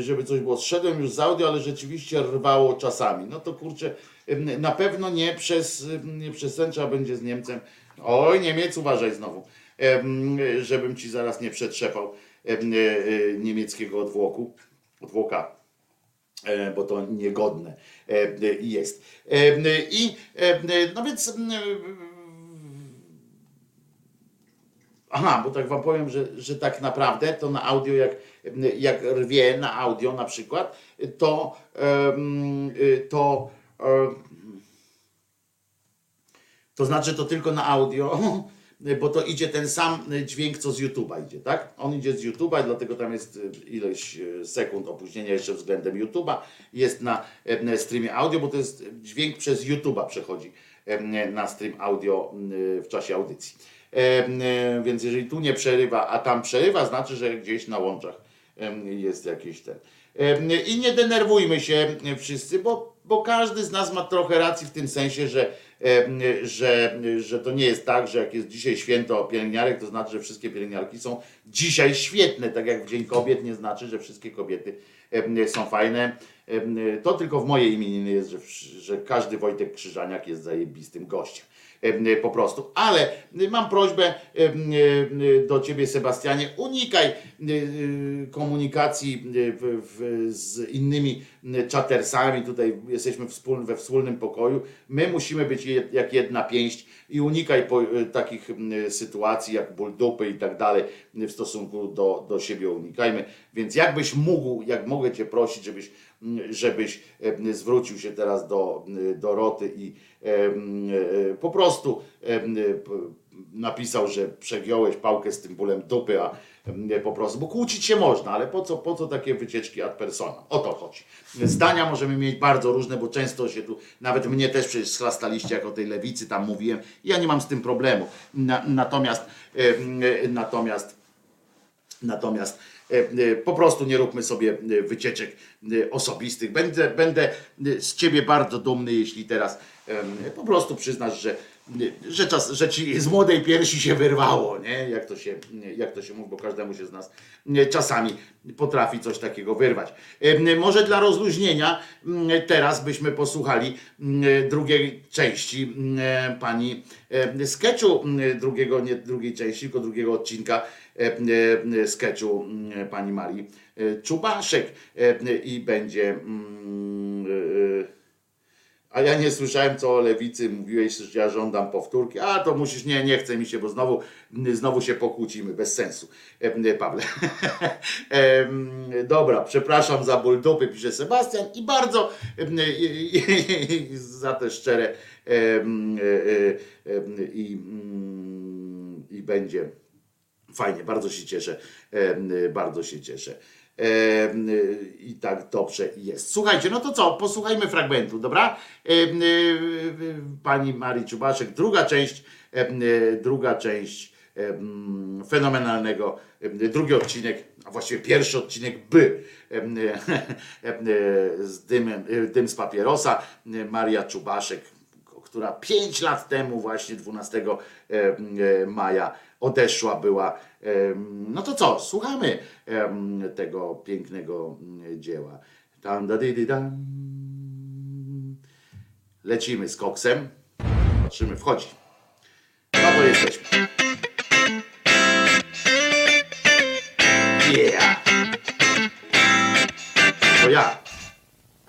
żeby coś było. Zszedłem już z audio, ale rzeczywiście rwało czasami. No to kurczę, em, na pewno nie przez, em, nie przez ten trzeba będzie z Niemcem. Oj, Niemiec, uważaj znowu, żebym ci zaraz nie przetrzepał em, e, e, niemieckiego odwłoku, odwłoka e, bo to niegodne e, e, jest. E, I e, no więc Aha, bo tak wam powiem, że, że tak naprawdę to na audio, jak, jak rwie na audio na przykład, to to to znaczy to tylko na audio, bo to idzie ten sam dźwięk, co z YouTube'a idzie, tak? On idzie z YouTube'a, dlatego tam jest ileś sekund opóźnienia jeszcze względem YouTube'a. Jest na streamie audio, bo to jest dźwięk przez YouTube'a przechodzi na stream audio w czasie audycji. E, Więc jeżeli tu nie przerywa, a tam przerywa, znaczy, że gdzieś na łączach jest jakiś ten. I nie denerwujmy się wszyscy, bo, bo każdy z nas ma trochę racji w tym sensie, że, że, że to nie jest tak, że jak jest dzisiaj święto pielęgniarek, to znaczy, że wszystkie pielęgniarki są dzisiaj świetne, tak jak w Dzień Kobiet nie znaczy, że wszystkie kobiety są fajne. To tylko w mojej imieniny jest, że, że każdy Wojtek Krzyżaniak jest zajebistym gościem em, po prostu. Ale mam prośbę do ciebie, Sebastianie, unikaj e, komunikacji z innymi czatersami. Tutaj jesteśmy we wspólnym pokoju. My musimy być jak jedna pięść i unikaj po, takich sytuacji jak ból dupy i tak dalej w stosunku do, do siebie unikajmy. Więc jakbyś mógł, jak mogę cię prosić, żebyś żebyś em, zwrócił się teraz do Doroty i e, po prostu napisał, że przegiąłeś pałkę z tym bólem dupy, a po prostu, bo kłócić się można, ale po co, po co takie wycieczki ad personam? O to chodzi. Zdania możemy mieć bardzo różne, bo często się tu, nawet mnie też przecież schlastaliście, jak o tej lewicy tam mówiłem, ja nie mam z tym problemu. Na, natomiast, e, natomiast Natomiast e, e, po prostu nie róbmy sobie e, wycieczek e, osobistych. Będę, będę e, z ciebie bardzo dumny, jeśli teraz po prostu przyznasz, że, e, że, czas, że ci z młodej piersi się wyrwało, nie? Jak to się, jak to się mówi, bo każdemu się z nas e, czasami potrafi coś takiego wyrwać. Może dla rozluźnienia m, teraz byśmy posłuchali m, drugiej części m, pani e, sketchu drugiego, nie drugiej części, tylko drugiego odcinka e, e, sketchu m, pani Marii e, Czubaszek e, i będzie mm, e, a ja nie słyszałem, co o lewicy mówiłeś, że ja żądam powtórki. A to musisz, nie, nie chce mi się, bo znowu, znowu się pokłócimy, bez sensu. E, Pawle. Em, Dobra, przepraszam za ból dupy, pisze Sebastian i bardzo i za te szczere e, e, i, mm, i będzie fajnie, bardzo się cieszę, em, bardzo się cieszę. Em, I tak dobrze jest. Słuchajcie, no to co? Posłuchajmy fragmentu, dobra? Y, Pani Marii Czubaszek, druga część, druga część fenomenalnego, drugi odcinek, a właściwie pierwszy odcinek by z dymem, dym z papierosa, Maria Czubaszek, która 5 lat temu, właśnie 12 em, e, maja, odeszła była. No to co, słuchamy tego pięknego mm, dzieła. Tam, da, dy, dam. Lecimy z koksem. Patrzymy, wchodzi. No to jesteśmy. Yeah! To ja.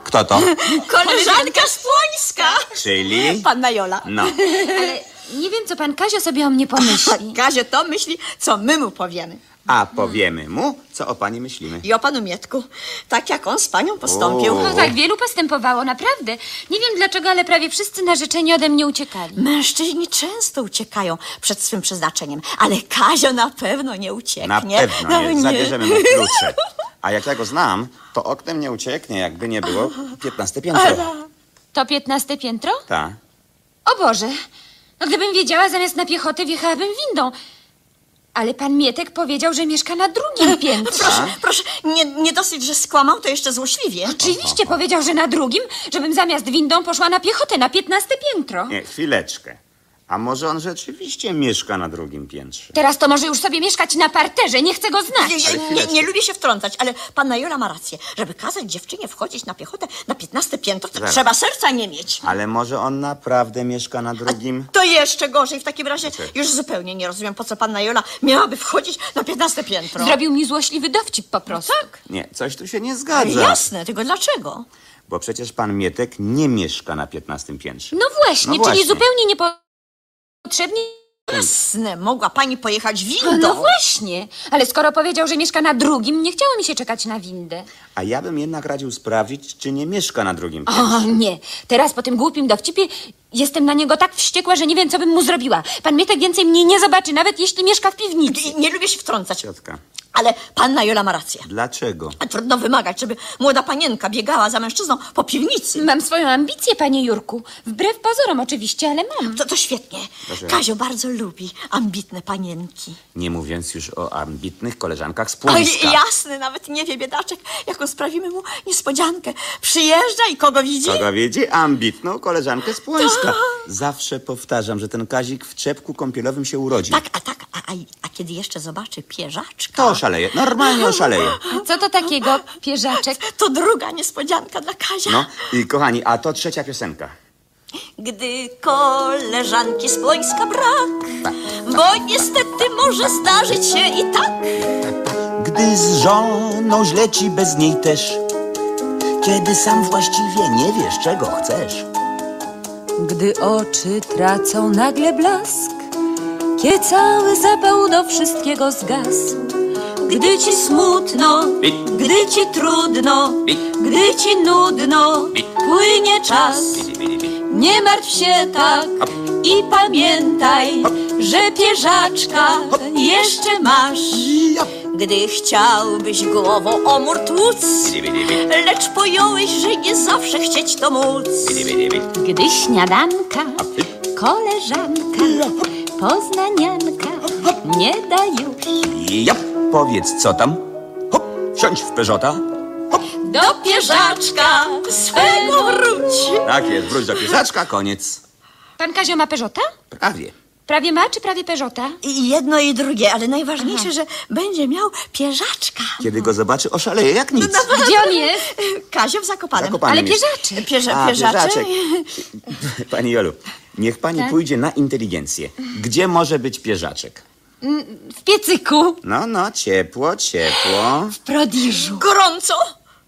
Kto to? Koleżanka Szpłońska! Czyli? Panna Jola. No. Ale nie wiem, co pan Kazio sobie o mnie pomyśli. Kazie to myśli, co my mu powiemy. A powiemy mu, co o pani myślimy. I o panu Mietku. Tak jak on z panią postąpił. O. No tak, wielu postępowało, naprawdę. Nie wiem dlaczego, ale prawie wszyscy narzeczeni ode mnie uciekali. Mężczyźni często uciekają przed swym przeznaczeniem, ale Kazio na pewno nie ucieknie. Na pewno No nie. Zabierzemy mu klucze. A jak ja go znam, to oknem nie ucieknie, jakby nie było 15 piętro. To piętnaste piętro? Tak. O Boże! No gdybym wiedziała, zamiast na piechotę wjechałabym windą. Ale pan Mietek powiedział, że mieszka na drugim piętrze. Proszę, proszę, nie, nie dosyć, że skłamał, to jeszcze złośliwie. Oczywiście powiedział, że na drugim, żebym zamiast windą poszła na piechotę na piętnaste piętro. Nie, chwileczkę. A może on rzeczywiście mieszka na drugim piętrze? Teraz to może już sobie mieszkać na parterze, nie chcę go znać. Nie, nie, nie, nie lubię się wtrącać, ale panna Jola ma rację. Żeby kazać dziewczynie wchodzić na piechotę na 15 piętro, to Zaraz. trzeba serca nie mieć. Ale może on naprawdę mieszka na drugim? To jeszcze gorzej. W takim razie już zupełnie nie rozumiem, po co panna Jola miałaby wchodzić na 15 piętro. Zrobił mi złośliwy dowcip po prostu. Tak. Nie, coś tu się nie zgadza. jasne, tylko dlaczego? Bo przecież pan Mietek nie mieszka na 15 piętrze. No właśnie, No właśnie. czyli zupełnie niepotrzebnie. Jasne, mogła pani pojechać windą. No właśnie, ale skoro powiedział, że mieszka na drugim, nie chciało mi się czekać na windę. A ja bym jednak radził sprawdzić, czy nie mieszka na drugim piętrze. O nie, teraz po tym głupim dowcipie jestem na niego tak wściekła, że nie wiem, co bym mu zrobiła. Pan Mietek więcej mnie nie zobaczy, nawet jeśli mieszka w piwnicy. Nie, nie lubię się wtrącać, Ciotka, ale panna Jola ma rację. dlaczego? A trudno wymagać, żeby młoda panienka biegała za mężczyzną po piwnicy. Mam swoją ambicję, panie Jurku. Wbrew pozorom oczywiście, ale mam. To, to świetnie. Proszę. Kazio bardzo lubi ambitne panienki. Nie mówiąc już o ambitnych koleżankach z Oj, Płońska. jasne, nawet nie wie biedaczek, jaką sprawimy mu niespodziankę. Przyjeżdża i kogo widzi? Kogo widzi? Ambitną koleżankę z Płońska. Zawsze powtarzam, że ten Kazik w czepku kąpielowym się urodził. Tak, a tak, a, a, a kiedy jeszcze zobaczy pierzaczka, To oszaleje, normalnie oszaleje. Co to takiego, pierzaczek? to druga niespodzianka dla Kazia. No i kochani, a to trzecia piosenka. Gdy koleżanki z Płońska brak, bo niestety może zdarzyć się i tak. Gdy z żoną źle ci bez niej też, kiedy sam właściwie nie wiesz, czego chcesz. Gdy oczy tracą nagle blask, kiedy cały zapał do wszystkiego zgasł. Gdy ci smutno, gdy ci trudno, gdy ci nudno, płynie czas. Nie martw się tak i pamiętaj, że pierzaczka jeszcze masz. Gdy chciałbyś głową o mur tłuc, lecz pojąłeś, że nie zawsze chcieć to móc. Gdy śniadanka, koleżanka, poznanianka nie da już. Ja, powiedz co tam. Hop, wsiądź w Peżota. Do pierzaczka swego wróć. Tak jest, wróć do piesaczka, koniec. Pan Kazio ma Peżota? Prawie. Prawie ma, czy prawie Peżota? I jedno i drugie, ale najważniejsze, że będzie miał pierzaczka. Kiedy go zobaczy, oszaleje jak nic. Gdzie on jest? Kazio w Zakopanem. Zakopanem Ale jest. pierzaczek. Pierze, A, pierzaczek. pierzaczek. Pani Jolu, niech pani Tak? pójdzie na inteligencję. Gdzie może być pierzaczek? W piecyku. No, no, ciepło, ciepło. W prodiżu. Gorąco.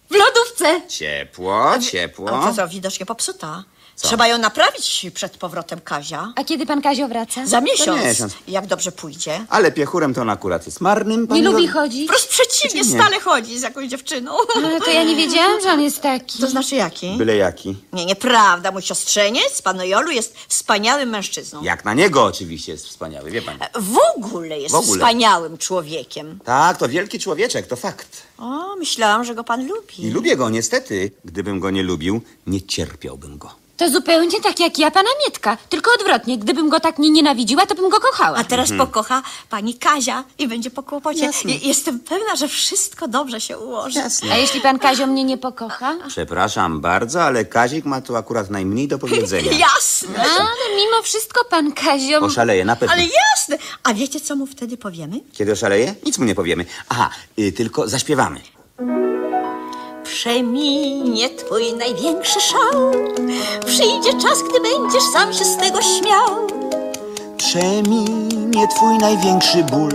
W lodówce. Ciepło, ciepło. A co, widocznie popsuta. Trzeba ją naprawić przed powrotem Kazia. A kiedy pan Kazio wraca? Za miesiąc, miesiąc. jak dobrze pójdzie. Ale piechurem to on akurat jest marnym. pani Nie lubi chodzić? Wprost przeciwnie, Przeciwnie. stale chodzi z jakąś dziewczyną. No to ja nie wiedziałam, że on jest taki. To znaczy jaki? Byle jaki. Nie, nieprawda. Mój siostrzeniec, pan Jolu, jest wspaniałym mężczyzną. Jak na niego oczywiście jest wspaniały, wie pani. W ogóle jest W ogóle. wspaniałym człowiekiem. Tak, to wielki człowieczek, to fakt. O, myślałam, że go pan lubi. I lubię go, niestety. Gdybym go nie lubił, nie cierpiałbym go. To zupełnie tak jak ja pana Mietka. Tylko odwrotnie. Gdybym go tak nie nienawidziła, to bym go kochała. A teraz pokocha pani Kazia i będzie po kłopocie. Jasne. I- Jestem pewna, że wszystko dobrze się ułoży. A jeśli pan Kazio mnie nie pokocha? Przepraszam bardzo, ale Kazik ma tu akurat najmniej do powiedzenia. Jasne. No mimo wszystko pan Kazio... Oszaleje, na pewno. Ale jasne. A wiecie, co mu wtedy powiemy? Kiedy oszaleje? Nic mu nie powiemy. Aha, y, tylko zaśpiewamy. Przeminie twój największy szał. Przyjdzie czas, gdy będziesz sam się z tego śmiał. Przeminie twój największy ból.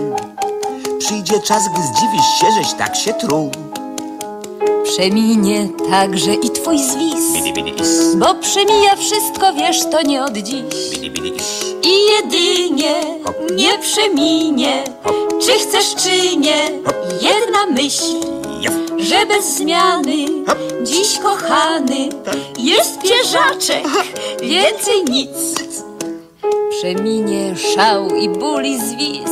Przyjdzie czas, gdy zdziwisz się, żeś tak się truł. Przeminie także i twój zwis. Bo przemija wszystko, wiesz, to nie od dziś. I jedynie nie przeminie, czy chcesz, czy nie, jedna myśl, że bez zmiany dziś kochany jest pierzaczek, więcej nic. Przeminie szał i ból i zwis,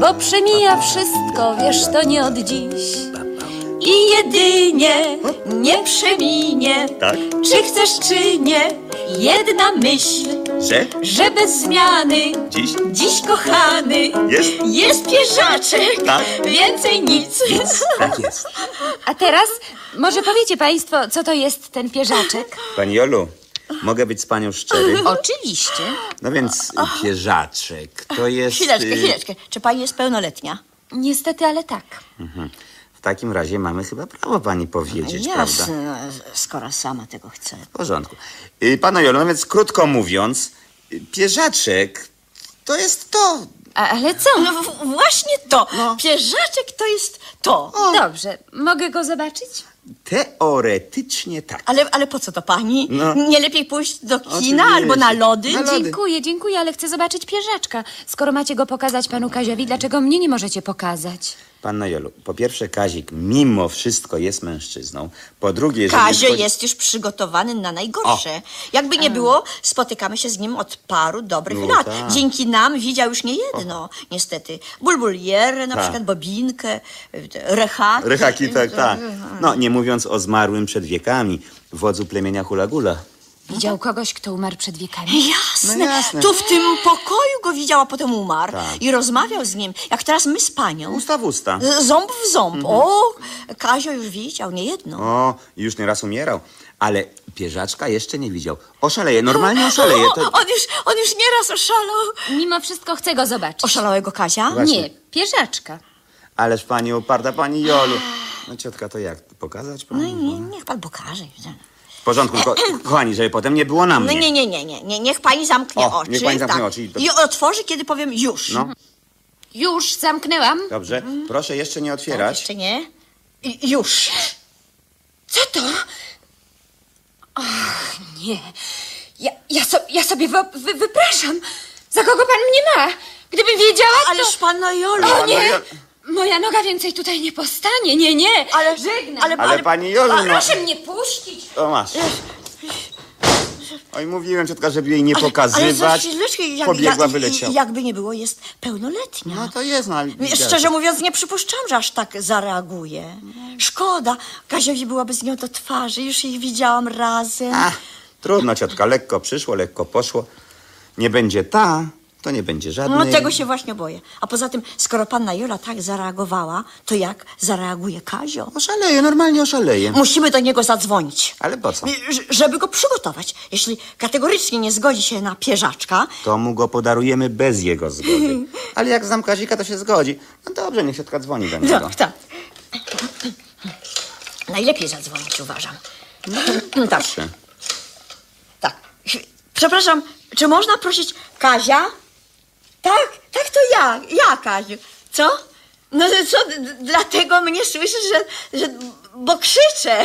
bo przemija wszystko, wiesz to nie od dziś. I jedynie nie przeminie, Tak? czy chcesz, czy nie, jedna myśl, Że? że bez zmiany Dziś? dziś kochany Jest? jest pierzaczek, Tak. więcej nic. Tak jest. A teraz może powiecie państwo, co to jest ten pierzaczek? Pani Jolu, mogę być z panią szczery? Oczywiście. No więc pierzaczek to jest... Chwileczkę, y, chwileczkę. Czy pani jest pełnoletnia? Niestety, ale tak. W takim razie mamy chyba prawo pani powiedzieć, prawda? Jasne, skoro sama tego chce. W porządku. Y, Pana Jolu, no więc krótko mówiąc, y, pierzaczek to jest to. A, ale co? No właśnie to. Pierzaczek to jest to. Dobrze, mogę go zobaczyć? Teoretycznie tak. Ale, ale po co to pani? No. Nie lepiej pójść do kina Oczywiście. albo na lody? Na lody. Dziękuję, dziękuję, ale chcę zobaczyć pierzaczka. Skoro macie go pokazać panu Kaziowi, dlaczego mnie nie możecie pokazać? Panna Jolu, po pierwsze Kazik mimo wszystko jest mężczyzną. Po drugie, jeżeli Kazio jest już przygotowany na najgorsze. Jakby nie było, spotykamy się z nim od paru dobrych No lat. tak. Dzięki nam widział już nie jedno, niestety. Bulbulierę na Tak. przykład, bobinkę, y, te rechaki. Rychaki, tak, tak. No, nie mówiąc o zmarłym przed wiekami, wodzu plemienia Hula-Gula. Widział kogoś, kto umarł przed wiekami? Jasne. No jasne. Tu w tym pokoju go widział, a potem umarł. Tak. I rozmawiał z nim, jak teraz my z panią. Usta w usta. Z- Ząb w ząb. Mhm. O, Kazio już widział, nie jedno. O, już nieraz umierał. Ale pierzaczka jeszcze nie widział. Oszaleje, normalnie oszaleje. To... On już, on już nieraz oszalał. Mimo wszystko chcę go zobaczyć. Oszalałego Kazia? Właśnie. Nie, pierzaczka. Ależ pani uparta, pani Jolu. No ciotka, to jak? Pokazać No pani? i nie, niech pan pokaże. W porządku, ko kochani, żeby potem nie było na No mnie. nie, nie, nie, nie, nie. Niech pani zamknie O, oczy. niech pani zamknie tak. oczy i to- I otworzy, kiedy powiem już. No, Już zamknęłam. dobrze. Proszę jeszcze nie otwierać. Jeszcze nie? I, już. Co to? Ach, nie. Ja, ja, so, ja sobie wy, wy, wypraszam. Za kogo pan mnie ma? Gdybym wiedziała, to... Ależ pana Jolu. O nie! Ja- Moja noga więcej tutaj nie postanie. Nie, nie. Ale, Żegnam. ale, Ale pani Jolu, no. Proszę mnie puścić. O, masz. Oj, mówiłem ciotka, żeby jej nie ale za pokazywać. chwileczkę, jak, Pobiegła, jak, wyleciała. jakby nie było, jest pełnoletnia. No to jest, no ale... Szczerze mówiąc, nie przypuszczam, że aż tak zareaguje. Szkoda. Kaziowi byłaby z nią do twarzy. Już ich widziałam razem. Ach, trudno ciotka, lekko przyszło, lekko poszło. Nie będzie ta, to nie będzie żadnej. No tego się właśnie boję. A poza tym, skoro panna Jola tak zareagowała, to jak zareaguje Kazio? Oszaleje, normalnie oszaleje. Musimy do niego zadzwonić. Ale po co? Ż- Żeby go przygotować. Jeśli kategorycznie nie zgodzi się na pierzaczka, To mu go podarujemy bez jego zgody. Ale jak znam Kazika, to się zgodzi. No dobrze, niech ciotka dzwoni do niego. tak, tak. Najlepiej zadzwonić, uważam. tak, Proszę. tak. Przepraszam, czy można prosić Kazia? Tak, tak to ja, ja Kaziu. Co? No że co, dlatego mnie słyszysz, że, że bo krzyczę.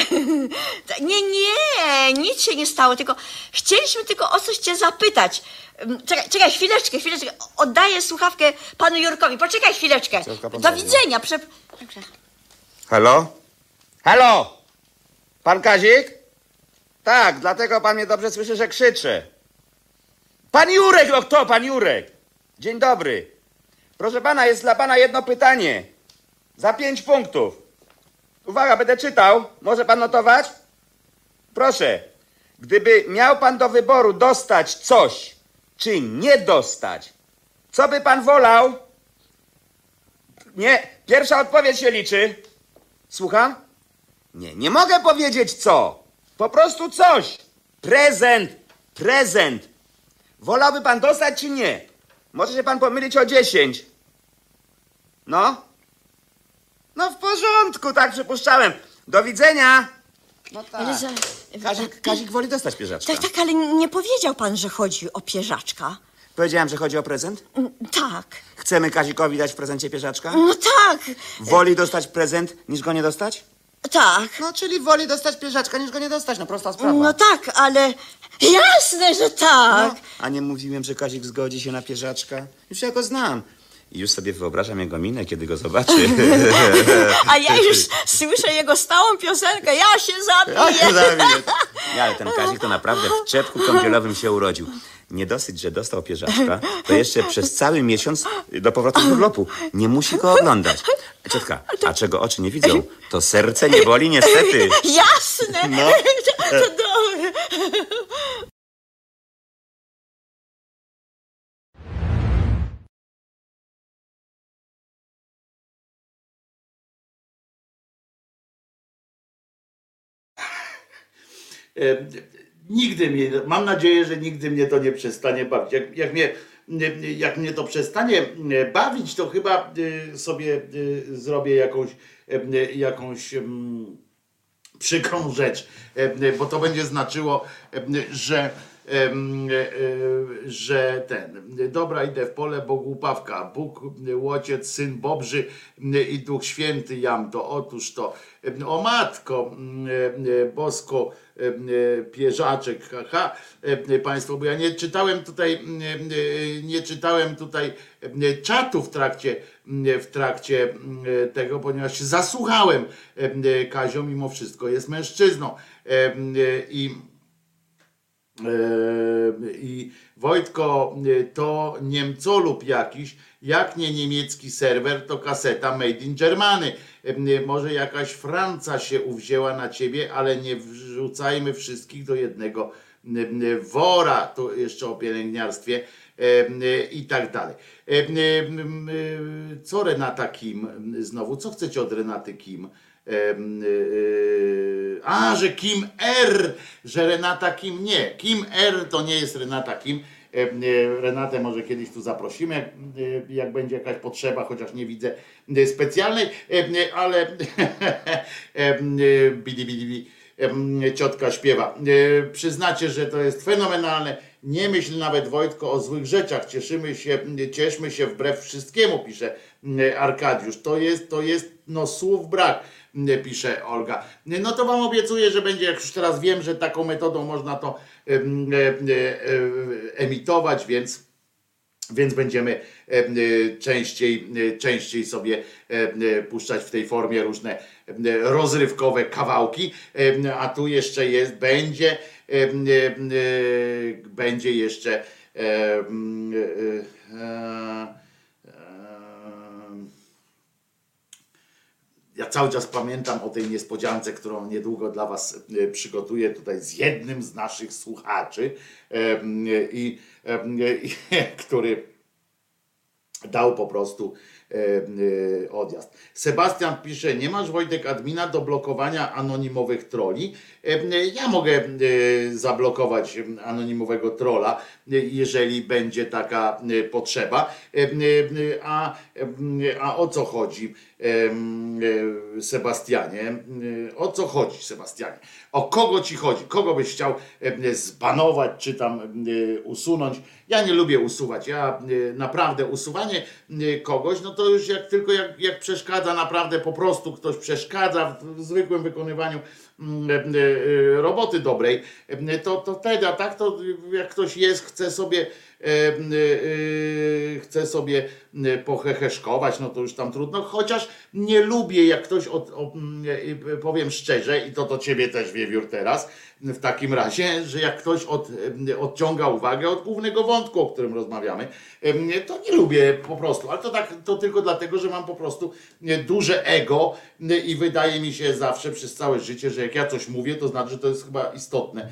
Nie, nie, nic się nie stało, tylko chcieliśmy tylko o coś cię zapytać. Mm, Czekaj, czekaj, chwileczkę, chwileczkę. Oddaję słuchawkę panu Jurkowi. Poczekaj chwileczkę. Do widzenia. Prze... Halo? Halo? Pan Kazik? Tak, dlatego pan mnie dobrze słyszy, że krzyczy. Pan Jurek, no kto? Pan Jurek. Dzień dobry. Proszę pana, jest dla pana jedno pytanie. Za pięć punktów. Uwaga, będę czytał. Może pan notować? Proszę. Gdyby miał pan do wyboru dostać coś, czy nie dostać, co by pan wolał? Nie, pierwsza odpowiedź się liczy. Słucham? Nie, nie mogę powiedzieć co. Po prostu coś. Prezent, prezent. Wolałby pan dostać czy nie? Może się pan pomylić o 10. No? No w porządku, tak przypuszczałem. Do widzenia. No tak. Ale za... Kazik, Kazik woli dostać pierzaczka. Tak, tak, ale nie powiedział pan, że chodzi o pierzaczka. Powiedziałem, że chodzi o prezent? Mm, Tak. Chcemy Kazikowi dać w prezencie pierzaczka? No tak. Woli dostać prezent niż go nie dostać? Tak. No, czyli woli dostać pierzaczka niż go nie dostać, no prosta sprawa. No tak, ale jasne, że tak. No, a nie mówiłem, że Kazik zgodzi się na pierzaczka? Już ja go znam. I już sobie wyobrażam jego minę, kiedy go zobaczy. A ja już słyszę jego stałą piosenkę. Ja się zabiję. zabiję. Nie, ale ten Kazik to naprawdę w czepku kąpielowym się urodził. Nie dosyć, że dostał pierzaczka, to jeszcze przez cały miesiąc do powrotu z urlopu nie musi go oglądać. Ciotka, a czego oczy nie widzą, to serce nie boli niestety. Jasne. No. To, to dobre. Nigdy mnie, mam nadzieję, że nigdy mnie to nie przestanie bawić. Jak, jak, mnie, jak mnie to przestanie bawić, to chyba e, sobie e, zrobię jakąś, e, jakąś mm, przykrą rzecz, bo to będzie znaczyło, że, że ten, dobra, idę w pole, bo głupawka, Bóg, Ojciec, Syn Bobrzy i Duch Święty jam to, otóż to, o Matko e, e, Bosko, e, pierzaczek, haha, e, Państwo, bo ja nie czytałem tutaj, e, e, nie czytałem tutaj e, czatu w trakcie, w trakcie e, tego, ponieważ się zasłuchałem e, Kazio mimo wszystko jest mężczyzną E, e, i e, i Wojtko, e, to Niemcolub jakiś, jak nie niemiecki serwer, to kaseta Made in Germany. E, Może jakaś Franca się uwzięła na ciebie, ale nie wrzucajmy wszystkich do jednego e, e, wora. To jeszcze o pielęgniarstwie e, e, i tak dalej. E, e, e, Co Renata Kim znowu? Co chcecie od Renaty Kim? Y, y, A, że Kim R, że Renata Kim nie. Kim R to nie jest Renata Kim. Renatę może kiedyś tu zaprosimy, jak, y, jak będzie jakaś potrzeba, chociaż nie widzę specjalnej, ale bidi, bidi, bidi, ciotka śpiewa. Przyznacie, że to jest fenomenalne. Nie myśl nawet Wojtko o złych rzeczach. Cieszymy się, cieszmy się wbrew wszystkiemu, pisze Arkadiusz. To jest, to jest no słów brak, pisze Olga. No to wam obiecuję, że będzie, jak już teraz wiem, że taką metodą można to em, emitować, więc więc będziemy e, częściej, e, częściej sobie e, puszczać w tej formie różne rozrywkowe kawałki. A tu jeszcze jest, będzie, będzie jeszcze e, m, e, e, e, ja cały czas pamiętam o tej niespodziance, którą niedługo dla Was e, przygotuję tutaj z jednym z naszych słuchaczy, i, i, który dał po prostu e, odjazd. Sebastian pisze, nie masz Wojtek admina do blokowania anonimowych troli. Ja mogę e, zablokować anonimowego trola, jeżeli będzie taka e, potrzeba. Em, e, A, a o co chodzi, e, Sebastianie? O co chodzi, Sebastianie? O kogo ci chodzi? Kogo byś chciał zbanować, czy tam usunąć? Ja nie lubię usuwać. Ja e, naprawdę usuwanie e, kogoś, no to już jak tylko jak, jak przeszkadza, naprawdę po prostu ktoś przeszkadza w, zwykłym wykonywaniu e, e, roboty dobrej, e, to, to wtedy, a tak to jak ktoś jest, chce sobie e, e, chce sobie e, poheheszkować, no to już tam trudno, chociaż nie lubię jak ktoś, od, o, mm, e, powiem szczerze i to do ciebie też wiewiór teraz, w takim razie, że jak ktoś od, odciąga uwagę od głównego wątku, o którym rozmawiamy, to nie lubię po prostu, ale to tak, to tylko dlatego, że mam po prostu duże ego i wydaje mi się zawsze przez całe życie, że jak ja coś mówię, to znaczy, że to jest chyba istotne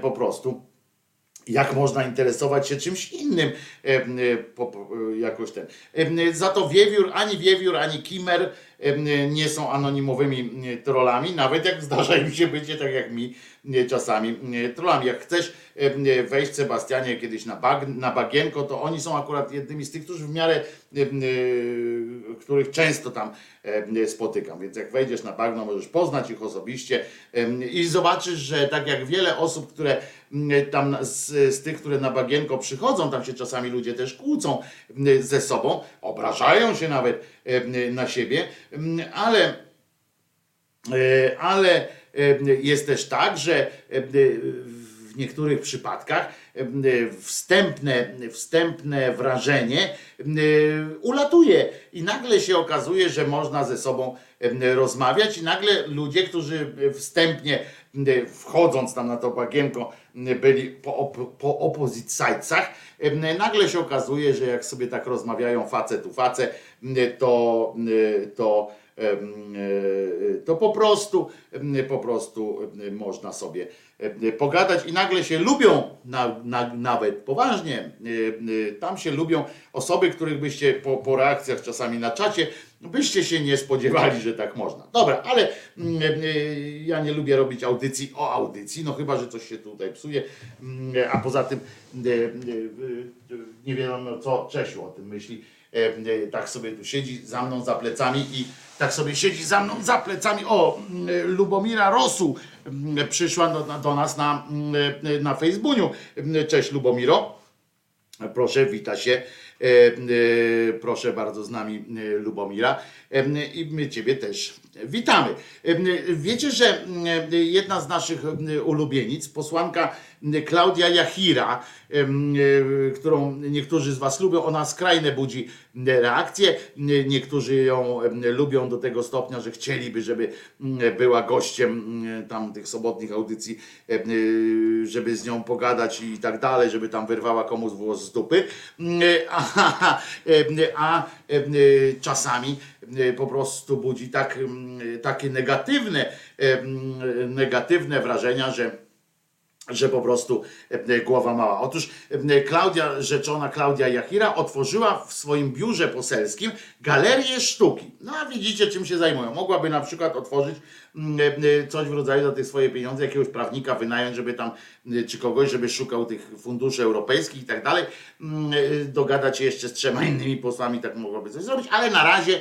po prostu jak można interesować się czymś innym e, e, e, jakoś ten. Za to Wiewiór, ani Wiewiór, ani Kimer nie są anonimowymi trollami, nawet jak zdarza im się bycie, tak jak mi, czasami trollami. Jak chcesz wejść, Sebastianie, kiedyś na, bag, na bagienko, to oni są akurat jednymi z tych, którzy w miarę, których często tam spotykam. Więc jak wejdziesz na bagno, możesz poznać ich osobiście i zobaczysz, że tak jak wiele osób, które tam z, z tych, które na bagienko przychodzą, tam się czasami ludzie też kłócą m, ze sobą, obrażają się nawet na siebie, m, ale E, Ale jest też tak, że w niektórych przypadkach wstępne, wstępne wrażenie ulatuje. I nagle się okazuje, że można ze sobą rozmawiać i nagle ludzie, którzy wstępnie wchodząc tam na to bagienko e, byli po, op- po opposite sidesach, e, nagle się okazuje, że jak sobie tak rozmawiają facet u face, e, to, e, to e, to po prostu, po prostu em, można sobie pogadać i nagle się lubią, na, na, nawet poważnie, em, e, tam się lubią osoby, których byście po, po reakcjach czasami na czacie, byście się nie spodziewali, że tak można. Dobra, ale mm, e, ja nie lubię robić audycji o audycji, no chyba, że coś się tutaj psuje, Mm, a poza tym e, e, e, nie wiadomo co Czesiu o tym myśli, E, e, tak sobie tu siedzi za mną za plecami i tak sobie siedzi za mną za plecami. O, mm, Lubomira Rosu mm, przyszła do, do nas na, mm, e, na Facebooku. Cześć Lubomiro. Proszę, wita się. E, e, Proszę bardzo z nami e, Lubomira. E, I my Ciebie też witamy. E, Wiecie, że e, jedna z naszych e, ulubienic, posłanka e, Klaudia Jachira, e, e, którą niektórzy z Was lubią, ona skrajne budzi e, reakcje. E, Niektórzy ją e, lubią do tego stopnia, że chcieliby, żeby była gościem tam tych sobotnich audycji, e, e, żeby z nią pogadać i tak dalej, żeby tam wyrwała komuś włos z dupy. M, A, e, a e, czasami e, po prostu budzi tak, m, takie negatywne, e, m, negatywne wrażenia, że że po prostu e, głowa mała. Otóż e, Klaudia, rzeczona Klaudia Jachira otworzyła w swoim biurze poselskim galerię sztuki. No a widzicie, czym się zajmują. Mogłaby na przykład otworzyć mm, e, coś w rodzaju za te swoje pieniądze, jakiegoś prawnika wynająć, żeby tam, czy kogoś, żeby szukał tych funduszy europejskich i tak dalej. Mm, Dogadać się jeszcze z trzema innymi posłami, tak mogłaby coś zrobić, ale na razie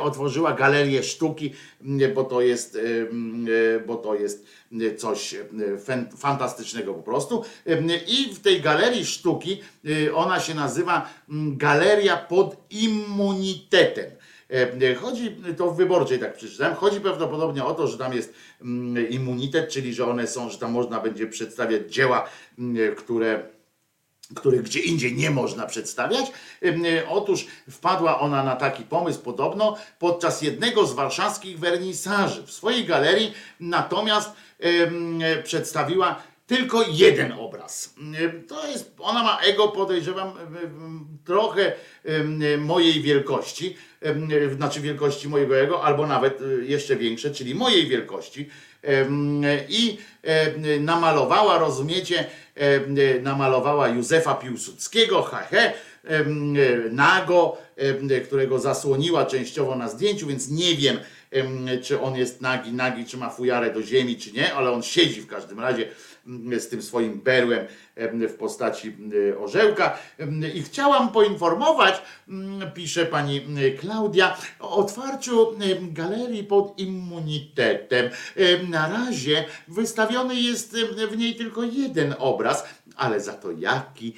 otworzyła galerię sztuki, m, bo to jest, bo to jest coś e, fen- fantastycznego po prostu. E, I w tej galerii sztuki ona się nazywa mm, Galeria pod immunitetem. Chodzi, to w wyborczej tak przeczytałem, chodzi prawdopodobnie o to, że tam jest mm, immunitet, czyli że one są, że tam można będzie przedstawiać dzieła, mm, które których gdzie indziej nie można przedstawiać. Otóż wpadła ona na taki pomysł podobno podczas jednego z warszawskich wernisaży. W swojej galerii natomiast przedstawiła tylko jeden obraz. To jest, ona ma ego, podejrzewam, trochę mojej wielkości, znaczy wielkości mojego ego, albo nawet y, jeszcze większe, czyli mojej wielkości. I namalowała, rozumiecie, namalowała Józefa Piłsudskiego, hehe, nago, którego zasłoniła częściowo na zdjęciu, więc nie wiem, em, czy on jest nagi, nagi, czy ma fujarę do ziemi, czy nie, ale on siedzi w każdym razie mm, z tym swoim berłem em, w postaci mm, orzełka. I chciałam poinformować, mm, pisze pani Klaudia, o otwarciu galerii pod immunitetem. Em, Na razie wystawiony jest w niej tylko jeden obraz, ale za to jaki?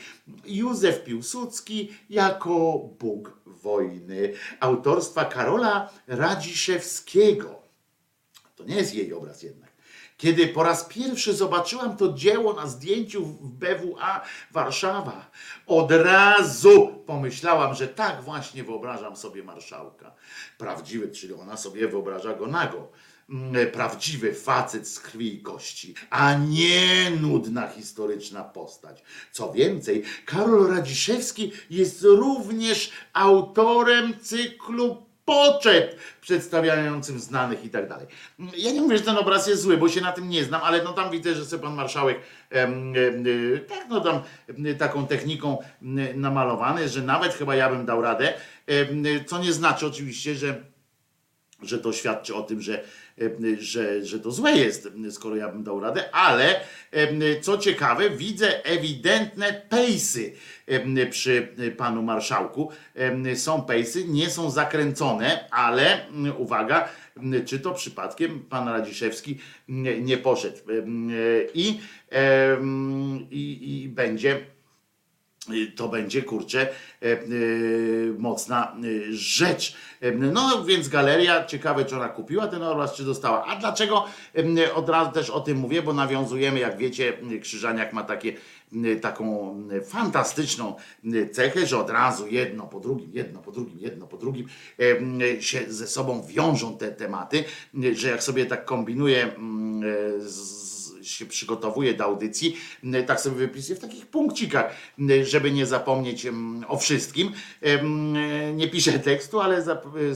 Józef Piłsudski jako Bóg wojny, autorstwa Karola Radziszewskiego. To nie jest jej obraz jednak. Kiedy po raz pierwszy zobaczyłam to dzieło na zdjęciu w BWA Warszawa, od razu pomyślałam, że tak właśnie wyobrażam sobie marszałka. Prawdziwy, czyli ona sobie wyobraża go nago. Prawdziwy facet z krwi i kości, a nie nudna historyczna postać. Co więcej, Karol Radziszewski jest również autorem cyklu poczet przedstawiającym znanych i tak dalej. Ja nie mówię, że ten obraz jest zły, bo się na tym nie znam, ale no tam widzę, że sobie pan marszałek tak no tam taką techniką namalowany, że nawet chyba ja bym dał radę, co nie znaczy oczywiście, że że to świadczy o tym, że, em, że, że to złe jest, skoro ja bym dał radę, ale em, co ciekawe, widzę ewidentne pejsy em, przy panu marszałku. Są pejsy, nie są zakręcone, ale uwaga, czy to przypadkiem pan Radziszewski nie poszedł. I, i, i będzie to będzie kurczę e, e, mocna e, rzecz. No więc galeria, ciekawe czy ona kupiła ten orlas, czy dostała. A dlaczego od razu też o tym mówię, bo nawiązujemy, jak wiecie, Krzyżaniak ma takie, taką fantastyczną cechę, że od razu jedno po drugim, jedno po drugim, jedno po drugim się ze sobą wiążą te tematy, że jak sobie tak kombinuje z się przygotowuje do audycji, tak sobie wypisuję w takich punkcikach, żeby nie zapomnieć o wszystkim. Nie piszę tekstu, ale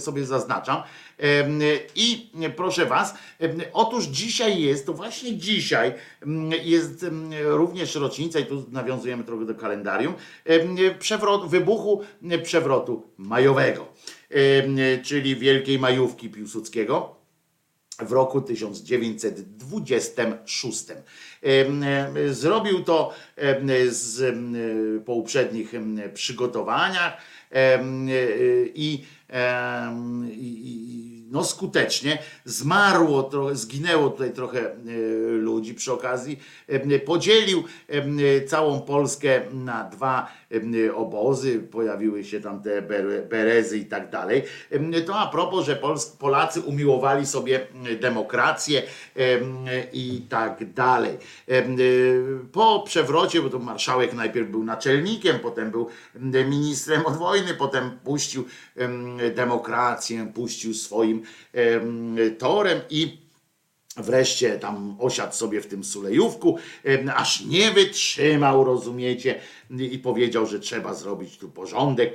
sobie zaznaczam. I proszę Was, otóż dzisiaj jest, to właśnie dzisiaj jest również rocznica, i tu nawiązujemy trochę do kalendarium, przewrot, wybuchu przewrotu majowego, czyli Wielkiej Majówki Piłsudskiego w roku 1926. Em, em, Zrobił to z, po uprzednich przygotowaniach e, i, i, i no skutecznie zmarło, trochę, zginęło tutaj trochę e, ludzi przy okazji. Em, Podzielił em, całą Polskę na dwa obozy, pojawiły się tam te bere- berezy i tak dalej. To a propos, że Polacy umiłowali sobie demokrację em, i tak dalej. Po przewrocie, bo to marszałek najpierw był naczelnikiem, potem był em, ministrem od wojny, potem puścił em, demokrację, puścił swoim em, torem i Wreszcie tam osiadł sobie w tym Sulejówku, aż nie wytrzymał, rozumiecie, i powiedział, że trzeba zrobić tu porządek.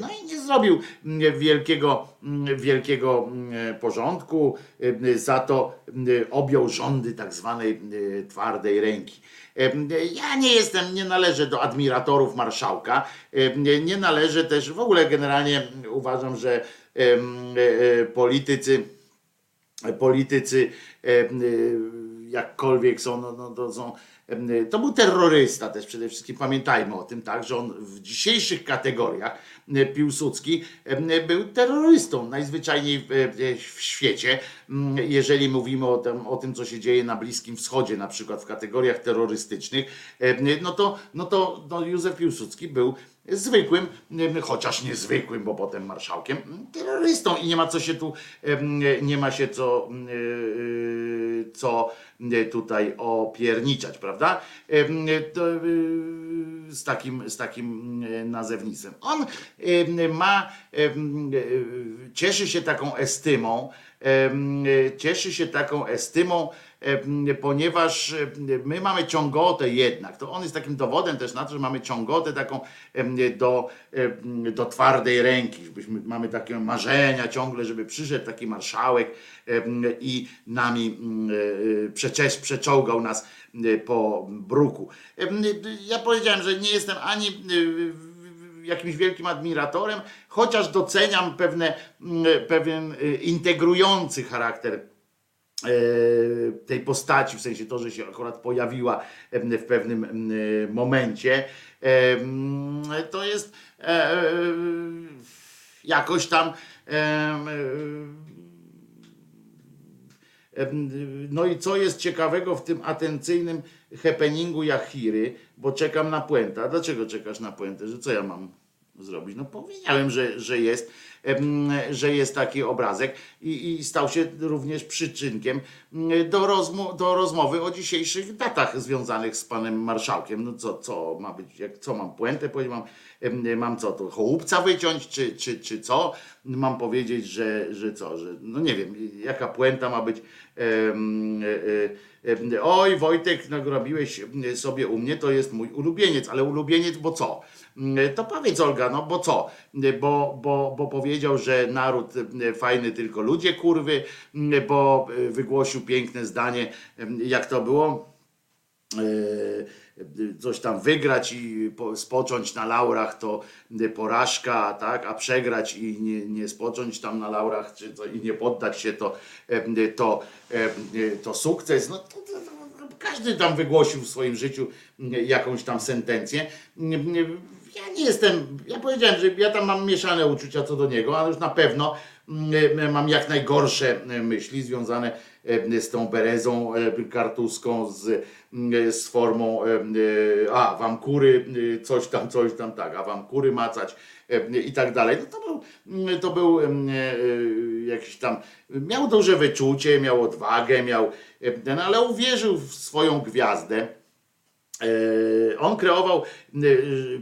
No i nie zrobił wielkiego, wielkiego porządku, za to objął rządy tak zwanej twardej ręki. Ja nie jestem, nie należę do admiratorów marszałka, nie należę też, w ogóle generalnie uważam, że politycy, politycy e, e, jakkolwiek są, no, no, to są. e, To był terrorysta też przede wszystkim, pamiętajmy o tym, tak, że on w dzisiejszych kategoriach e, Piłsudski e, był terrorystą najzwyczajniej w, e, świecie. Jeżeli mówimy o tym, o tym, co się dzieje na Bliskim Wschodzie, na przykład w kategoriach terrorystycznych, e, no to, no to no Józef Piłsudski był zwykłym, chociaż niezwykłym, bo potem marszałkiem, m, terrorystą i nie ma co się tu, nie ma się co, m, e, co e, tutaj opierniczać, prawda? E, z takim, z takim e, nazewnictwem. On ma, e, cieszy się taką estymą, e, cieszy się taką estymą, ponieważ em, my mamy ciągotę jednak. To on jest takim dowodem też na to, że mamy ciągotę taką em, do, do twardej ręki. Żebyśmy, mamy takie marzenia ciągle, żeby przyszedł taki marszałek i nami e, przecież przeczołgał nas e, po bruku. Ja powiedziałem, że nie jestem ani e, jakimś wielkim admiratorem, chociaż doceniam pewne, pewien integrujący charakter e, tej postaci, w sensie to, że się akurat pojawiła w pewnym momencie, to jest e, e, jakoś tam no i co jest ciekawego w tym atencyjnym happeningu Jachiry, bo czekam na puentę. A dlaczego czekasz na puentę? Że co ja mam zrobić? No powiedziałem, że, że jest, że jest taki obrazek i, i stał się również przyczynkiem mm, do, rozmo- do rozmowy o dzisiejszych datach związanych z panem marszałkiem. No co, co ma być, jak, co mam puentę powiedzieć, mam, mam co, to chołupca wyciąć, czy, czy, czy co? Mam powiedzieć, że, że co, że no nie wiem, jaka puenta ma być. E, e, Oj, Wojtek, nagrobiłeś sobie u mnie, to jest mój ulubieniec, ale ulubieniec, bo co? Mm, To powiedz Olga, no bo co? Bo, bo, bo powiedział, że naród e, fajny tylko ludzie kurwy, mm, bo e, wygłosił piękne zdanie, jak to było? E, coś tam wygrać i po, spocząć na laurach to porażka, tak, a przegrać i nie, nie spocząć tam na laurach czy to, i nie poddać się to, to, to sukces. No, to, to, każdy tam wygłosił w swoim życiu jakąś tam sentencję. Ja nie jestem, ja powiedziałem, że ja tam mam mieszane uczucia co do niego, ale już na pewno mm, mam jak najgorsze myśli związane e, z tą berezą e, kartuską, z, mm, z formą, e, e, a wam kury, e, coś tam, coś tam, tak, a wam kury macać e, i tak dalej. No to był, mm, to był e, e, jakiś tam, miał duże wyczucie, miał odwagę, miał, e, ten, ale uwierzył w swoją gwiazdę. E, On kreował e,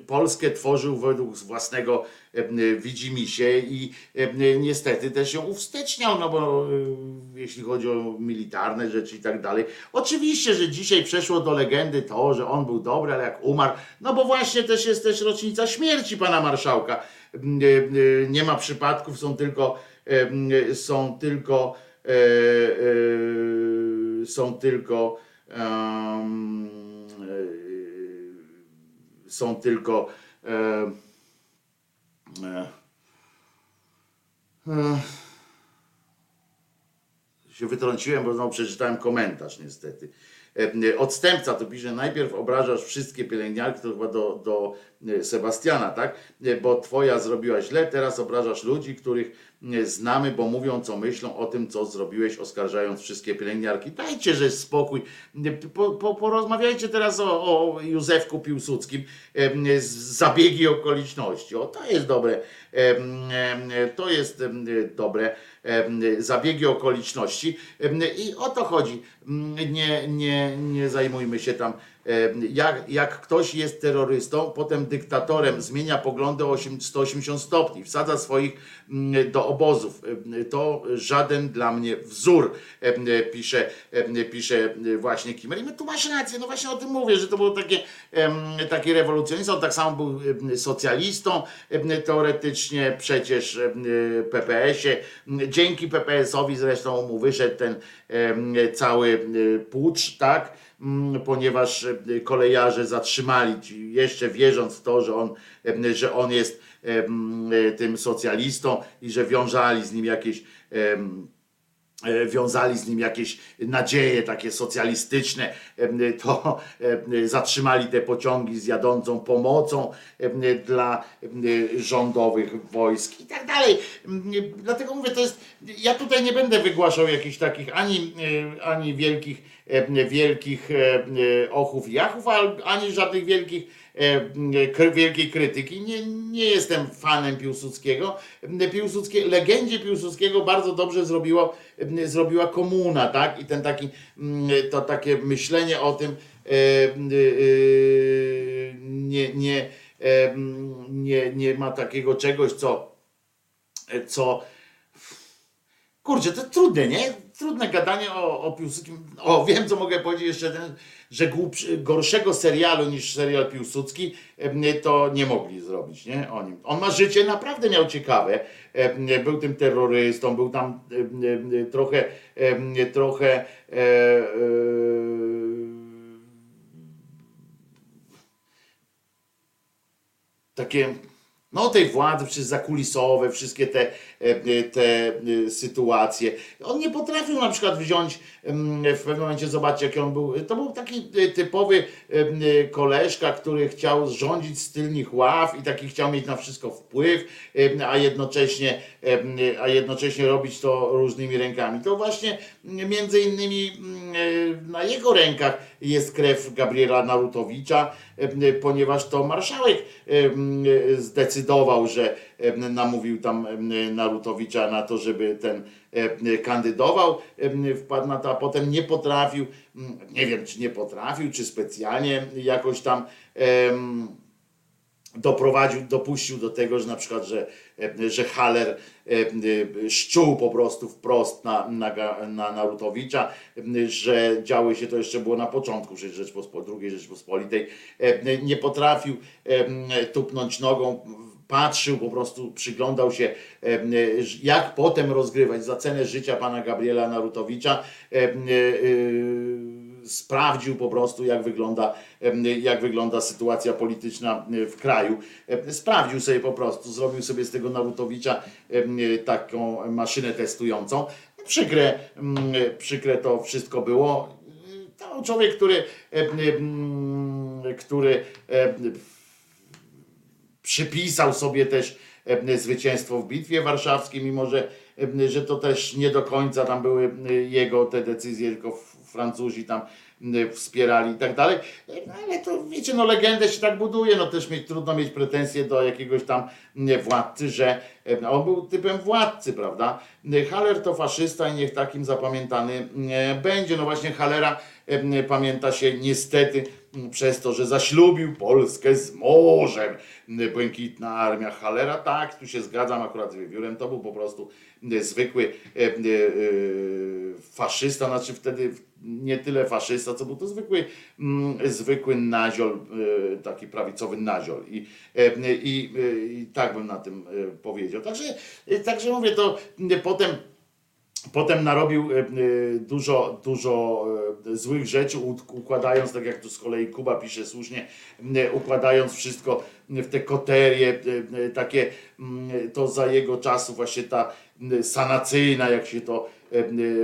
Polskę, tworzył według własnego e, widzimisię i e, niestety też ją uwsteczniał, no bo e, jeśli chodzi o militarne rzeczy i tak dalej. Oczywiście, że dzisiaj przeszło do legendy to, że on był dobry, ale jak umarł, no bo właśnie też jest też rocznica śmierci pana marszałka. E, e, Nie ma przypadków, są tylko e, są tylko e, e, są tylko e, są tylko e, e, e, się wytrąciłem, bo znowu przeczytałem komentarz niestety. E, Odstępca to pisze, najpierw obrażasz wszystkie pielęgniarki, to chyba do, do Sebastiana, tak? E, Bo twoja zrobiła źle, teraz obrażasz ludzi, których e, znamy, bo mówią, co myślą o tym, co zrobiłeś, oskarżając wszystkie pielęgniarki. Dajcie, że spokój. E, Po, po, porozmawiajcie teraz o, o Józefku Piłsudskim e, zabiegi okoliczności. O, to jest dobre. E, e, To jest e, dobre. E, Zabiegi okoliczności. E, I o to chodzi. Nie, nie, nie zajmujmy się tam. Jak, jak ktoś jest terrorystą, potem dyktatorem, zmienia poglądy o 8 180 stopni, wsadza swoich mm, do obozów. To żaden dla mnie wzór, pisze, pisze właśnie Kimmer. I my tu masz rację, no właśnie o tym mówię, że to było takie, em, taki rewolucjonista, on tak samo był socjalistą teoretycznie, przecież PPS-ie. Dzięki PPS-owi zresztą mu wyszedł ten cały e, pucz, tak? Mm, ponieważ e, kolejarze zatrzymali, jeszcze wierząc w to, że on, em, że on jest e, tym socjalistą i że wiążali z nim jakieś e, wiązali z nim jakieś nadzieje takie socjalistyczne, to zatrzymali te pociągi z jadącą pomocą dla rządowych wojsk i tak dalej. Dlatego mówię, to jest, ja tutaj nie będę wygłaszał jakichś takich ani, e, ani wielkich, wielkich em, ochów i jachów, ani żadnych wielkich e, wielkiej krytyki. Nie, nie jestem fanem Piłsudskiego. Piłsudskie, legendzie Piłsudskiego bardzo dobrze zrobiło, zrobiła komuna, tak? I ten taki, mm, to takie myślenie o tym e, e, nie, nie, e, nie, nie ma takiego czegoś, co, co Kurczę, to trudne, nie? Trudne gadanie o, o Piłsudskim. O, wiem, co mogę powiedzieć jeszcze, ten, że głupszy, gorszego serialu niż serial Piłsudski to nie mogli zrobić, nie? O nim. On ma życie naprawdę miał ciekawe. Był tym terrorystą, był tam trochę, trochę e, e, takie no tej władzy, przez zakulisowe, wszystkie te, te e, sytuacje. On nie potrafił na przykład wziąć w pewnym momencie, zobaczcie jaki on był, to był taki e, typowy e, koleżka, który chciał rządzić z tylnych ław i taki chciał mieć na wszystko wpływ, a jednocześnie, a jednocześnie robić to różnymi rękami. To właśnie między innymi m, e, na jego rękach jest krew Gabriela Narutowicza, ponieważ to marszałek zdecydował, że namówił tam Narutowicza na to, żeby ten kandydował, wpadł na to, a potem nie potrafił, mm, nie wiem czy nie potrafił, czy specjalnie jakoś tam doprowadził, dopuścił do tego, że na przykład, że, że Haller szczuł po prostu wprost na, na, na Narutowicza, że działy się, to jeszcze było na początku II Rzeczpospolitej, nie potrafił tupnąć nogą, patrzył, po prostu przyglądał się, e, jak potem rozgrywać za cenę życia pana Gabriela Narutowicza. e, e, sprawdził po prostu, jak wygląda, jak wygląda sytuacja polityczna w kraju. Sprawdził sobie po prostu, zrobił sobie z tego Narutowicza taką maszynę testującą. Przykre, przykre to wszystko było. To człowiek, który, który przypisał sobie też e, zwycięstwo w Bitwie Warszawskiej, mimo że, e, że to też nie do końca tam były e, jego te decyzje, tylko Francuzi tam wspierali i tak dalej. No ale to wiecie, no legendę się tak buduje, no też mieć, trudno mieć pretensje do jakiegoś tam władcy, że on był typem władcy, prawda? Haller to faszysta i niech takim zapamiętany będzie. No właśnie Hallera y, pamięta się niestety przez to, że zaślubił Polskę z morzem. Błękitna armia Hallera, tak, tu się zgadzam akurat z wiewiórem, to był po prostu zwykły y, y, faszysta, znaczy wtedy nie tyle faszysta, co był to zwykły, zwykły naziol, y, taki prawicowy naziol. I, i, i tak bym na tym powiedział. Także, także mówię, to potem Potem narobił e, e, dużo, dużo e, złych rzeczy, układając, tak jak tu z kolei Kuba pisze słusznie, układając wszystko w te koterie, takie, to za jego czasu właśnie ta sanacyjna, jak się to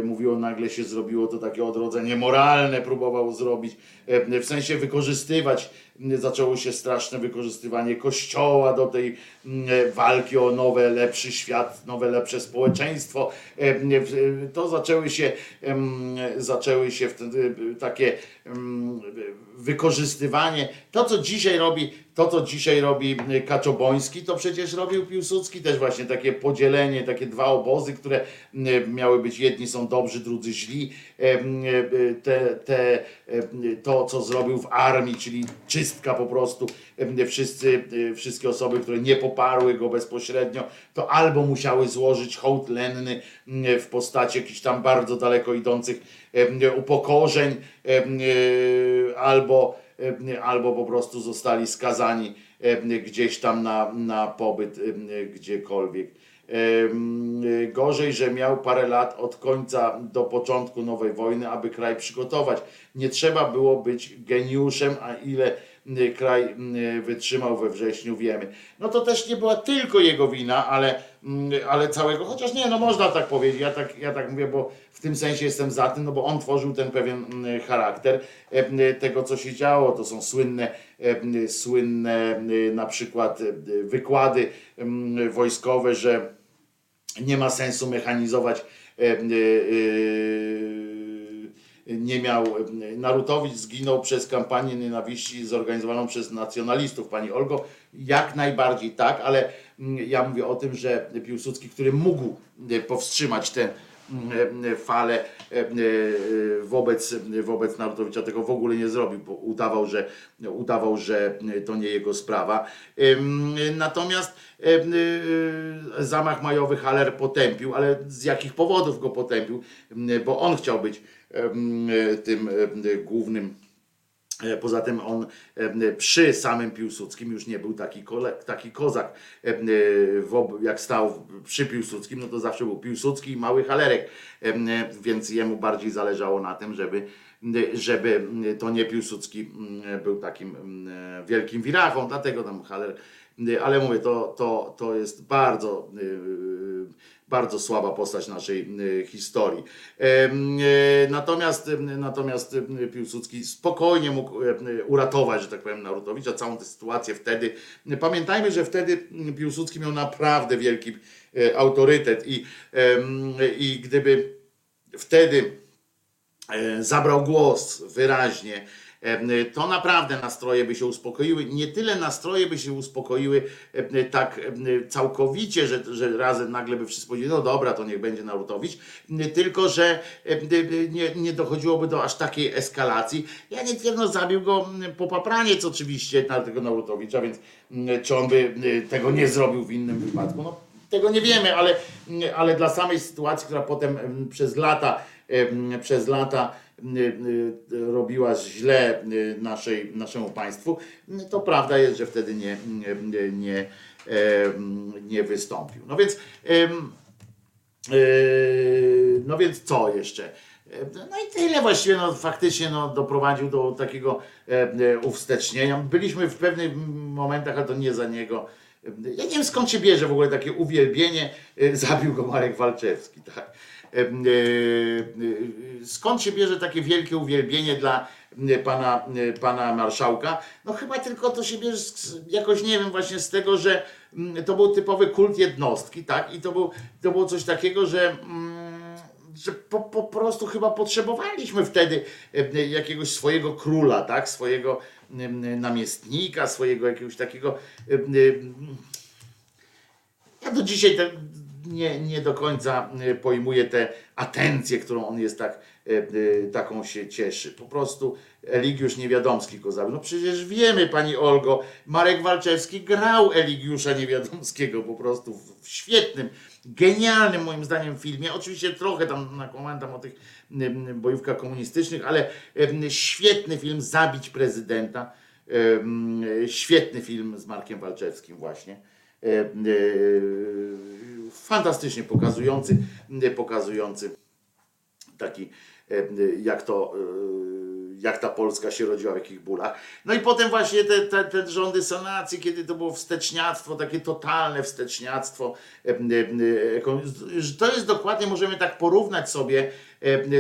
mówiło, nagle się zrobiło to takie odrodzenie moralne, próbował zrobić, w sensie wykorzystywać, zaczęło się straszne wykorzystywanie kościoła do tej m, walki o nowe, lepszy świat, nowe, lepsze społeczeństwo. E, w- To zaczęły się, zaczęły się wtedy takie wykorzystywanie. To, co dzisiaj robi, to, co dzisiaj robi Kaczoboński, to przecież robił Piłsudski też właśnie takie podzielenie, takie dwa obozy, które miały być, jedni są dobrzy, drudzy źli. E, Te, te, to, co zrobił w armii, czyli czystka po prostu, em, wszyscy, e, wszystkie osoby, które nie poparły go bezpośrednio, to albo musiały złożyć hołd lenny m, w postaci jakichś tam bardzo daleko idących upokorzeń, e, albo, albo po prostu zostali skazani gdzieś tam na, na pobyt gdziekolwiek. Gorzej, że miał parę lat od końca do początku nowej wojny, aby kraj przygotować. Nie trzeba było być geniuszem, a ile kraj wytrzymał we wrześniu, wiemy. No to też nie była tylko jego wina, ale, ale całego, chociaż nie, no można tak powiedzieć, ja tak, ja tak mówię, bo w tym sensie jestem za tym, no bo on tworzył ten pewien charakter em, tego, co się działo. To są słynne, słynne m, na przykład e, wykłady wojskowe, że nie ma sensu mechanizować e, e, e, nie miał, e, Narutowicz zginął przez kampanię nienawiści zorganizowaną przez nacjonalistów, pani Olgo, jak najbardziej tak, ale ja mówię o tym, że Piłsudski, który mógł e, powstrzymać e, falę e, e, wobec, wobec Narutowicza, tego w ogóle nie zrobił, bo udawał, że, udawał, że to nie jego sprawa. Natomiast zamach majowy Haller potępił, ale z jakich powodów go potępił? Bo on chciał być tym głównym E, Poza tym on e, przy samym Piłsudskim już nie był taki, kole, taki kozak. E, Jak stał przy Piłsudskim, no to zawsze był Piłsudski i mały Halerek, E, więc jemu bardziej zależało na tym, żeby, żeby to nie Piłsudski był takim wielkim wirachą, dlatego tam Haler. Ale mówię, to, to, to jest bardzo yy, bardzo słaba postać naszej historii. Y, Natomiast, natomiast Piłsudski spokojnie mógł y, uratować, że tak powiem, Narutowicza, całą tę sytuację wtedy. Pamiętajmy, że wtedy Piłsudski miał naprawdę wielki y, autorytet i, i gdyby wtedy e, zabrał głos wyraźnie, e, to naprawdę nastroje by się uspokoiły. Nie tyle nastroje by się uspokoiły e, tak e, całkowicie, że, że razem nagle by wszyscy powiedzieli, no dobra, to niech będzie Narutowicz, tylko że nie, nie dochodziłoby do aż takiej eskalacji. Ja nie twierdzę, no zabił go mm, po papraniec oczywiście na tego Narutowicza, więc czy on by tego nie zrobił w innym wypadku? No, tego nie wiemy, ale, ale dla samej sytuacji, która potem em, przez lata, przez lata robiła źle em, naszej, naszemu państwu, to prawda jest, że wtedy nie, nie, nie, em, nie wystąpił. No więc, Yy, no więc co jeszcze? Yy, No i tyle właściwie, no faktycznie no, doprowadził do takiego e, e, uwstecznienia. Byliśmy w pewnych momentach, ale to nie za niego. Ja nie wiem skąd się bierze w ogóle takie uwielbienie. E, Zabił go Marek Walczewski, tak. E, e, Skąd się bierze takie wielkie uwielbienie dla pana, pana marszałka? No chyba tylko to się bierze z, jakoś, nie wiem, właśnie z tego, że to był typowy kult jednostki, tak? I to, był, to było coś takiego, że mm, że po, po prostu chyba potrzebowaliśmy wtedy jakiegoś swojego króla, tak? Swojego namiestnika, swojego jakiegoś takiego. Ja do dzisiaj nie, nie do końca e, pojmuję tę atencję, którą on jest tak, e, e, taką się cieszy. Po prostu Eligiusz Niewiadomski go zabił. No przecież wiemy, pani Olgo, Marek Walczewski grał Eligiusza Niewiadomskiego po prostu w, świetnym, genialnym moim zdaniem filmie. Oczywiście trochę tam nakłamałem o tych bojówkach komunistycznych, ale świetny film Zabić prezydenta. Świetny film z Markiem Walczewskim właśnie. Fantastycznie pokazujący, pokazujący taki, e, jak to, e, jak ta Polska się rodziła, w jakich bólach. No i potem właśnie te, te, te rządy sanacji, kiedy to było wsteczniactwo, takie totalne wsteczniactwo. e, To jest dokładnie, możemy tak porównać sobie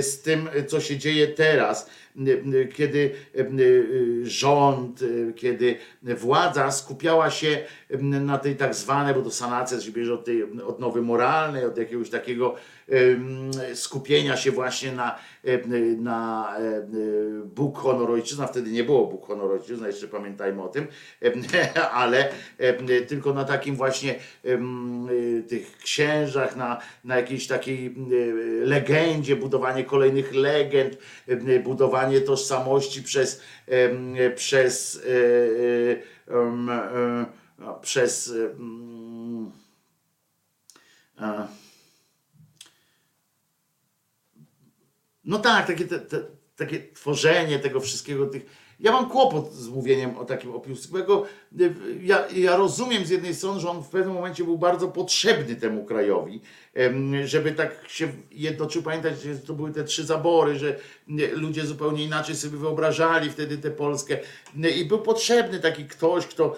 z tym, co się dzieje teraz, e, kiedy e, rząd, e, kiedy władza skupiała się na tej tak zwanej, bo to sanacja się bierze od tej moralnej, od jakiegoś takiego skupienia się właśnie na, na Bóg, honor, ojczyzna. Wtedy nie było Bóg, honor, ojczyzna, jeszcze pamiętajmy o tym, ale tylko na takim właśnie tych księżach, na, na jakiejś takiej legendzie, budowanie kolejnych legend, em, budowanie tożsamości przez, em, przez e, e, e, no, przez e, no tak, takie, takie tworzenie tego wszystkiego, tych. Ja mam kłopot z mówieniem o takim opiusku, bo go, y, ja, ja rozumiem z jednej strony, że on w pewnym momencie był bardzo potrzebny temu krajowi, żeby tak się jednoczył. Pamiętać, że to były te trzy zabory, że ludzie zupełnie inaczej sobie wyobrażali wtedy tę Polskę i był potrzebny taki ktoś, kto,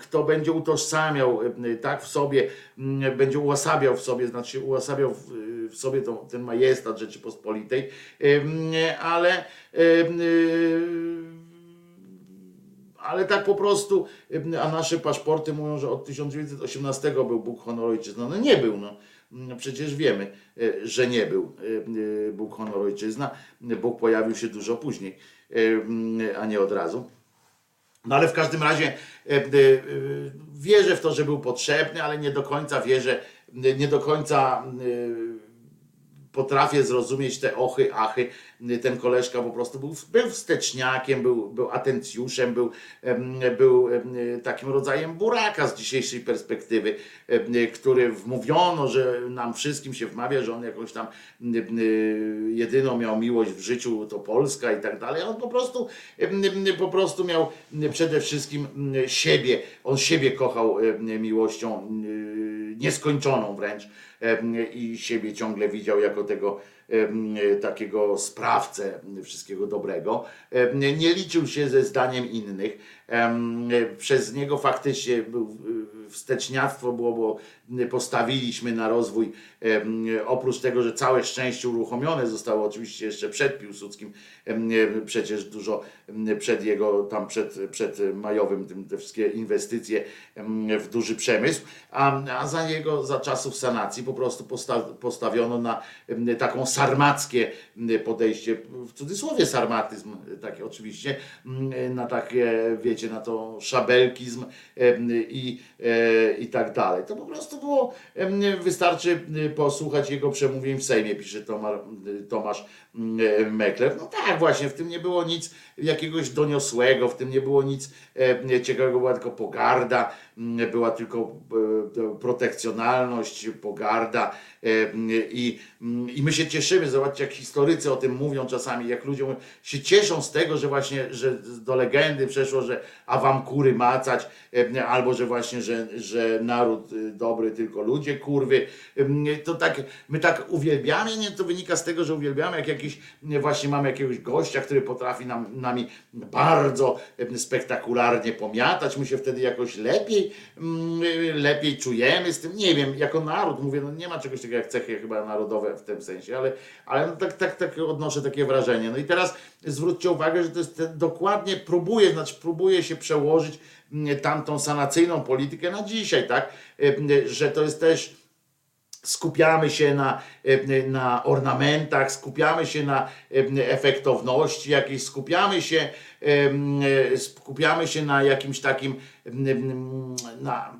kto będzie utożsamiał tak w sobie, będzie ułasabiał w sobie, znaczy ułasabiał w, w sobie tą, ten majestat Rzeczypospolitej, ale ale tak po prostu, a nasze paszporty mówią, że od 1918 był Bóg honor ojczyzna. No nie był, no. No Przecież wiemy, e, że nie był e, e, Bóg honor ojczyzna. Bóg pojawił się dużo później, a nie od razu. No ale w każdym razie wierzę w to, że był potrzebny, ale nie do końca wierzę, nie do końca potrafię zrozumieć te ochy, achy. Ten koleżka po prostu był, był wsteczniakiem, był, był atencjuszem, był, był takim rodzajem buraka z dzisiejszej perspektywy, który wmówiono, że nam wszystkim się wmawia, że on jakąś tam jedyną miał miłość w życiu to Polska i tak dalej. On po prostu, po prostu miał przede wszystkim siebie, on siebie kochał miłością nieskończoną wręcz i siebie ciągle widział jako tego takiego sprawcę wszystkiego dobrego. Nie liczył się ze zdaniem innych. Przez niego faktycznie wsteczniactwo było, bo postawiliśmy na rozwój, oprócz tego, że całe szczęście uruchomione zostało oczywiście jeszcze przed Piłsudskim, przecież dużo przed jego, tam przed, przed majowym, tym, te wszystkie inwestycje w duży przemysł, a, a za niego, za czasów sanacji po prostu posta, postawiono na taką sarmackie podejście, w cudzysłowie sarmatyzm, taki oczywiście, na takie, wiecie, na to szabelkizm i, e, i tak dalej. To po prostu było, wystarczy posłuchać jego przemówień w Sejmie, pisze Tomar, Tomasz e, Mekler. No tak, właśnie, w tym nie było nic jakiegoś doniosłego, w tym nie było nic e, ciekawego, była tylko pogarda, była tylko e, protekcjonalność, pogarda e, i, i my się cieszymy, zobaczcie jak historycy o tym mówią czasami, jak ludzie się cieszą z tego, że właśnie, że do legendy przeszło, że a wam kury macać, albo że właśnie, że, że naród e, dobry, tylko ludzie kurwy, to tak, my tak uwielbiamy, nie, to wynika z tego, że uwielbiamy, jak jakiś, nie, właśnie mamy jakiegoś gościa, który potrafi nam, nami bardzo spektakularnie pomiatać, my się wtedy jakoś lepiej, mm, lepiej czujemy z tym, nie wiem, jako naród, mówię, no nie ma czegoś takiego jak cechy chyba narodowe w tym sensie, ale, ale no tak, tak, tak odnoszę takie wrażenie. No i teraz zwróćcie uwagę, że to jest dokładnie próbuje, znaczy próbuje się przełożyć mm, tamtą sanacyjną politykę na dzisiaj, tak, że to jest też skupiamy się na, e, na ornamentach, skupiamy się na e, efektowności jakiejś, skupiamy się, e, skupiamy się na jakimś takim na,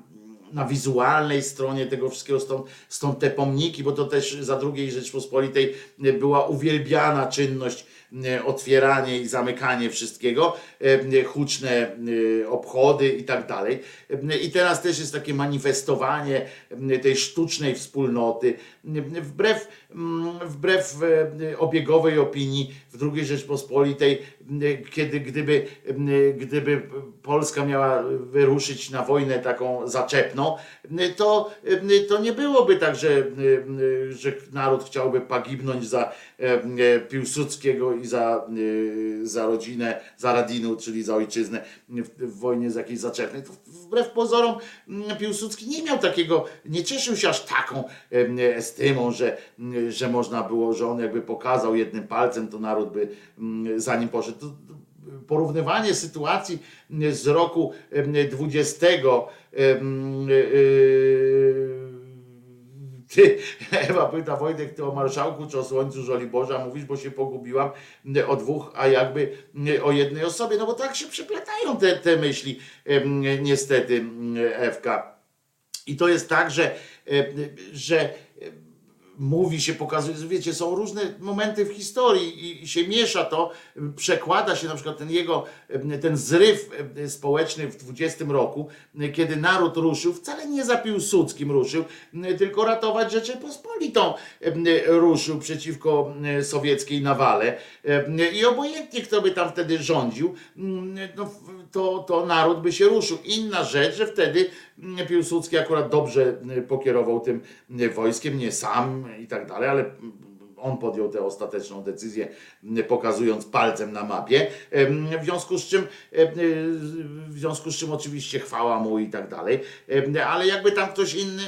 na wizualnej stronie tego wszystkiego, stąd, stąd te pomniki, bo to też za drugiej Rzeczpospolitej była uwielbiana czynność otwieranie i zamykanie wszystkiego, e, huczne e, obchody i tak dalej. E, I teraz też jest takie manifestowanie e, tej sztucznej wspólnoty, e, wbrew, wbrew e, obiegowej opinii w II Rzeczpospolitej, e, kiedy gdyby, e, gdyby Polska miała wyruszyć na wojnę taką zaczepną, to, to nie byłoby tak, że, że naród chciałby pogibnąć za Piłsudskiego i za, za rodzinę, za Radinu, czyli za ojczyznę w, wojnie z jakiejś zaczepnej. Wbrew pozorom mm, Piłsudski nie miał takiego, nie cieszył się aż taką estymą, że, mm, że można było, że on jakby pokazał jednym palcem, to naród by mm, za nim poszedł. To, porównywanie sytuacji z roku em, 20 em, y, ty, Ewa pyta Wojtek, ty o marszałku czy o słońcu Żoliborza mówisz, bo się pogubiłam mm, o dwóch, a jakby mm, o jednej osobie, no bo tak się przeplatają te, te myśli niestety mm, Ewka. I to jest tak, że, e, że mówi się, pokazuje, wiecie, są różne momenty w historii i, się miesza to, przekłada się na przykład ten jego, ten zryw e, społeczny w 20 roku, kiedy naród ruszył, wcale nie za Piłsudskim ruszył, e, tylko ratować Rzeczypospolitą e, ruszył przeciwko sowieckiej nawale i obojętnie kto by tam wtedy rządził, mm, no, to, to naród by się ruszył. Inna rzecz, że wtedy Piłsudski akurat dobrze mm, pokierował tym mm, wojskiem, nie sam i tak dalej, ale on podjął tę ostateczną decyzję, pokazując palcem na mapie. W związku z czym, em, w związku z czym oczywiście chwała mu i tak dalej, ale jakby tam ktoś inny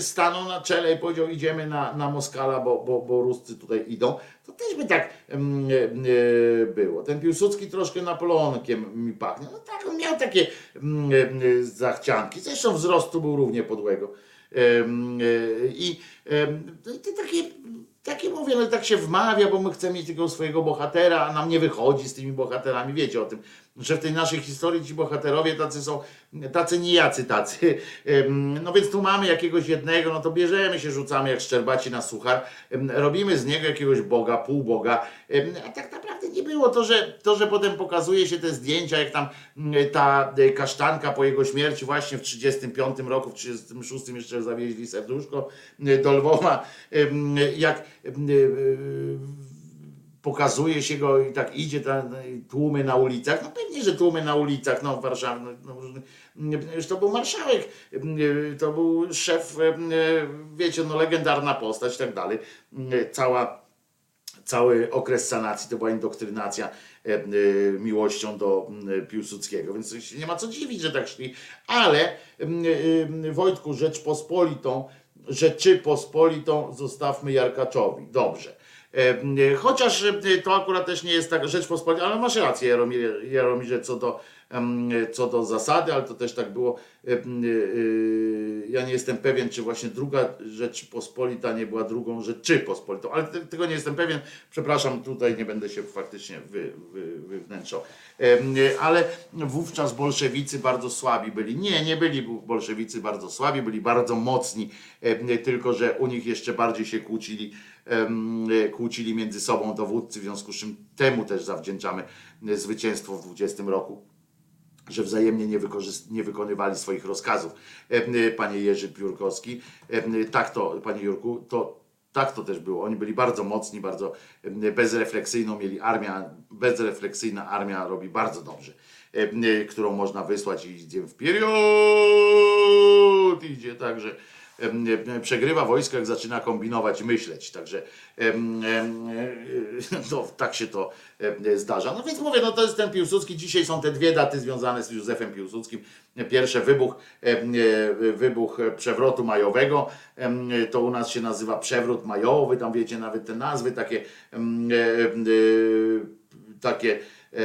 stanął na czele i powiedział idziemy na, na Moskala, bo, bo, bo Ruscy tutaj idą, to też by tak em, e, było. Ten Piłsudski troszkę Napoleonkiem mi pachnie. No tak, on miał takie e, zachcianki. Zresztą wzrostu był równie podłego. E, I no i te takie, takie mówię, no tak się wmawia, bo my chcemy mieć tylko swojego bohatera, a nam nie wychodzi z tymi bohaterami. Wiecie o tym, że w tej naszej historii ci bohaterowie tacy są, tacy nijacy tacy. No więc tu mamy jakiegoś jednego, no to bierzemy się, rzucamy jak szczerbaci na suchar, robimy z niego jakiegoś boga, półboga, a tak naprawdę nie było to, że, to, że potem pokazuje się te zdjęcia, jak tam ta e, kasztanka po jego śmierci właśnie w 35 roku, w 36 jeszcze zawieźli serduszko e, do Lwowa, jak e, pokazuje się go i tak idzie ta, tłumy na ulicach. No pewnie, że tłumy na ulicach, no w Warszawie, no, no, już to był marszałek, to był szef, wiecie, no legendarna postać i tak dalej. Cała, cały okres sanacji to była indoktrynacja miłością do e, Piłsudskiego, więc nie ma co dziwić, że tak szli, ale Wojtku, Rzeczpospolitą, Rzeczypospolitą zostawmy Jarkaczowi. Dobrze. E, Chociaż e, to akurat też nie jest tak Rzeczpospolita, ale masz rację Jaromirze, co, do, co do zasady, ale to też tak było. M, e, Ja nie jestem pewien, czy właśnie druga Rzeczpospolita nie była drugą Rzeczypospolitą, ale te- tego nie jestem pewien. Przepraszam, tutaj nie będę się faktycznie wy, wy, wywnętrzał. E, Ale wówczas bolszewicy bardzo słabi byli. Nie, nie byli bolszewicy bardzo słabi, byli bardzo mocni, tylko że u nich jeszcze bardziej się kłócili kłócili między sobą dowódcy, w związku z czym temu też zawdzięczamy zwycięstwo w 20 roku, że wzajemnie nie, nie wykonywali swoich rozkazów. Em, e, Panie Jerzy Piórkowski, em, tak to, panie Jurku, to tak to też było. Oni byli bardzo mocni, bardzo bezrefleksyjną mieli armia, bezrefleksyjna armia robi bardzo dobrze, e, którą można wysłać i idzie w period, idzie także przegrywa wojsko, jak zaczyna kombinować, myśleć. Także e, to, tak się to zdarza. No więc mówię, no to jest ten Piłsudski. Dzisiaj są te dwie daty związane z Józefem Piłsudskim. Pierwszy wybuch, wybuch przewrotu majowego. To u nas się nazywa przewrót majowy. Tam wiecie nawet te nazwy takie e, takie e,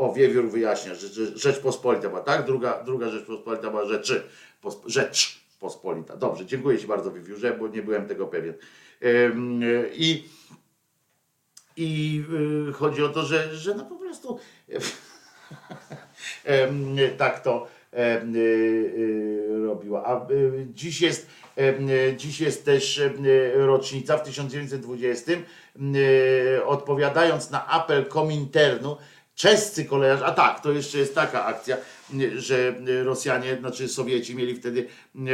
o, Wiewiór wyjaśnia, Rzeczpospolita była, tak? Druga, druga Rzeczpospolita była Rzeczy Posp- Rzecz Pospolita. Dobrze, dziękuję Ci bardzo, Wiewiórze, bo nie byłem tego pewien. I, i y, chodzi o to, że, że no po prostu tak to y, y, robiła. A dziś jest, dziś jest też rocznica w 1920. y, Odpowiadając na apel Kominternu, czescy kolejarze, a tak, to jeszcze jest taka akcja, że Rosjanie, znaczy Sowieci mieli wtedy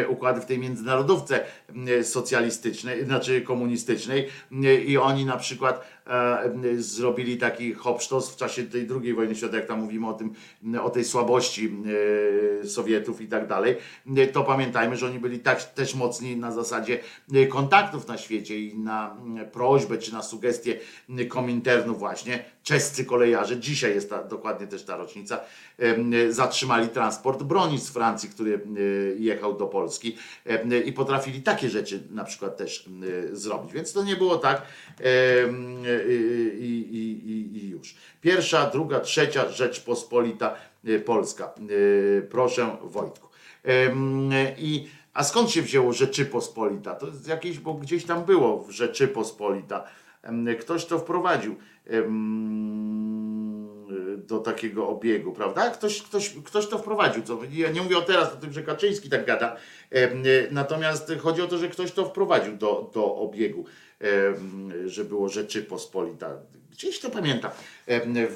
układy w tej międzynarodówce y, socjalistycznej, znaczy komunistycznej y, i oni na przykład e, zrobili taki hopsztos w czasie tej II wojny światowej, jak tam mówimy o tym, o tej słabości Sowietów i tak dalej, to pamiętajmy, że oni byli tak też mocni na zasadzie kontaktów na świecie i na prośbę czy na sugestie Kominternu właśnie, czescy kolejarze, dzisiaj jest ta, dokładnie też ta rocznica, zatrzymali transport broni z Francji, który jechał do Polski i potrafili takie rzeczy na przykład też zrobić. Więc to nie było tak i, i, i, i już. Pierwsza, druga, trzecia Rzeczpospolita y, Polska. Y, Proszę Wojtku. I, a skąd się wzięło Rzeczypospolita? To jest jakieś, bo gdzieś tam było w Rzeczypospolita. Ktoś to wprowadził do takiego obiegu, prawda? Ktoś, ktoś, ktoś to wprowadził. Co, ja nie mówię o teraz o tym, że Kaczyński tak gada. Natomiast chodzi o to, że ktoś to wprowadził do, do obiegu, że było Rzeczypospolita. Gdzieś to pamiętam,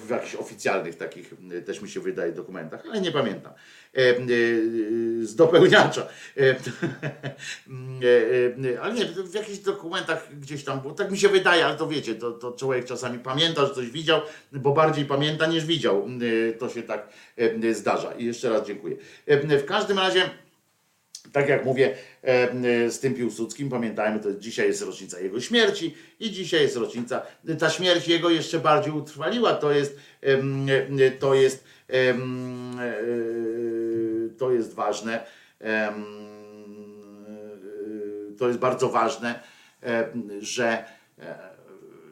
w jakichś oficjalnych takich, też mi się wydaje, dokumentach, ale nie pamiętam. Y, Z dopełniacza. E, e, Ale nie, w jakichś dokumentach gdzieś tam było. Tak mi się wydaje, ale to wiecie, to, to człowiek czasami pamięta, że coś widział, bo bardziej pamięta niż widział. To się tak zdarza. I jeszcze raz dziękuję. W każdym razie tak jak mówię, e, z tym Piłsudskim, pamiętajmy, to dzisiaj jest rocznica jego śmierci i dzisiaj jest rocznica, ta śmierć jego jeszcze bardziej utrwaliła, to jest, em, e, to jest, e, to jest ważne, e, to jest bardzo ważne, e, że e,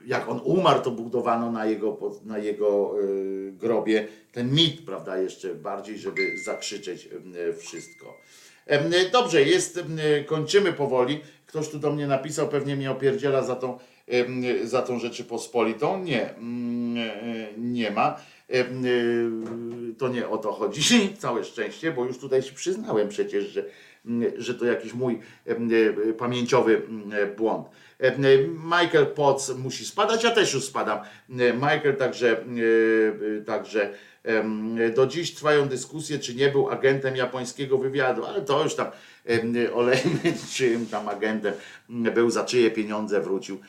jak on umarł, to budowano na jego, na jego grobie ten mit, prawda, jeszcze bardziej, żeby zakrzyczeć wszystko. Y, Dobrze, jest, y, kończymy powoli. Ktoś tu do mnie napisał, pewnie mnie opierdziela za tą, y, za tą Rzeczypospolitą. Nie, mm, nie ma. To nie o to chodzi. Całe szczęście, bo już tutaj się przyznałem przecież, że, mm, że to jakiś mój pamięciowy mm, błąd. Michael Potts musi spadać, ja też już spadam. Michael także, także do dziś trwają dyskusje, czy nie był agentem japońskiego wywiadu, ale to już tam olejmy, czyim tam agentem był, za czyje pieniądze wrócił.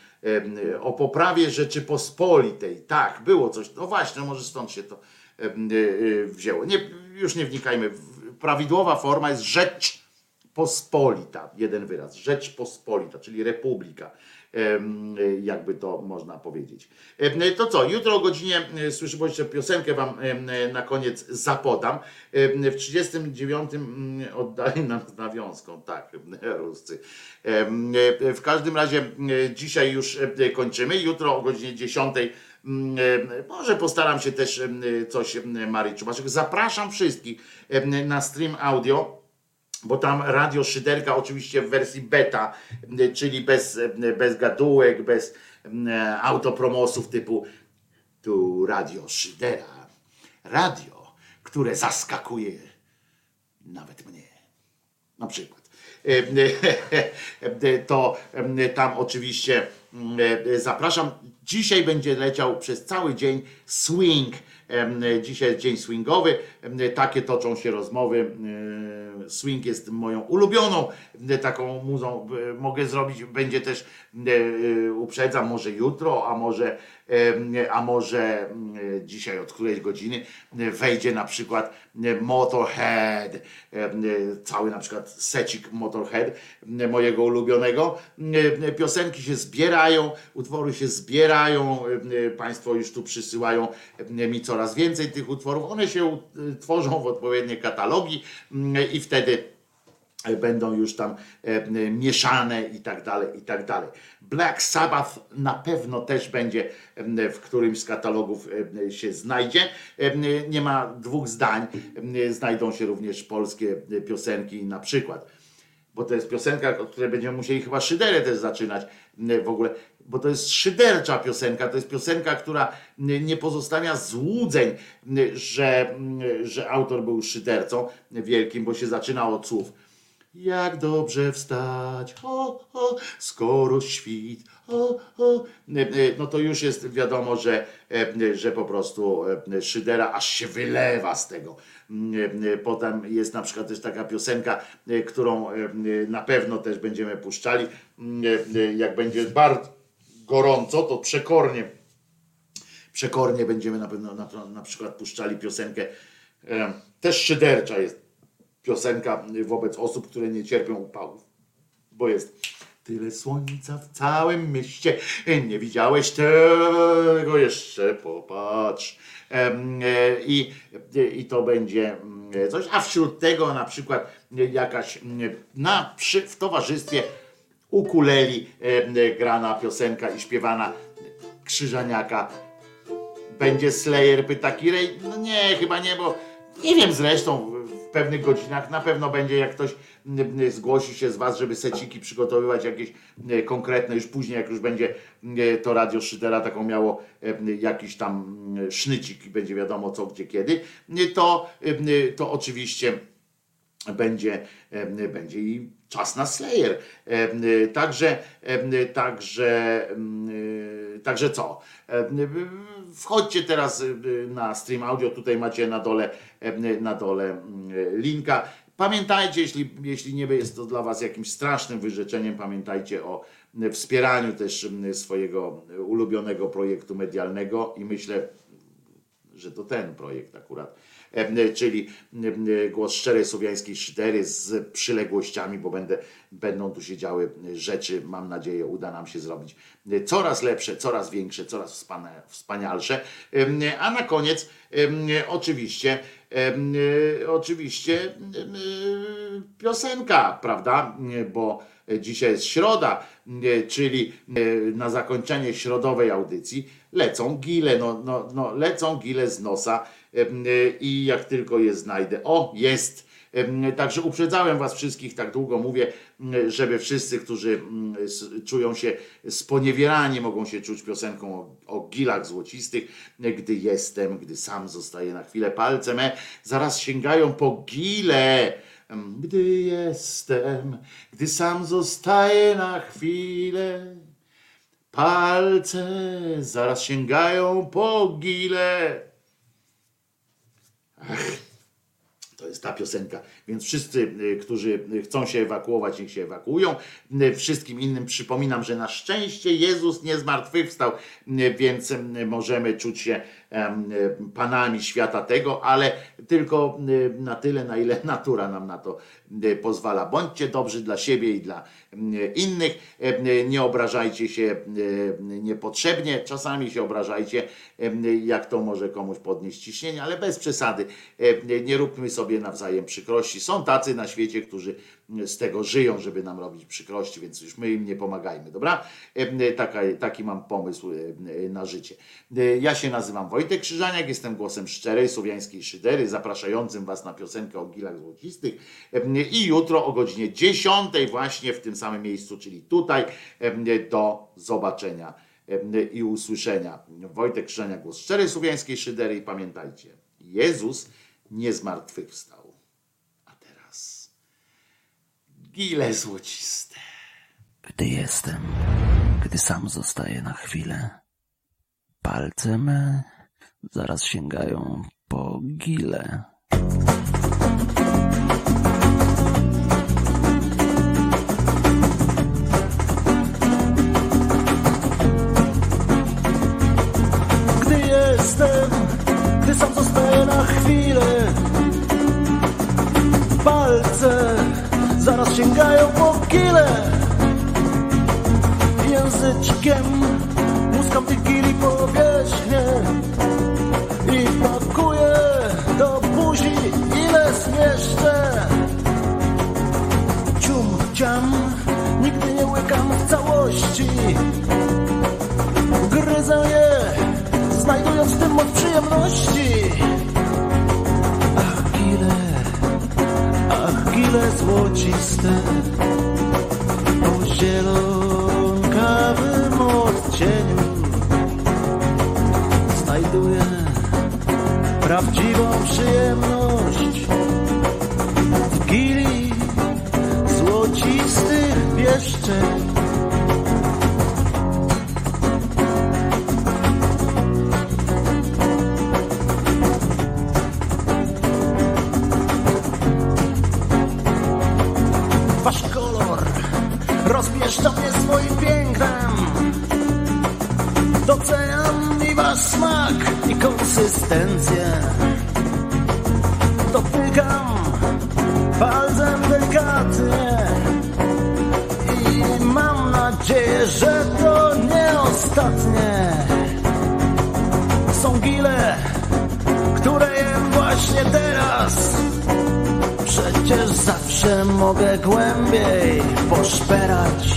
O poprawie Rzeczypospolitej, tak, było coś, no właśnie, może stąd się to y, y, wzięło. Nie, już nie wnikajmy. Prawidłowa forma jest rzecz Pospolita, jeden wyraz, Rzeczpospolita, czyli Republika, jakby to można powiedzieć. To co, jutro o godzinie, e, słyszę, bo jeszcze piosenkę wam em, na koniec zapodam. W 39 mm, oddali nam z nawiązką, tak, Ruscy. E, W każdym razie e, dzisiaj już e, kończymy, jutro o godzinie 10 Mm, e, Może postaram się też coś Marii Czubaszek. Zapraszam wszystkich na stream audio bo tam radio Szyderka oczywiście w wersji beta, czyli bez, bez gadułek, bez m, autopromosów typu tu radio Szydera. Radio, które zaskakuje nawet mnie. Na przykład. E, To em, tam oczywiście e, zapraszam. Dzisiaj będzie leciał przez cały dzień swing. Dzisiaj jest dzień swingowy. Takie toczą się rozmowy. Swing jest moją ulubioną taką muzą. Mogę zrobić, będzie też, e, uprzedzam, może jutro, a może, a może mm, dzisiaj od którejś godziny e, wejdzie na przykład e, Motorhead, cały na przykład secik Motorhead, mojego ulubionego. Piosenki się zbierają, utwory się zbierają, Państwo już tu przysyłają mi coraz więcej tych utworów. One się e, tworzą w odpowiednie katalogi i wtedy będą już tam e, mieszane i tak dalej, i tak dalej. Black Sabbath na pewno też będzie w którymś z katalogów się znajdzie. Nie ma dwóch zdań. Znajdą się również polskie e, piosenki na przykład bo to jest piosenka, od której będziemy musieli chyba szyderę też zaczynać w ogóle, bo to jest szydercza piosenka, to jest piosenka, która nie pozostawia złudzeń, że, że autor był szydercą wielkim, bo się zaczyna od słów. Jak dobrze wstać, o, o, skoro świt, o, o. No to już jest wiadomo, że, że po prostu szydera aż się wylewa z tego. Potem jest na przykład też taka piosenka, którą na pewno też będziemy puszczali. Jak będzie bardzo gorąco, to przekornie przekornie będziemy na pewno na, na przykład puszczali piosenkę, e, też szydercza jest piosenka wobec osób, które nie cierpią upałów, bo jest tyle słońca w całym mieście, nie widziałeś tego jeszcze, popatrz. Em, e, I, I to będzie mm, coś, a wśród tego na przykład jakaś mm, na, przy, w towarzystwie ukuleli grana piosenka i śpiewana Krzyżaniaka. Będzie Slayer, pyta Kirej. No nie, chyba nie, bo nie wiem zresztą pewnych godzinach. Na pewno będzie, jak ktoś m, m, zgłosi się z Was, żeby seciki przygotowywać jakieś m, konkretne, już później jak już będzie m, to Radio Szydera taką miało m, jakiś tam sznycik i będzie wiadomo co, gdzie, kiedy, to, m, to oczywiście będzie, będzie i czas na Slayer. Em, Także, em, także, em, także co? Wchodźcie teraz na stream audio, tutaj macie na dole, na dole em, linka. Pamiętajcie, jeśli, jeśli nie jest to dla Was jakimś strasznym wyrzeczeniem, pamiętajcie o wspieraniu też swojego ulubionego projektu medialnego i myślę, że to ten projekt akurat, czyli głos szczerej słowiańskiej szydery z przyległościami, bo będę, będą tu się działy rzeczy, mam nadzieję, uda nam się zrobić coraz lepsze, coraz większe, coraz wspania- wspanialsze. A na koniec oczywiście oczywiście piosenka, prawda? Bo dzisiaj jest środa, czyli na zakończenie środowej audycji lecą gile, no, no, no, lecą gile z nosa em, i jak tylko je znajdę, o jest. Także uprzedzałem Was wszystkich, tak długo mówię, żeby wszyscy, którzy czują się sponiewierani, mogą się czuć piosenką o, o gilach złocistych, gdy jestem, gdy sam zostaję na chwilę palce me, zaraz sięgają po gile. Gdy jestem, gdy sam zostaję na chwilę, palce zaraz sięgają po gile. To jest ta piosenka. Więc wszyscy, y, którzy chcą się ewakuować, niech się ewakuują. Y, Wszystkim innym przypominam, że na szczęście Jezus nie zmartwychwstał, y, więc możemy czuć się panami świata tego, ale tylko y, na tyle, na ile natura nam na to y, pozwala. Bądźcie dobrzy dla siebie i dla innych. Nie obrażajcie się niepotrzebnie. Czasami się obrażajcie, jak to może komuś podnieść ciśnienie, ale bez przesady. Nie róbmy sobie nawzajem przykrości. Są tacy na świecie, którzy z tego żyją, żeby nam robić przykrości, więc już my im nie pomagajmy, dobra? Y, Taka, taki mam pomysł y, na życie. Ja się nazywam Wojtek Krzyżaniak, jestem głosem szczerej słowiańskiej szydery, zapraszającym Was na piosenkę o gilach złocistych i jutro o godzinie 10 właśnie w tym samym miejscu, czyli tutaj, do zobaczenia i usłyszenia. Wojtek Krzyżaniak, głos szczerej słowiańskiej szydery i pamiętajcie, Jezus nie zmartwychwstał. A teraz gile złociste. Gdy jestem, gdy sam zostaję na chwilę, palce me zaraz sięgają po gile. Gdy jestem, gdy sam zostaję na chwilę Palce zaraz sięgają po kile. Języczkiem muskam tych gili powierzchnię I pakuję do buzi ile zmieszczę. Cium, ciam, nigdy nie łykam w całości. Gryzę je, znajdując w tym moc przyjemności. chwile złociste o zielonkawym odcieniu znajduję prawdziwą przyjemność. jeszcze głębiej poszperać.